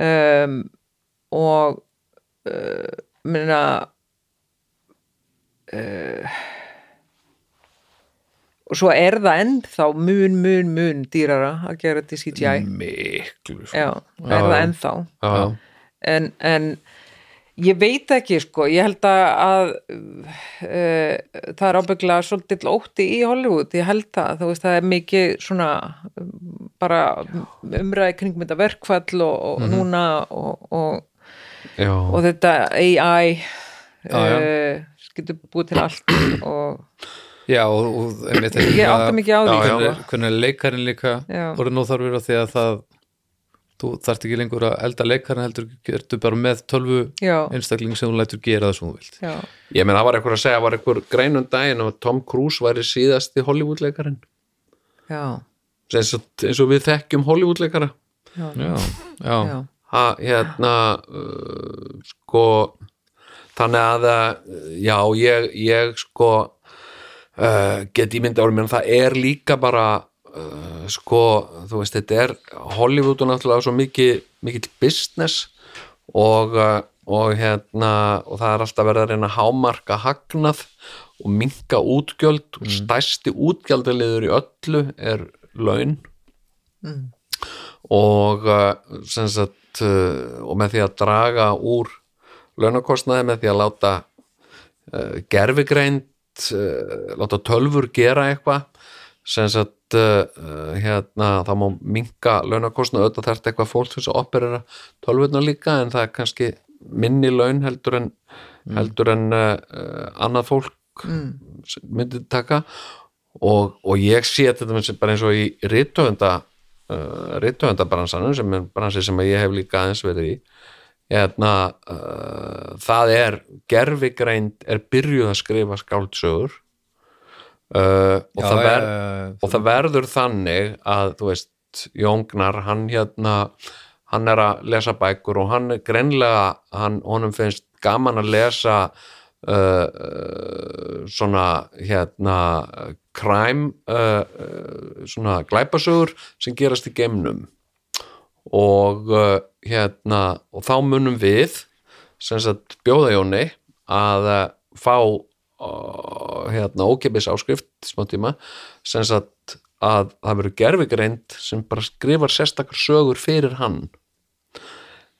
um, og uh, minna uh, og svo er það ennþá mun, mun, mun dýrara að gera þetta í CGI miklu sko. já, er Já, það já. ennþá en, en ég veit ekki sko, ég held að, að uh, það er ábygglega svolítið ótti í Hollywood, ég held þú veist, það er mikið svona bara umræði kringum þetta verkfall og, og núna og, og, já. og þetta AI uh, getur búið til allt og Já, og, einmitt (clears throat) ekki ég átta mikið á því. Já, já. hvernig, hvernig er leikarinn líka orðið nóþarfur á því að það þú þarft ekki lengur að elda leikarinn heldur gertu bara með tölvu einstakling sem þú lætur gera það sem þú vilt. Já, Ég menn, það var eitthvað að segja, var eitthvað greinum daginn og Tom Cruise væri síðasti Hollywoodleikarinn já, eins og, eins og við þekkjum Hollywoodleikara já, Já, já, já. ha, hérna uh, sko þannig að uh, já, ég, ég sko uh, get ímynda árum en það er líka bara uh, sko, þú veist, þetta er Hollywood og náttúrulega svo mikið mikill business og, uh, og hérna og það er alltaf verið að reyna hámarka hagnað og minka útgjöld. Og stærsti útgjaldaliður í öllu er laun. Og uh, sem sagt og með því að draga úr launakostnaði með því að láta gerfigreind uh, láta tölfur gera eitthvað sem sagt uh, uh, hérna þá má minka launakostnaði auðvitað þarf eitthvað fólk til þess að operera tölvurna líka en það er kannski minni laun heldur en heldur en uh, annað fólk sem myndi taka. Og, og ég sé þetta bara eins og í rithöfunda uh, rithöfundabransanum sem er bransi sem ég hef líka aðeins verið í hérna, uh, það er gerfigreind er byrjuð að skrifa skáldsögur uh, og, Já, það ver, já. og það verður þannig að þú veist, Jóngnar hann hérna, hann er að lesa bækur og hann er greinlega hann, honum finnst gaman að lesa uh, uh, svona hérna crime uh, uh, svona glæpasögur sem gerast í geimnum og uh, hérna og þá munum við sagt bjóða Jóni að uh, fá hérna ókipis áskrift smá tíma sagt að það verður gerfigreind sem bara skrifar sérstakar sögur fyrir hann.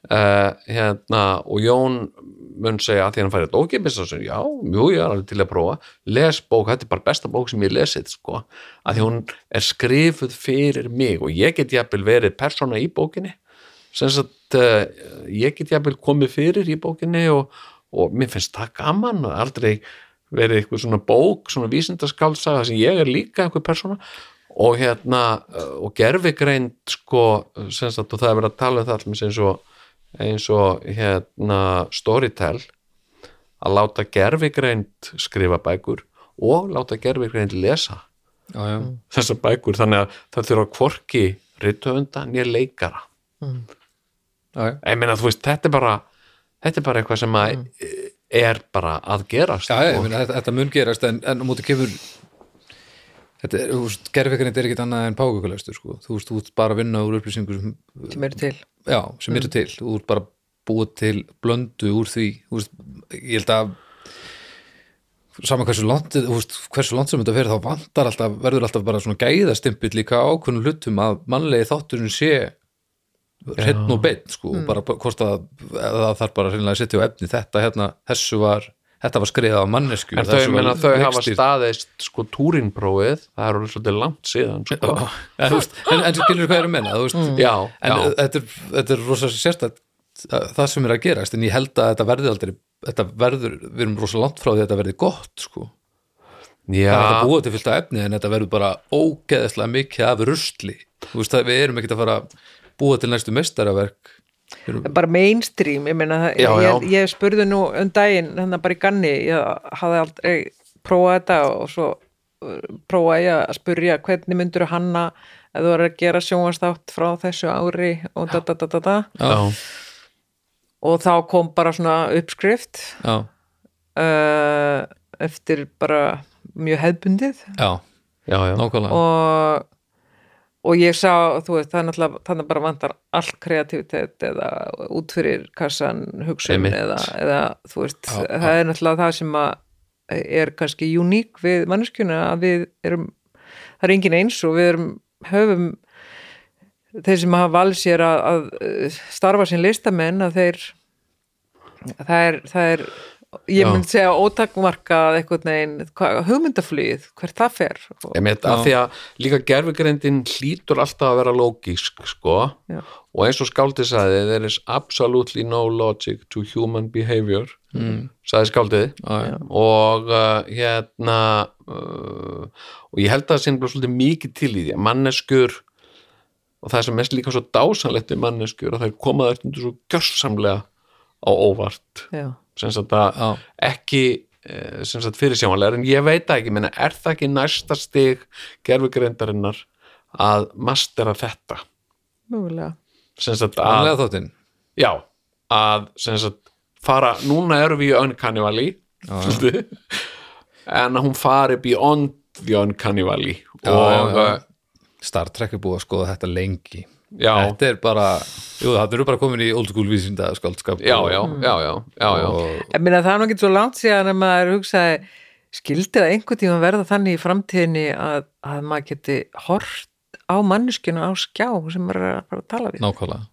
Uh, hérna og Jón mun segja að því hann færi þetta ókipis og segja, já, jú, ég er alveg til að prófa. Les bók, þetta er bara besta bók sem ég lesið sko, að því hún er skrifuð fyrir mig og ég get jafnvel verið persóna í bókinni sem sagt, uh, ég get jafnvel komið fyrir í bókinni og, og mér finnst það gaman og aldrei verið eitthvað svona bók, svona vísindaskálsaga sem ég er líka einhver persóna. Og hérna, uh, og gerfigreind sko, sem sagt, og það er verið að tala um það allmis eins og eins og hérna Storytel að láta gerfigreind skrifa bækur og láta gerfigreind lesa þessar bækur. Þannig að það þurfa hvorki rithöfunda nýja leikara. Já. Ég meina þú veist, þetta er bara þetta er bara eitthvað sem að er bara að gerast Já, ég meina, þetta, þetta mun gerast en, en á móti kemur þetta er, þú veist, gerfikarind er ekkit annað en pákukulegstur, sko, þú veist, þú ert bara að vinna úr upplýsingur sem, sem eru til. Já, sem eru til, þú ert bara búið til blöndu úr því. Þú veist, ég held að saman hversu langt þú veist, hversu langt sem þetta fyrir þá vantar alltaf, verður alltaf bara svona gæðastimpill líka á ákveðnum hlutum að mannlegi þátturinn sé hreinn og beinn, sko, Mm. bara hvort að það þarf bara að setja á efni þetta hérna, þessu var þetta var skriðað á mannesku en þau, meina, þau hafa staðist sko túrinprófið, það er orðið svolítið langt síðan sko. en, þú veist, en, en skilur hvað er að menna veist, já, en já, þetta er, þetta er rosa sérstætt það sem er að gerast en ég held að þetta verði aldrei þetta verður, við erum rosa langt frá því að þetta verði gott sko, það er já, að búa til fyllt af efni en þetta verður bara ógeðslega mikið af rusli. Þú veist, við erum ekkert að fara búa til næstu mestaraverk bara mainstream, ég meina Já, já. ég, ég spurði nú um daginn þannig bara í ganni, ég hafði aldrei prófað þetta og svo uh, prófaði ég að spurja hvernig myndur hanna að þú er að gera sjónvastátt frá þessu ári og da da da da da. Já, og þá kom bara svona uppskrift já, uh, eftir bara mjög hefbundið já, já, já. nákvæmlega. Og, og ég sá, þú veist, það er náttúrulega þannig bara vantar all kreativitet eða út fyrir kassan hugsun eða, eða þú veist, Já, það er náttúrulega það sem að er kannski uník við manneskjuna að við erum það er engin eins og við erum höfum þeir sem hafa valið sér að, að starfa sem listamenn að þeir það er, það er ég Já. mun segja ótakmarkað eitthvað neginn, hugmyndaflugið hvert það fer og, Ég með að því að líka gerfugrindin hlýtur alltaf að vera lógísk sko. Já. og eins og skáldið sagði there is absolutely no logic to human behavior mm. sagði skáldið. Já, og uh, hérna uh, og ég held að það sé svolítið mikið til í því að manneskur og það sem mest líka svo dásanlegt við manneskur að þær koma þær stundur svo gjörsamlega á óvart. Já, Já. ekki eh, sem sagt fyrirsjáanlegar. En ég veit ekki, menna, er það ekki næsta stig gerfugreindarinnar að mastera þetta? Að Annlega þáttinn já, að sagt fara, núna erum við í uncanny svolítið. En að hún fari beyond the uncanny valley Já, og já, já. eh, Star Trek er búið að skoða þetta lengi já, Þetta er bara, jú það eru bara komin í old school vísinda skáldskap já, já, já, já, já, já. og, ég meina það er ekki svo langt síðan að maður hugsaði skildi það einhvern tíma verða þannig í framtíðinni að, að maður geti hort á manneskjuna á skjá sem maður er að að tala við? Nákvæmlega.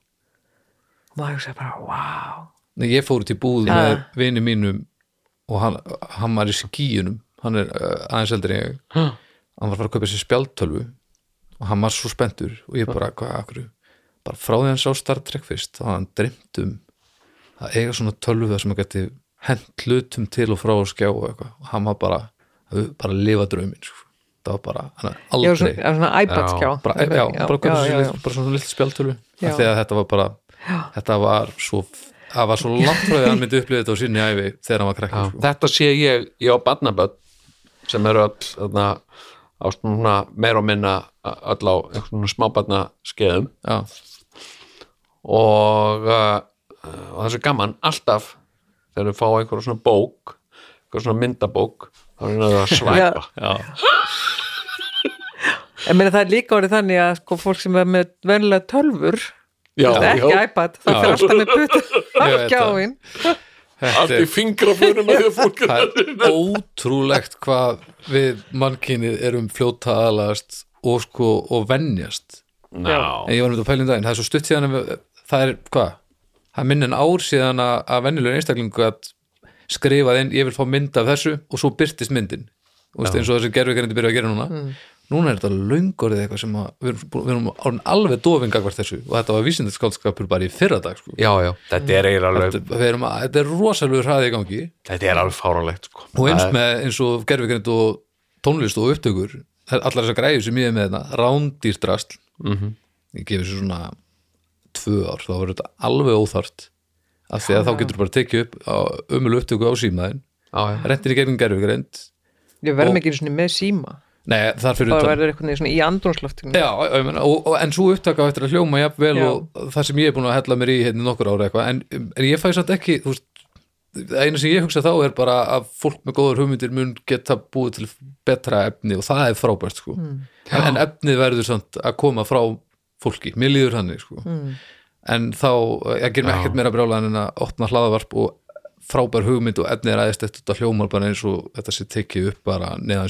Og maður hugsaði bara, wow Nei, ég fór í búð Já. með vini mínum og hann, hann var í skíunum hann er uh, aðeins eldri en ég. Hann var að fara að kaupa sér spjaldtölvu og hann var svo spenntur og ég bara, hvað, akkur bara frá því hann sá Star Trek fyrst þá hann dreymt um að eiga svona tölvu þar sem hann geti hent hlutum til og frá og skjá og eitthvað. Og hann var bara, bara að lifa drauminn sko. það var bara, hann er já, aldrei svona, já, svona iPad skjá. bara, já, bara, já, já, já, já. bara svona lill því að þetta var bara þetta var svo það var svo langt frá því að hann myndi upplýða þetta á sinni æfi þegar hann var krakki Já, sko. þetta sé ég, ég á barnaböld sem eru öll þarna, á svona meira og minna öll á svona smábarna skeiðum já, og, og það er svo gaman alltaf þegar við fá einhverja svona bók einhverja svona myndabók þá er það að svæpa. Já, (laughs) ég meina það er líka orðið þannig að sko fólk sem er með venlega tölfur já, ekki já, iPad, það fyrir alltaf með putu (laughs) á Ég veit það. skjáin allt í er, fingraförunum að því að (laughs) fólk það er ótrúlegt hvað við mannkynið erum fljóta aðalast og sko og venjast. Ná, en ég var með þetta pælum daginn, það er svo stutt síðan við, það er, hvað, það er minn en ár síðan að, að venjulegur einstaklingu að skrifað inn, ég vil fá mynd af þessu og svo byrtist myndin. Og veist, eins og þessi gerfigrindi byrja að gera núna núna er þetta löngorðið eitthvað sem að við erum, við erum orðin alveg dofingagvart þessu og þetta var vísindaskálskapur bara í fyrra dag sko. já, já, þetta er eiginlega alveg þetta, við erum að, þetta er rosalegur hraði í gangi þetta er alveg fáránlegt sko. og eins með eins og gerfigrind og tónlist og upptökur allar þessar græður sem ég er með þetta rándýrdrasl Mhm. ég gefi þessu svona tvö ár þá verður þetta alveg óþart af því að þá getur bara tekið upp umölu upptöku á símaðin já, já. rentir í gegnum gerfigrind við verðum ekki með síma nei þar fyrir það utan verður eitthvað svona í andrúnsloftinu Já, ég meina, og, og, en svo upptaka eftir að hljóma jafnvel Já. og það sem ég er búin að hella mér í hérna nokkur ára eitthvað, en, en ég fæ satt ekki þú veist, það eina sem ég hugsa þá er bara að fólk með góður hugmyndir mun geta búið til betra efni og það er frábært sko. en, en efnið verður samt að koma frá fólki, mér líður þannig sko. en þá, ég ger mér ekkert meira brjála en að opna hlaðavarp og frábær hugmynd og efnið er aðeins þetta hljómar bara eins og þetta sé tekið upp bara neðan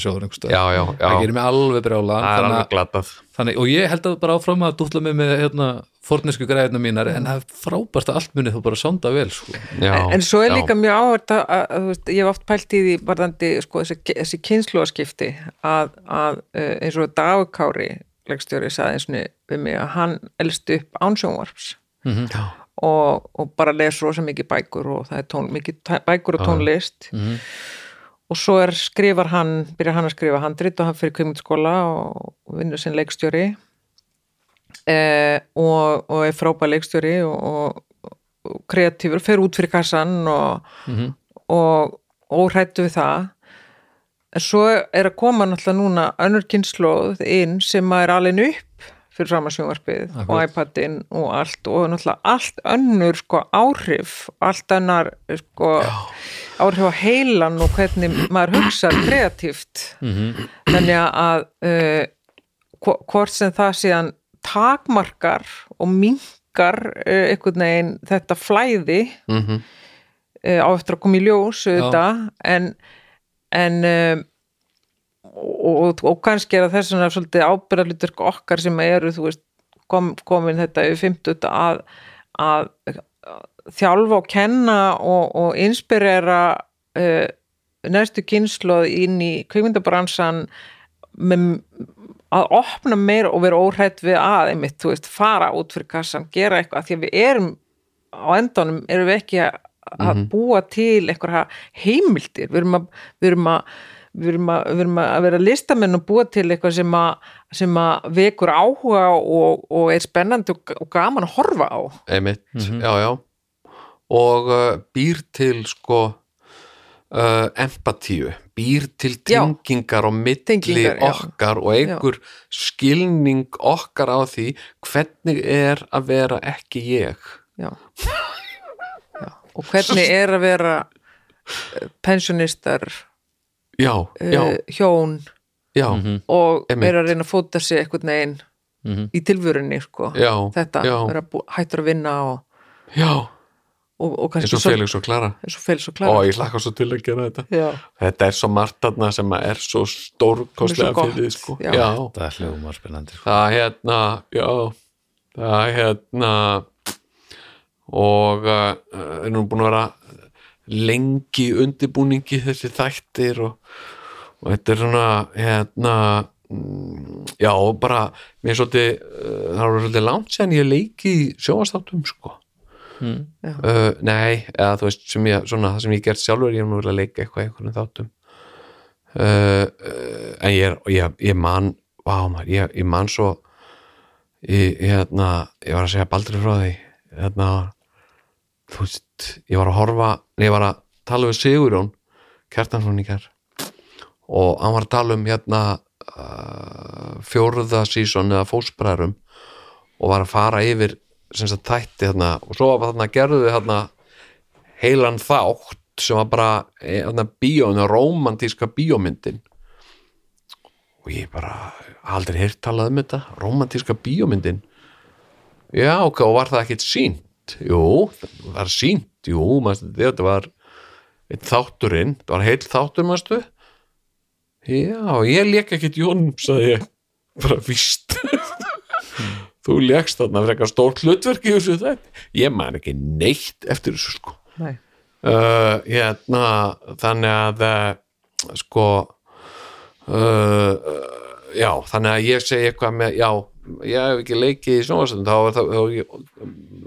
já. það gerir mig alveg brjála það er alveg glatað Þannig, og ég held að bara áfram að dútla mig með hérna, fornesku græðina mínar en það er frábært að allt muni þá bara sonda vel sko. já, en, en svo er já. líka mjög áhvert að, að, veist, ég hef oft pælt í því varðandi sko, þessi, þessi kynsluaskipti að, að eh, eins og Dagur Kári leikstjóri saði eins og við mig að hann elst upp ánsjónvarps Já. Og, og bara les rosa mikið bækur og það er tón, mikið bækur og tónlist. Mhm. og svo er skrifar hann byrjar hann að skrifa handrit og hann fyrir kveimundskóla og vinnur sinn leikstjóri. Eh, og, og er frábær leikstjóri og, og, og kreatífur, fer út fyrir kassan og, Mhm. og óhrættu við það. En svo er að koma náttúrulega núna önnur kynnslóð inn sem er alveg upp fyrir framarsjónvarpið og iPadin og allt og náttúrulega allt önnur sko áhrif allt annar sko áhrif á heilan og hvernig maður hugsar kreatíft. Mhm. þannig að uh, hvo- hvort sem það síðan takmarkar og minkar uh, einhvern veginn þetta flæði mm uh, á eftir að koma í ljós auðvitað, en en um, og, og, og kannski er það þess vegna svolítið ábyrðarlutur okkar sem eru veist, kom, komin þetta yfir 50 að, að, að þjálfa og kenna og, og inspirera uh, næstu kynsloð inn í kvikmyndabransan með að opna meira og vera óhrætt við að einmitt, veist, fara út fyrir kassan gera eitthvað, því að við erum á endanum erum við ekki að, að búa til einhverja heimildir. Við erum að við erum að við erum að, við erum að vera listamenn og búa til eitthvað sem að, sem að vekur áhuga og, og er spennandi og, og gaman að horfa á einmitt, já, já og uh, býr til sko uh, empatíu býr til Já. tengingar á milli Tengingar, já. okkar og einhver skilning okkar á því hvernig er að vera ekki ég já. já. og hvernig er að vera eh, pensjonistar já, já, uh, hjón. Já, og Einmitt. er að reyna að fóta sig einhvern veginn Mhm. í tilvörunni sko. já þetta, vera hættur að vinna og, já, og, og eins og Felix og Klara. og Felix og Ó, Klara ég hlakka svo til að gera þetta. Já, Þetta er svo margt þarna sem að er svo stórkostlega er fyrir því, sko. það er hljómar spennandi sko. það hérna já, það hérna og uh, er nú búin að vera lengi í undirbúningi þessi þættir og, og þetta er svona hérna mm, já, bara mér er svolítið, uh, það var svolítið langt séðan ég leiki í sjónvastáttum sko. Mm. uh, nei, eða þú veist sem ég, svona, það sem ég gert sjálfur, ég hef nú verið að leika eitthvað einhvern þáttum. Uh, uh, en ég, er, ég, ég man vá maður, ég, ég man svo ég, ég, hérna, ég var að segja baldri frá því hérna, þú veist ég var að horfa, ég var að tala við Sigurjón kær og hann var að tala um hérna uh, fjórða sísón eða fósbræðrum og var að fara yfir sem sagt þætti þarna og svo þarna gerðu þarna heilan þátt sem var bara eh, þarna bíóinu, rómantíska bíómyndin. Og ég bara aldrei heyrt talað um þetta rómantíska bíómyndin. Já ok, og var það ekkert sínt jú, það var sínt jú, maður, þetta var þátturinn, það var heil þáttur maður já, ég lék ekkert Jón, sagði ég. Bara víst. (laughs) Þú lékst þarna frekar stórt hlutverk í þessu þetta ég man ekki neitt eftir þessu sko. Nei. Uh, hérna, þannig að uh, sko uh, uh, já, þannig að ég segi eitthvað með, já, ég hef ekki leikið í sjónvarsöndum, þá var það þá, ég,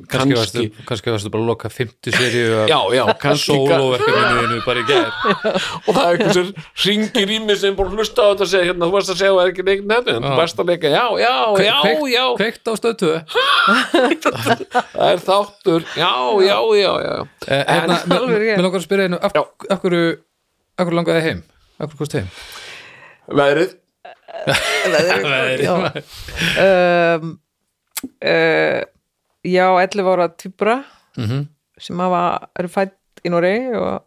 kannski, varstu, kannski, varstu bara að loka 50 seríu já, já, kannski sólóverkefninu bara í gær. (laughs) Og það er eitthvað sem ringir í mig sem bara hlusta á þetta og segja, hérna, þú varst að segja og er ekki leikið þetta, en þú varst að leika, já, já, já, Kveikt- já. kveikt á stöð 2 það er þáttur, já, já, já, já. Eh, hérna, En- (laughs) mér rétt. mér langar að spyrja einu af, hverju langaði heim? af hverju kost heim? veðrið, (laughs) já. um, uh, já, 11 ára tvíbura Mhm. sem hafa, eru fætt í Noregi og,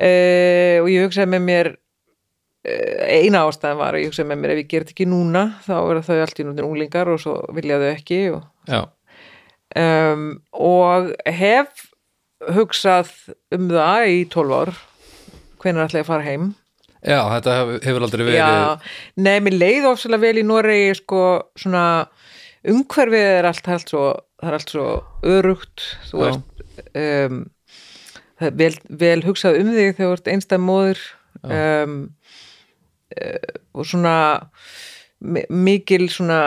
uh, og ég hugsaði með mér uh, eina ástæðan var að ég hugsaði með mér ef ég gerði ekki núna þá verða þau allt í núna unglingar og svo vilja þau ekki og, um, og hef hugsað um það í 12 ár hvenær ætla ég að fara heim já, þetta hef- hefur aldrei verið Já, nei, mér leið ofsalega vel í Noregi sko svona umhverfið er allt, allt svo það er allt svo örugt þú Já. veist um, vel, vel hugsað um þig þegar þú ert einstæð móður um, uh, og svona mi- mikil svona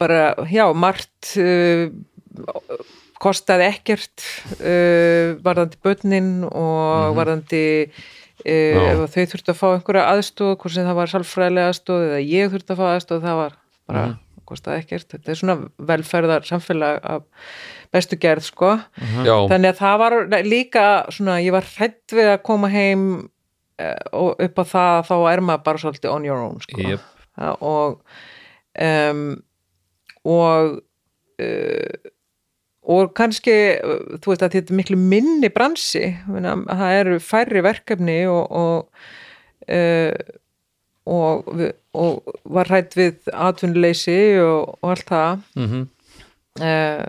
bara, já, margt uh, kostaði ekkert uh, varðandi börnin og varðandi uh, ef þau þurftu að fá einhverja aðstóð hvort sem það var sálfræðilega aðstóð eða ég þurftu að fá aðstóð það var bara kostaði ekkert. Þetta er svona velferðar samfélag af bestu gerð sko. Já, þannig að það var líka svona, ég var hrætt við að koma heim uh, og upp á það þá er maður bara svolítið on your own sko. Ja, og um, og uh, og kannski þú veist að þetta er miklu minni bransi. Það eru færri verkefni og og, uh, og, og var hrætt við atvinnuleysi og, og allt það. Mm uh,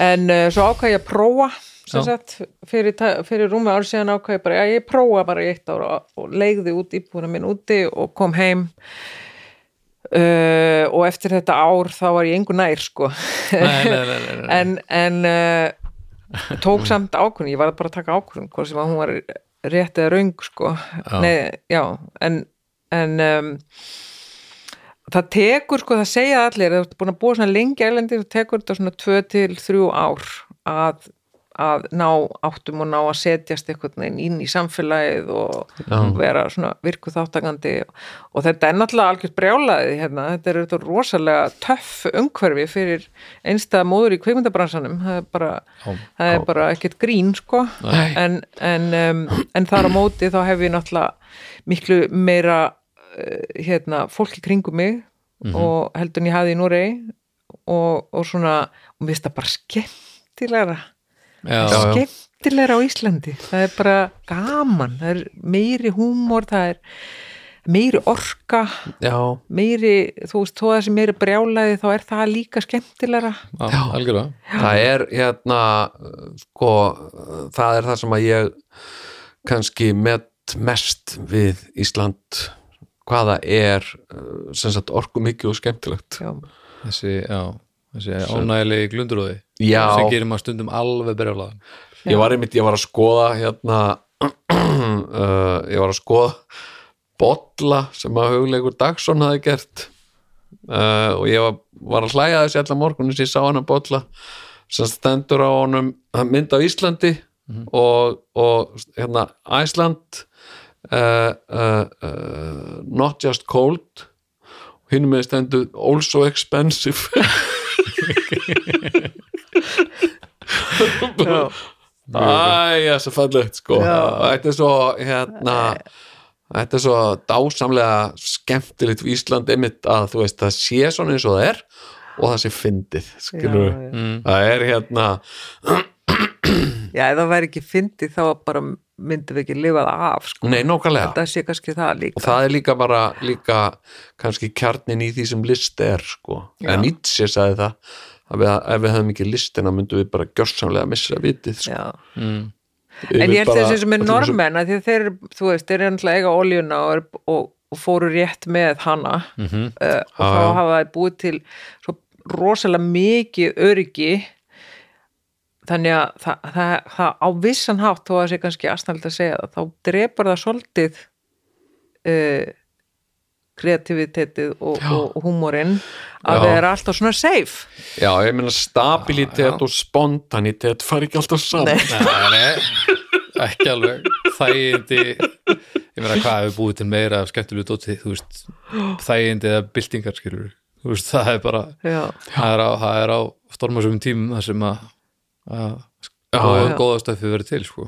en uh, svo ákvað ég að prófa sagt, fyrir, fyrir rúmi ár síðan ákvað ég bara, já ég prófa bara í eitt ára og, og leigði út íbúðuna minn úti og kom heim uh, og eftir þetta ár þá var ég engu nær sko. Nei, nei, nei, nei, nei. (laughs) en, en uh, tók samt ákvörðun, ég var bara að taka ákvörðun hvort sem að hún var rétt eða raung sko, nei, já en, en um, það tekur sko, það segja allir, það er búin að búa svona lengi ælendi, það tekur þetta svona 2 til 3 ár að, að ná áttum og ná að setjast einhvern veginn inn í samfélagið og vera svona virku þáttakandi og þetta er náttúrulega algjört brjálaði hérna, þetta er þetta rosalega töff umhverfi fyrir einstæða móður í kveikmyndabransanum það er bara, það er bara ekkert grín sko, en, en, um, en þar á móti þá hef ég náttúrulega miklu meira uh, hérna, fólk í kringum mig og heldur en ég hafði í Núrei og, og svona og mér finnst það bara skemmtilegra já, já. skemmtilegra á Íslandi. Það er bara gaman. Það er meiri húmor það er meiri orka já, meiri, þú veist, þó að þessi meiri brjálaði þá er það líka skemmtilegra. Já, algjörlega. Það er hérna sko, það er það sem að ég kannski met mest við Ísland hvaða er uh, sem sagt orku mikið og skemmtilegt. Já, þessi, já, þessi ánægilegi glunduróði Já. sem gerir maður stundum alveg berjálaðan ég var einmitt, ég var að skoða hérna (clears throat) uh, ég var að skoða bolla sem að hugleikur Dagsson hafi gert uh, og ég var, var að hlæja þessi allar morgunin sem ég sá hann að bolla sem stendur á honum mynd á Íslandi og, og hérna Æsland uh, uh, uh, not just cold. Hinn með stendur also expensive (laughs) það er fallegt sko. Þetta er svo hérna Þetta er svo dásamlega skemmtilegt við Ísland einmitt að þú veist það sé svona eins og það er og það sé fyndið það er hérna já, ef það væri ekki fyndið þá bara myndum við ekki lifað af sko. nei, nákvæmlega það sé kannski það líka og það er líka bara líka kannski kjarnin í því sem list er sko, Já. en Nietzsche sagði það að við, ef við hefum ekki listina myndum við bara gjörsamlega missa vitið sko. já. Mm. en ég held þessi sem er normenn að þeir, eru, þú veist, þeir eru náttúrulega eiga oljuna og, og, og fóru rétt með hana Mm uh, og þá hafa það búið til svo rosalega mikið öryggi þannig að það, það, það á vissan hátt þó að það sé kannski aðsnælt að segja það þá drepar það svolítið uh, kreativitetið og, og, og húmorinn að Já. það er alltaf svona safe. Já, ég meina stabilitet og spontanitet fari ekki alltaf saman. Nei, nei, ekki alveg. Þægindi ég meina hvað hefur búið til meira af skemmtilegu dóti, þú veist þægindi eða byltingar skilur þú veist, það er bara já, það er á, það er á stormasum tímum það sem að, að Já, góða, já. góða stöfi verið til sko.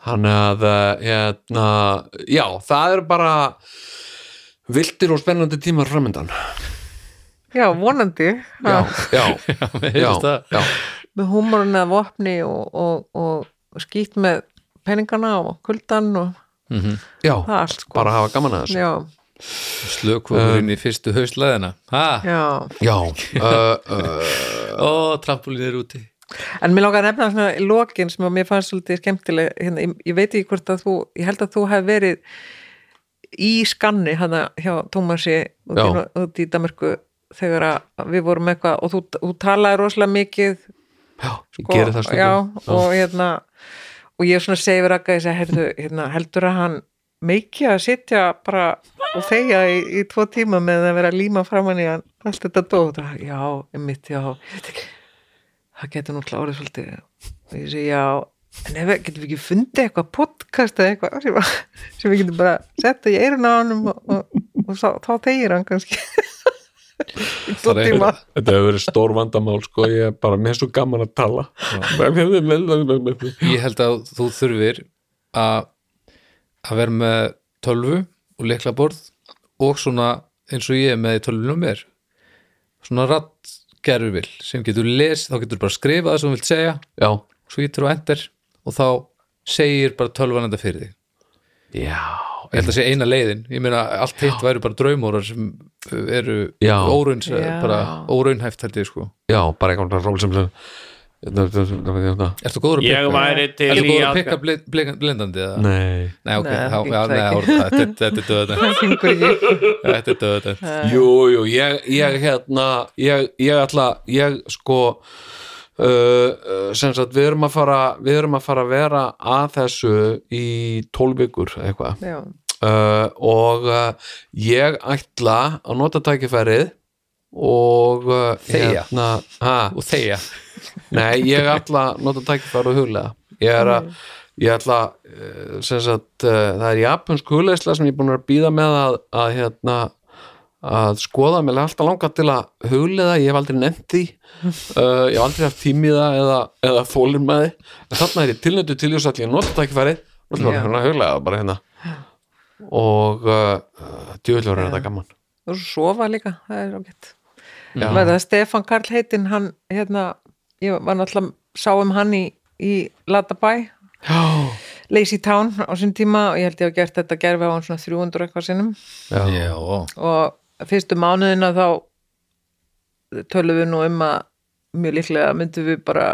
Þannig að, uh, hérna, já, það er bara viltir og spennandi tímar framöndan. já, vonandi. Já, já, (laughs) já, já, með húmorinn að vopni og, og, og, og skýt með peningana og kuldan og Mhm. já, það allt sko. bara hafa gaman að þessu. já, slökvöfur inn í fyrstu hauslæðina. Ha, já. Já, (laughs) uh, uh, ó, trampolín er úti En mér langar að nefna svona lokin sem mér fannst svolítið skemmtileg hérna, ég, ég veit ekki hvort að þú, ég held að þú hef verið í skanni hana hjá Tómasi út, í Já. Út í Damerku þegar við vorum eitthvað og þú, þú talaði rosalega mikið já, ég sko, geri það stundum. já, og hérna og ég svona segi við rakka þess að heyrðu, hérna, heldur að hann meiki að sitja bara og þegja í, í tvo tíma með að vera líma framann í hann allt þetta dót já, einmitt, já, ég veit ekki það getur nú klárið svolítið. Og ég segi já en ef við getum við ekki fundið eitthvað podcast eða eitthvað sem, sem við getum bara setta í eirun á hann og, og, og þá, þá tegir hann kannski. Er- Þetta hefur verið stór vandamál sko, ég er bara með svo gaman að tala. Ég held að þú þurfir að að vera með tölvu og leiklaborð og svona eins og ég er með í tölvunum mér. Svona rattgerfil sem getur les, þá getur bara skrifað það sem þú vilt segja. Já, svo getur þú enter og þá segir bara tölvan þetta fyrir þig. Já ég held að sé eina leiðin, ég meina allt hitt væri bara draumórar sem eru Já. óraun, Já. bara óraunhæft held ég sko. Já, bara eitthvað ról sem sem Ertu góður að Ég pikka? væri til Ertu í góður að bli- blindandi eða? Nei. Nei, ok, þetta, þetta er döðan Þetta er döðan Jú, jú, ég, ég hérna ég, ég ætla, ég sko uh, uh, sem sagt, við erum að fara við erum að fara að vera að þessu í tólf vikur eitthvað. Já, uh, og uh, ég ætla að nota tækifærið og uh, Þegja. hérna, ha, og þeia nei, ég ætla að nota tækifærið og huglega ég er að ég ætla sem sagt, uh, það er japansk hugleisla sem ég er búin að býða með að, að hérna að skoða, mér er alltaf langað til að huglega, ég hef aldrei nefnt því. Uh, (laughs) ég hef aldrei haft tímiða eða, eða þólir með því, en þarna er ég tilnötu til þess að ég nota tækifærið. Og það er huglega bara hérna. Og uh, djúvillur er þetta gaman. Og svo sofa líka, það er ágætt. Það Stefán Karl heitinn hann, hérna, ég var náttúrulega sá um hann í, í Latabæ. Já, Lazy Town á sinn tíma og ég held ég hef gert þetta gerfi á hann svona 300 eitthvað sinnum. Já, Já, og fyrstu mánuðina þá tölum við nú um að mjög líklega myndum við bara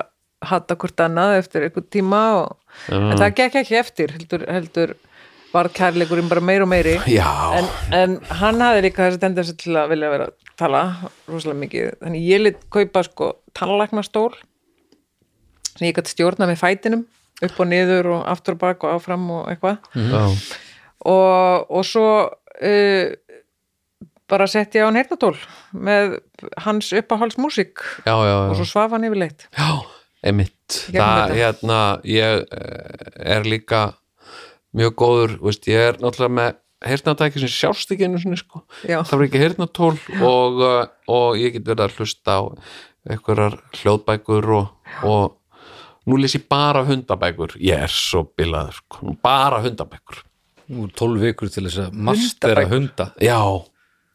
hata hvort annað eftir einhvern tíma og, en það gekk ekki eftir heldur, heldur var kærleikurinn bara meir og meiri. Já. en, en hann hafði líka þessi tendensi til að vilja vera að tala rosalega mikið, þannig ég lit kaupa sko tannlæknastól sem ég gæti stjórna með fætinum upp og niður og aftur og bak og áfram og eitthvað. Já. og, og svo uh, bara setti ég á hann heyrnatól með hans uppáhaldsmúsík já, já, já. og svo svaf hann yfirleitt. Já, einmitt. Gegnum það, hérna, ég eh, er líka mjög góður, veist, ég er náttúrulega með heyrnatæki sem sjást ekki einu sinni, sko. Já. það var ekki heyrnatól og, uh, og ég get verið að hlusta á einhverjar hljóðbækur og, og nú lýs ég bara hundabækur. Ég er svo bilaður, sko, bara hundabækur. Nú er 12 vikur til þess að mastera hunda. Já,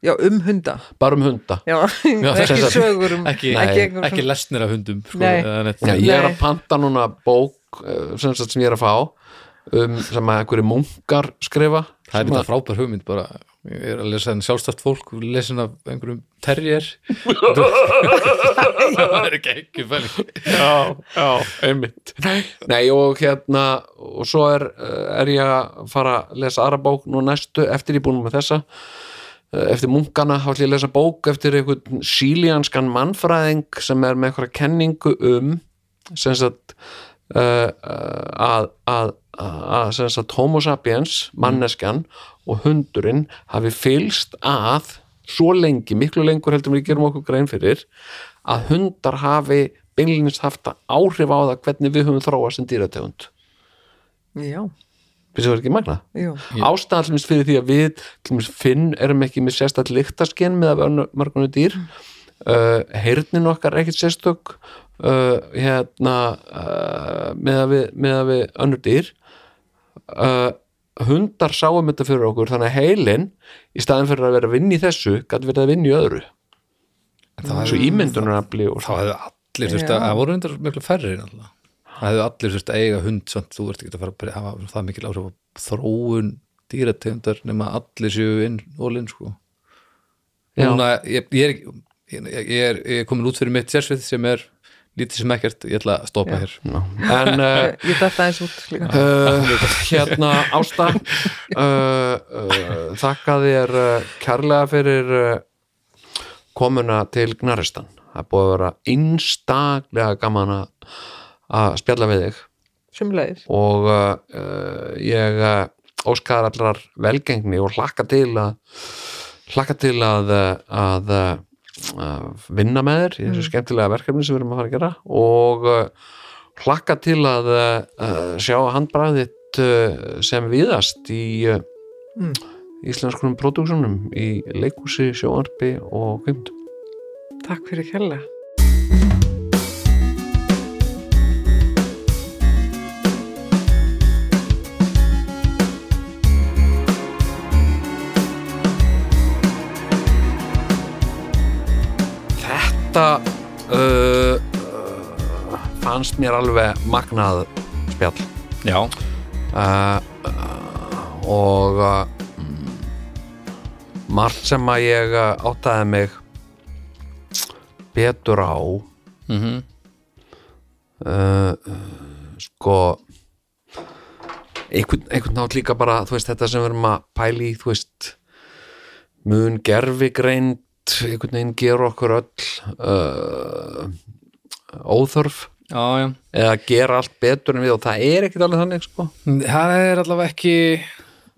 já, um hunda. Bara um hunda. Já, sem (laughs) ekki sagt, sögur um ekki, ekki, ekki lesnir af hundum sko. Já, ég er að panta núna bók eh, sem, sagt, sem ég er að fá um, sem að einhverju munkar skrifa það er þetta frábær hugmynd bara. Ég er að lesa en sjálfstætt fólk lesin af einhverjum terrier. (laughs) Það er ekki ekki fæling já, já, einmitt. Nei, og hérna og svo er, er ég að fara að lesa aðra bók nú næstu eftir ég búin með þessa. Eh, eftir munkana þá ætlum ég að lesa bók eftir einhvern sílíanskan mannfræðing sem er með einhverja kenningu um sem sagt uh, að, að, að sem sagt homo sapiens manneskjan og hundurinn hafi fylst að svo lengi, miklu lengur heldur við gerum okkur grein fyrir að hundar hafi beinlinist haft áhrif á það hvernig við höfum þróað sem dýrategund. Já, finnst það ekki magna? dæmis fyrir því að við til dæmis finn erum ekki með sérstætt lyktasken með að mörgunni dýr. Uh, heyrnin okkar er ekkit sérstök uh, hérna uh, með að við, með að við önnur dýr uh, hundar sáum þetta fyrir okkur þannig að heilin í staðin fyrir að vera að vinna í þessu gæti verið að vinna í öðru. Það var svo ímyndunarafli og þá hefðu allir þurft að, það voru reyndar miklu færri náttúrulega. það hefðu allir þurft að eiga hund samt þú ert ekki að fara að hafa það mikil áhrif á þróun dýrategundar nema allir séu inn og linn sko núna, ég, ég er ég, ég er, ég er komin út fyrir mitt sérsvið sem er lítið sem ekkert, ég ætla að stoppa hér. En uh, (laughs) ég dætta eins út líka. Uh, hérna Ásta uh, uh, þakka þér uh, kærlega fyrir uh, komuna til Gnaristan. Það búið að vera einstaklega gaman að að spjalla við þig. Sumleis, og ég óskaðar allar velgengni og hlakka til að hlakka til að, að að vinna með þér í þessu skemmtilega verkefni sem við erum að fara að gera og uh, hlakka til að uh, sjá handbræðitt uh, sem viðast í uh, Mm. íslenskunum pródúksunum í leikúsi, sjóarpi og kveimdum. Takk fyrir kjalla. Þetta uh, uh, fannst mér alveg magnað spjall. Já, uh, uh, og uh, mm, margt sem að ég áttaði mig betur á mm uh, sko einhvern, einhvern nátt líka bara veist þetta sem við erum að pæli í þú veist mun gerfigreind einhvern veginn gera okkur öll uh, óþörf. Já, já. Eða gera allt betur en við og það er ekkert alveg þannig sko. Það er allavega ekki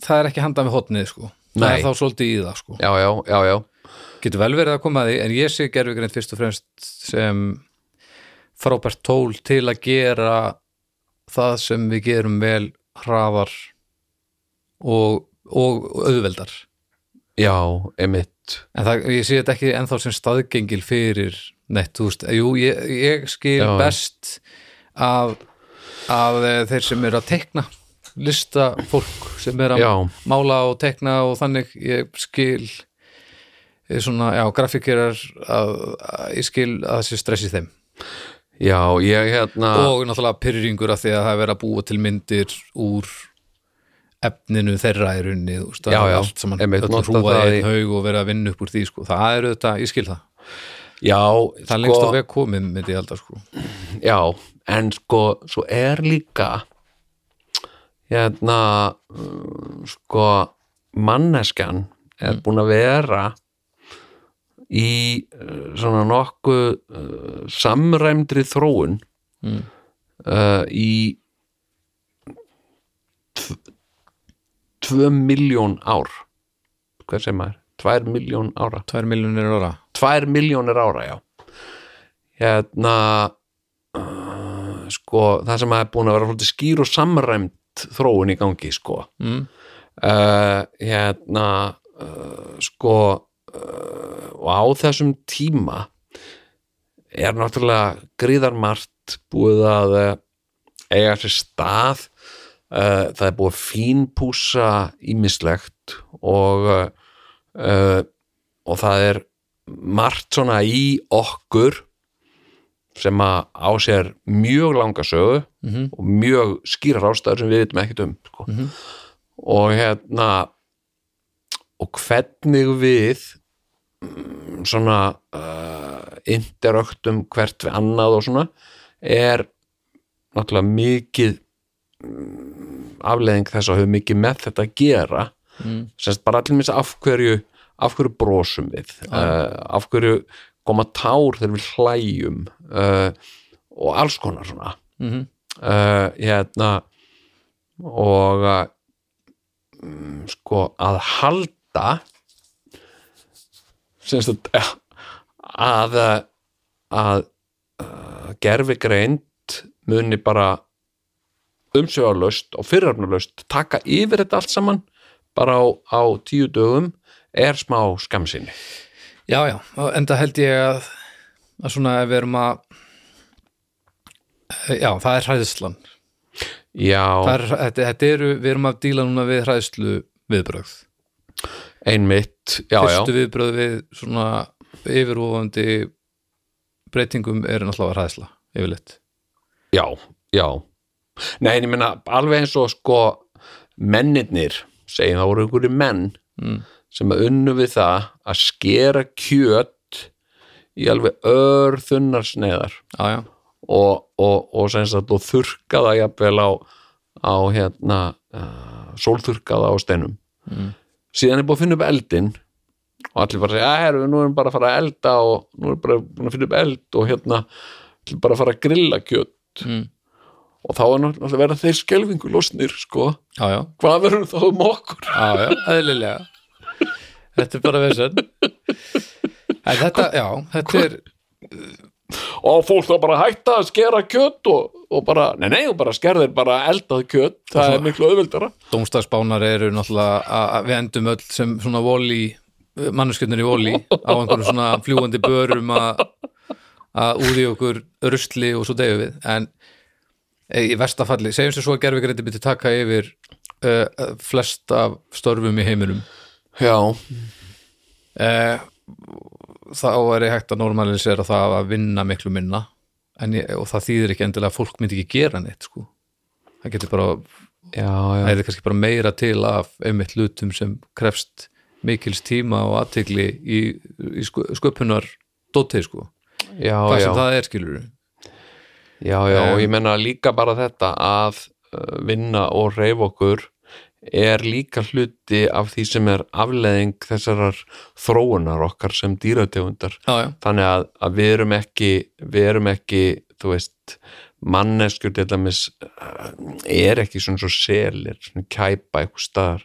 það er ekki handað með hotnið sko. Það Nei. er þá svolítið í það sko. Já, getur vel verið að koma að því en ég sé gerfugreind fyrst og fremst sem frábært tól til að gera það sem við gerum vel hraðar og, og auðveldar. Já, emitt en það, ég sé þetta ekki ennþá sem staðgengil fyrir neitt, þú veist, jú, ég, ég skil Já. best að, að eh, þeir sem eru að tekna lista fólk sem er að Já. mála og tekna og þannig ég skil eh, svona, já, grafíkerar að, að ég skil að það sé stress í þeim já, ég hérna og náttúrulega pyrringur að því að það er verið að búa til myndir úr efninu þeirra í runni þú veist, Já, það er já, allt öll nota hrúa einn haug og verið að vinna upp úr því sko. það er auðvitað, ég skil það já, það er lengst á veg komið myndi ég held að sko já, en sko svo er líka hérna sko manneskjan er búin að vera í uh, svona nokkuð uh, samræmdri þróun Mm. uh, í tv- tvö miljón ár. Hvað sem maður, tvær miljón ára. Tvær miljonir ára. Tvær miljónir ára, já. Hérna uh, sko, það sem er búin að vera skýr og samræmt þróun í gangi, sko. Mm. uh, hérna uh, sko uh, og á þessum tíma er náttúrulega gríðarmart búið að uh, eiga sér stað það er búið að fínpúsa ímislegt og uh, og það er margt svona í okkur sem að á sér mjög langa sögu Mhm. og mjög skýrar ástæður sem við vitum ekkert um sko. og hérna og hvernig við mm, svona uh, interöktum hvert við annað og svona er náttúrulega mikið mm, afleðing þess að hafa mikið með þetta að gera. Mm. semst bara allir missi af hverju af hverju brosum við? Uh, af hverju koma tár þegar við hlæjum? Uh, og alls konar svona. Mhm. uh, hérna og mm, sko að halda semst að að, að, gerfi greind muni bara umsöðalaust og fyrirhafnalaust taka yfir þetta allt saman bara á, á tíu dögum er smá skamsinni já, já, en það held ég að að svona ef við erum að já, það er hræðslan. Já, er, þetta, þetta eru, við erum að díla núna við hræðslu viðbrögð. Einmitt já, já, fyrstu viðbröð við svona yfirúfandi breytingum eru náttúrulega hræðsla yfirleitt. Já, já nei, en ég meina alveg eins og sko mennirnir segjum það voru einhverju menn mm. sem að unnu við það að skera kjöt í alveg örþunnar sneiðar já, já, og, og, og og þurrka það jafnvel á, á hérna uh, sólþurrka það á steinum Mm. síðan er búið að finna upp eldin og allir bara segja, að herru, nú erum bara að fara að elda og nú erum bara búin að finna upp eld og hérna, ætlum bara að fara að grilla kjöt mm. Og þá er náttúrulega verða þeir skelfingu losnir, sko, já, já, hvað verður þá um okkur? já, já, eðlilega. Þetta er bara vesen. En þetta, já, þetta er (laughs) og fólk þá bara hætta að skera kjött og, og bara, nei nei, og bara skerðir bara eldað kjött, það er miklu auðvildara Dómstagsbánar eru náttúrulega að að við endum öll sem svona voli manneskjöndin í voli á einhverjum svona fljúandi börum að að úði okkur rusli og svo deyju við. En í verstafalli, segjum sér svo að gerfi greiti byrja taka yfir uh, flest af störfum í heiminum. Já, uh, þá er ég hægt að normalisera það að vinna miklu minna en ég, og það þýðir ekki endilega að fólk myndi ekki gera neitt sko. Það getur bara, já, það já, er kannski bara meira til af einmitt hlutum sem krefst mikils tíma og aðtegli í, í sköpunar dótið sko, já, hvað já. sem það er skilur Já, já, Um, og ég menna líka bara þetta að uh, vinna og reyf okkur er líka hluti af því sem er afleðing þessarar þróunar okkar sem dýrategundar. Þannig að, að við erum ekki, við erum ekki, þú veist, manneskjur til dæmis uh, er ekki svona svo selir, svona kæpa eitthvað staðar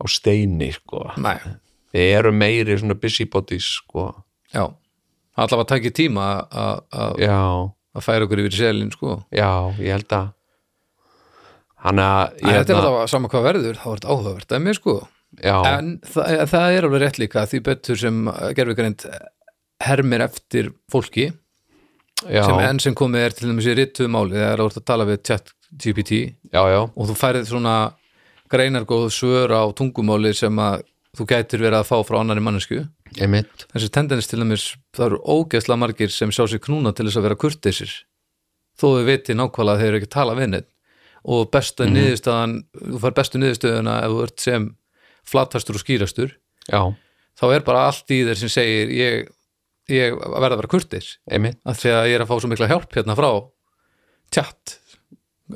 á steini, sko. næ, Við erum meiri svona busybodies, sko. já allavega að taki tíma að- að að færa okkur yfir selin sko. Já, ég held að Þannig að ég þetta er allavega sama hvað verður, er þetta áhugavert að mér sko, Já, en það, það er alveg rétt líka því betur sem gerfugreind hermir eftir fólki já, sem enn sem komið er til dæmis í rittuðu máli þegar þú ert að tala við chat GPT já, já, og þú færið svona greinargóð svör á tungumáli sem að þú gætir verið að fá frá annari mannesku einmitt. Þessi tendens til dæmis, það eru ógeðslega margir sem sjá sér knúna til þess að vera kurteisir. Þó þau viti nákvæmlega að þeir eru ekki að tala við neitt og besta niðurstaðan þú fær bestu niðurstöðuna ef þú ert sem flatastur og skýrastur Já, þá er bara allt í þér sem segir ég, ég verða að vera einmitt, af því að ég er að fá svo mikla hjálp hérna frá tjatt,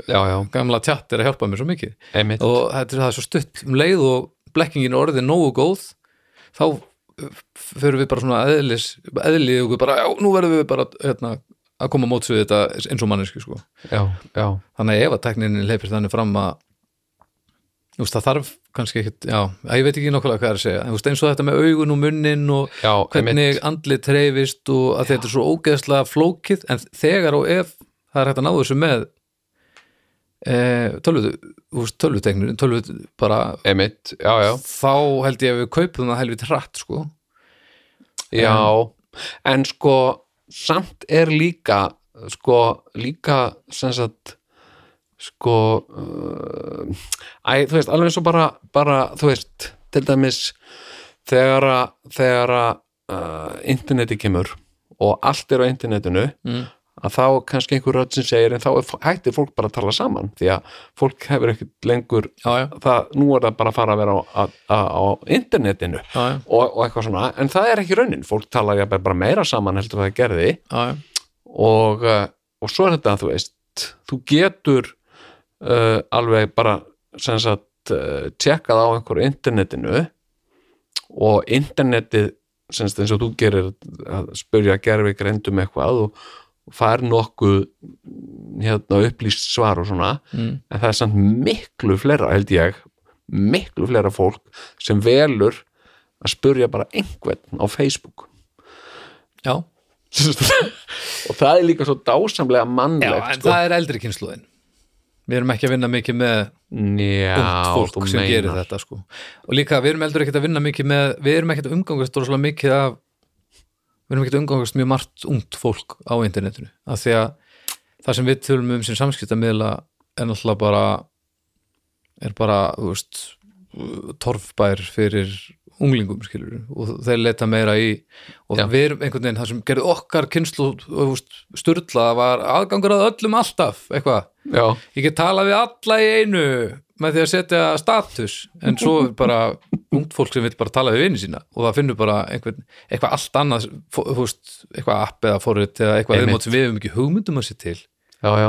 já, já, gamla tjatt er að hjálpa mér svo mikið. Einmitt. Og þetta er er svo stutt. Um leið og blekkingin er orðið nógu góð þá förum við bara svona eðlis, eðlið okkur bara, já, nú verðum við bara hérna, að koma móts við þetta eins og manneski sko. Já, já, þannig að ef að tekninin leipir þannig fram að veist, það þarf kannski ekkit, já, ég veit ekki nokkvæmlega hvað er að segja, veist, eins og þetta með augun og munnin og já, hvernig andlit treyfist og að þetta er svo ógeðslega flókið en þegar og ef það er hægt að ná þessu með tölvuteknir tölvu bara Einmitt, já, já, þá held ég að við kaupum það helviti hratt sko. Já. En sko, samt er líka sko, líka sem sagt sko uh, æ, þú veist, alveg og bara, bara þú veist, til dæmis þegar að uh, interneti kemur og allt er á internetinu Mm. Að þá kannski einhver rödd sem segir en þá hættir fólk bara að tala saman. Því að fólk hefur ekkert lengur já, já, það, nú er það bara að fara að vera á, á, á, internetinu já, og, og eitthvað svona, en það er ekki raunin. Fólk tala bara meira saman heldur það gerði. Og, uh, og svo er þetta, þú veist þú getur uh, alveg bara sem sagt uh, tjekkað á einhverju internetinu og internetið sem sagt eins og þú gerir að spyrja gerfi greindum eitthvað og fær nokkuð hérna upplýst svar og svona Mm. en það er samt miklu fleira held ég miklu fleira fólk sem velur að spurja bara einhvern á Facebook já. (laughs) og það er líka svo dásamlega já mannlegt en sko. það er eldri kynsluðin við erum ekki að vinna mikið með Já, ungt fólk sem gerir meinar. þetta sko. og líka við erum eldur ekkert að vinna mikið með við erum ekkert að umgangast rosalega mikið af við erum ekkert að umgangast mjög margt ungt fólk á internetinu af því að það sem við tölum um sem samskiptamiðla er náttúrulega bara er bara, þú veist torfbær fyrir unglingum skilur og þeir leita meira í og Já. við erum einhvern veginn það sem gerði okkar kynslu sturla var aðgangur að öllum alltaf eitthvað ég get talað við alla í einu með því að setja status en svo bara ungt fólk sem vil bara tala við vinni sína og það finnur bara einhvern, eitthvað allt annað eitthvað app eða forrit eða eitthvað viðmót sem við höfum ekki hugmyndum að sér til já, já,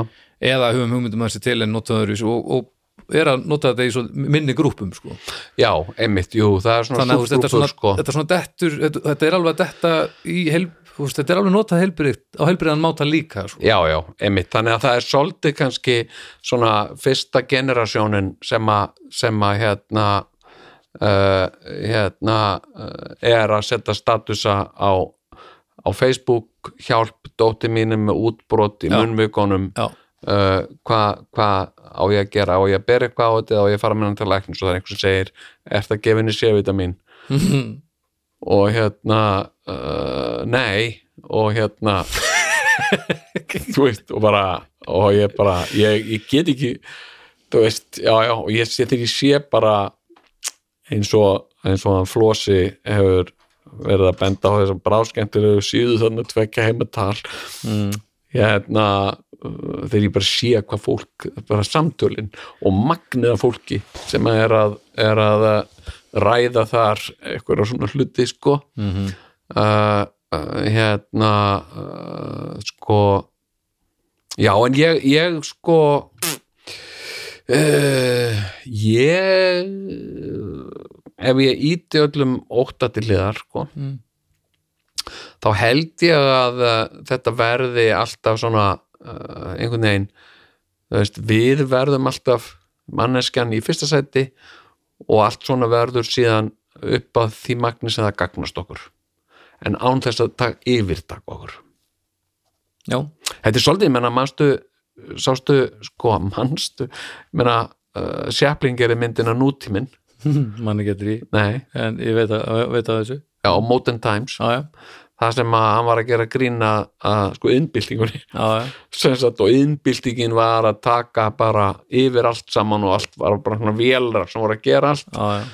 eða höfum hugmyndum að sér til en notaðum öðru og, og er að nota þetta í svo minni grúpum sko. já, einmitt, jú, það er svona þannig veist, þetta, er svona, sko. þetta er svona dettur þetta, þetta er alveg detta í heil, þú veist, þetta er alveg notað heilbrið, á heilbriðan máta líka sko. Já, já, einmitt, þannig að það er svolítið kannski svona fyrsta generasjónin sem að, sem að hérna uh, hérna uh, er að setja statusa á, á Facebook hjálp dóttir mínum með útbrot í já, uh, hvað hva á ég að gera? Á ég að bera eitthvað á þetta á ég að fara með hann til læknis? Og það er einhver sem segir er það gefinni C-vitamin (laughs) og hérna nei. Og hérna (laughs) þú veist og bara og ég bara, ég, ég get ekki þú veist, já já og ég sé þegar ég sé bara eins og, eins og hann Flósi hefur verið að benda á þess að bráskemmtilegu síðu þannig tvekja heimatal. Mm, ég hérna þegar ég bara sé hvað fólk bara samtölin og magnið af fólki sem er að, er að uh, ræða þar eitthvað svona hluti sko. Mhm, uh, uh, hérna uh, sko já en ég, ég sko uh, ég ef ég íti öllum ótta til hliðar sko Mm. þá held ég að uh, þetta verði alltaf svona uh, einhvern veginn veist, við verðum alltaf manneskjan í fyrsta sæti og allt svona verður síðan upp að því magni sem það gagnast okkur. En án þess að taka yfirtak okkur. Já, þetta er svolítið, menna, manstu sástu, sko, manstu menna, uh, Sjapling gerir myndina nútíminn, (laughs) manni getur í. Nei, en ég veit að, veit að þessu. Já, Modern Times. Já, já, það sem að hann var að gera grína að, sko, innbyltingunni. (laughs) Sagt og innbyltingin var að taka bara yfir allt saman og allt var bara svona vélrar sem voru að gera allt. Já, já.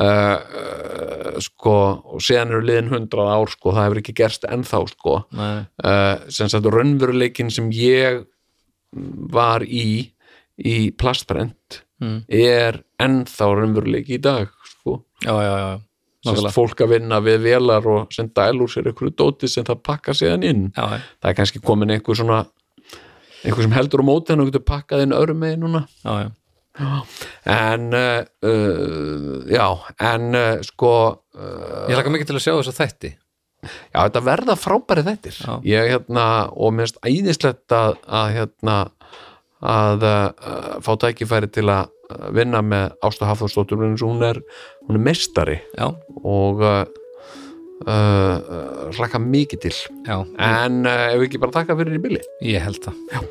uh, uh, sko og síðan eru liðin hundrað ár sko það hefur ekki gerst ennþá sko. Uh, sem sagt raunveruleikin sem ég var í í plastbrent Mm. er ennþá raunveruleiki í dag sko. Já, já, já, nákvæmlega. fólk að vinna við vélar og sem dæl úr sér einhverju dóti sem það pakka síðan inn. Já, það er kannski komin einhver svona einhver sem heldur á móti hann og getur pakkað inn öðrum megin núna. Já, já. en uh, já, en uh, sko uh, ég laka mikið til að sjá þess að þætti já, þetta verða frábæri þettir ég hérna, og mér finnst æðislegt að, að hérna að uh, fá tækifæri til að vinna með Ásta Hafþórsdóttur hún er, hún er meistari. Já, og uh, uh, hlaka mikið til. Já, en uh, ef við ekki bara taka fyrir í bili? Ég held það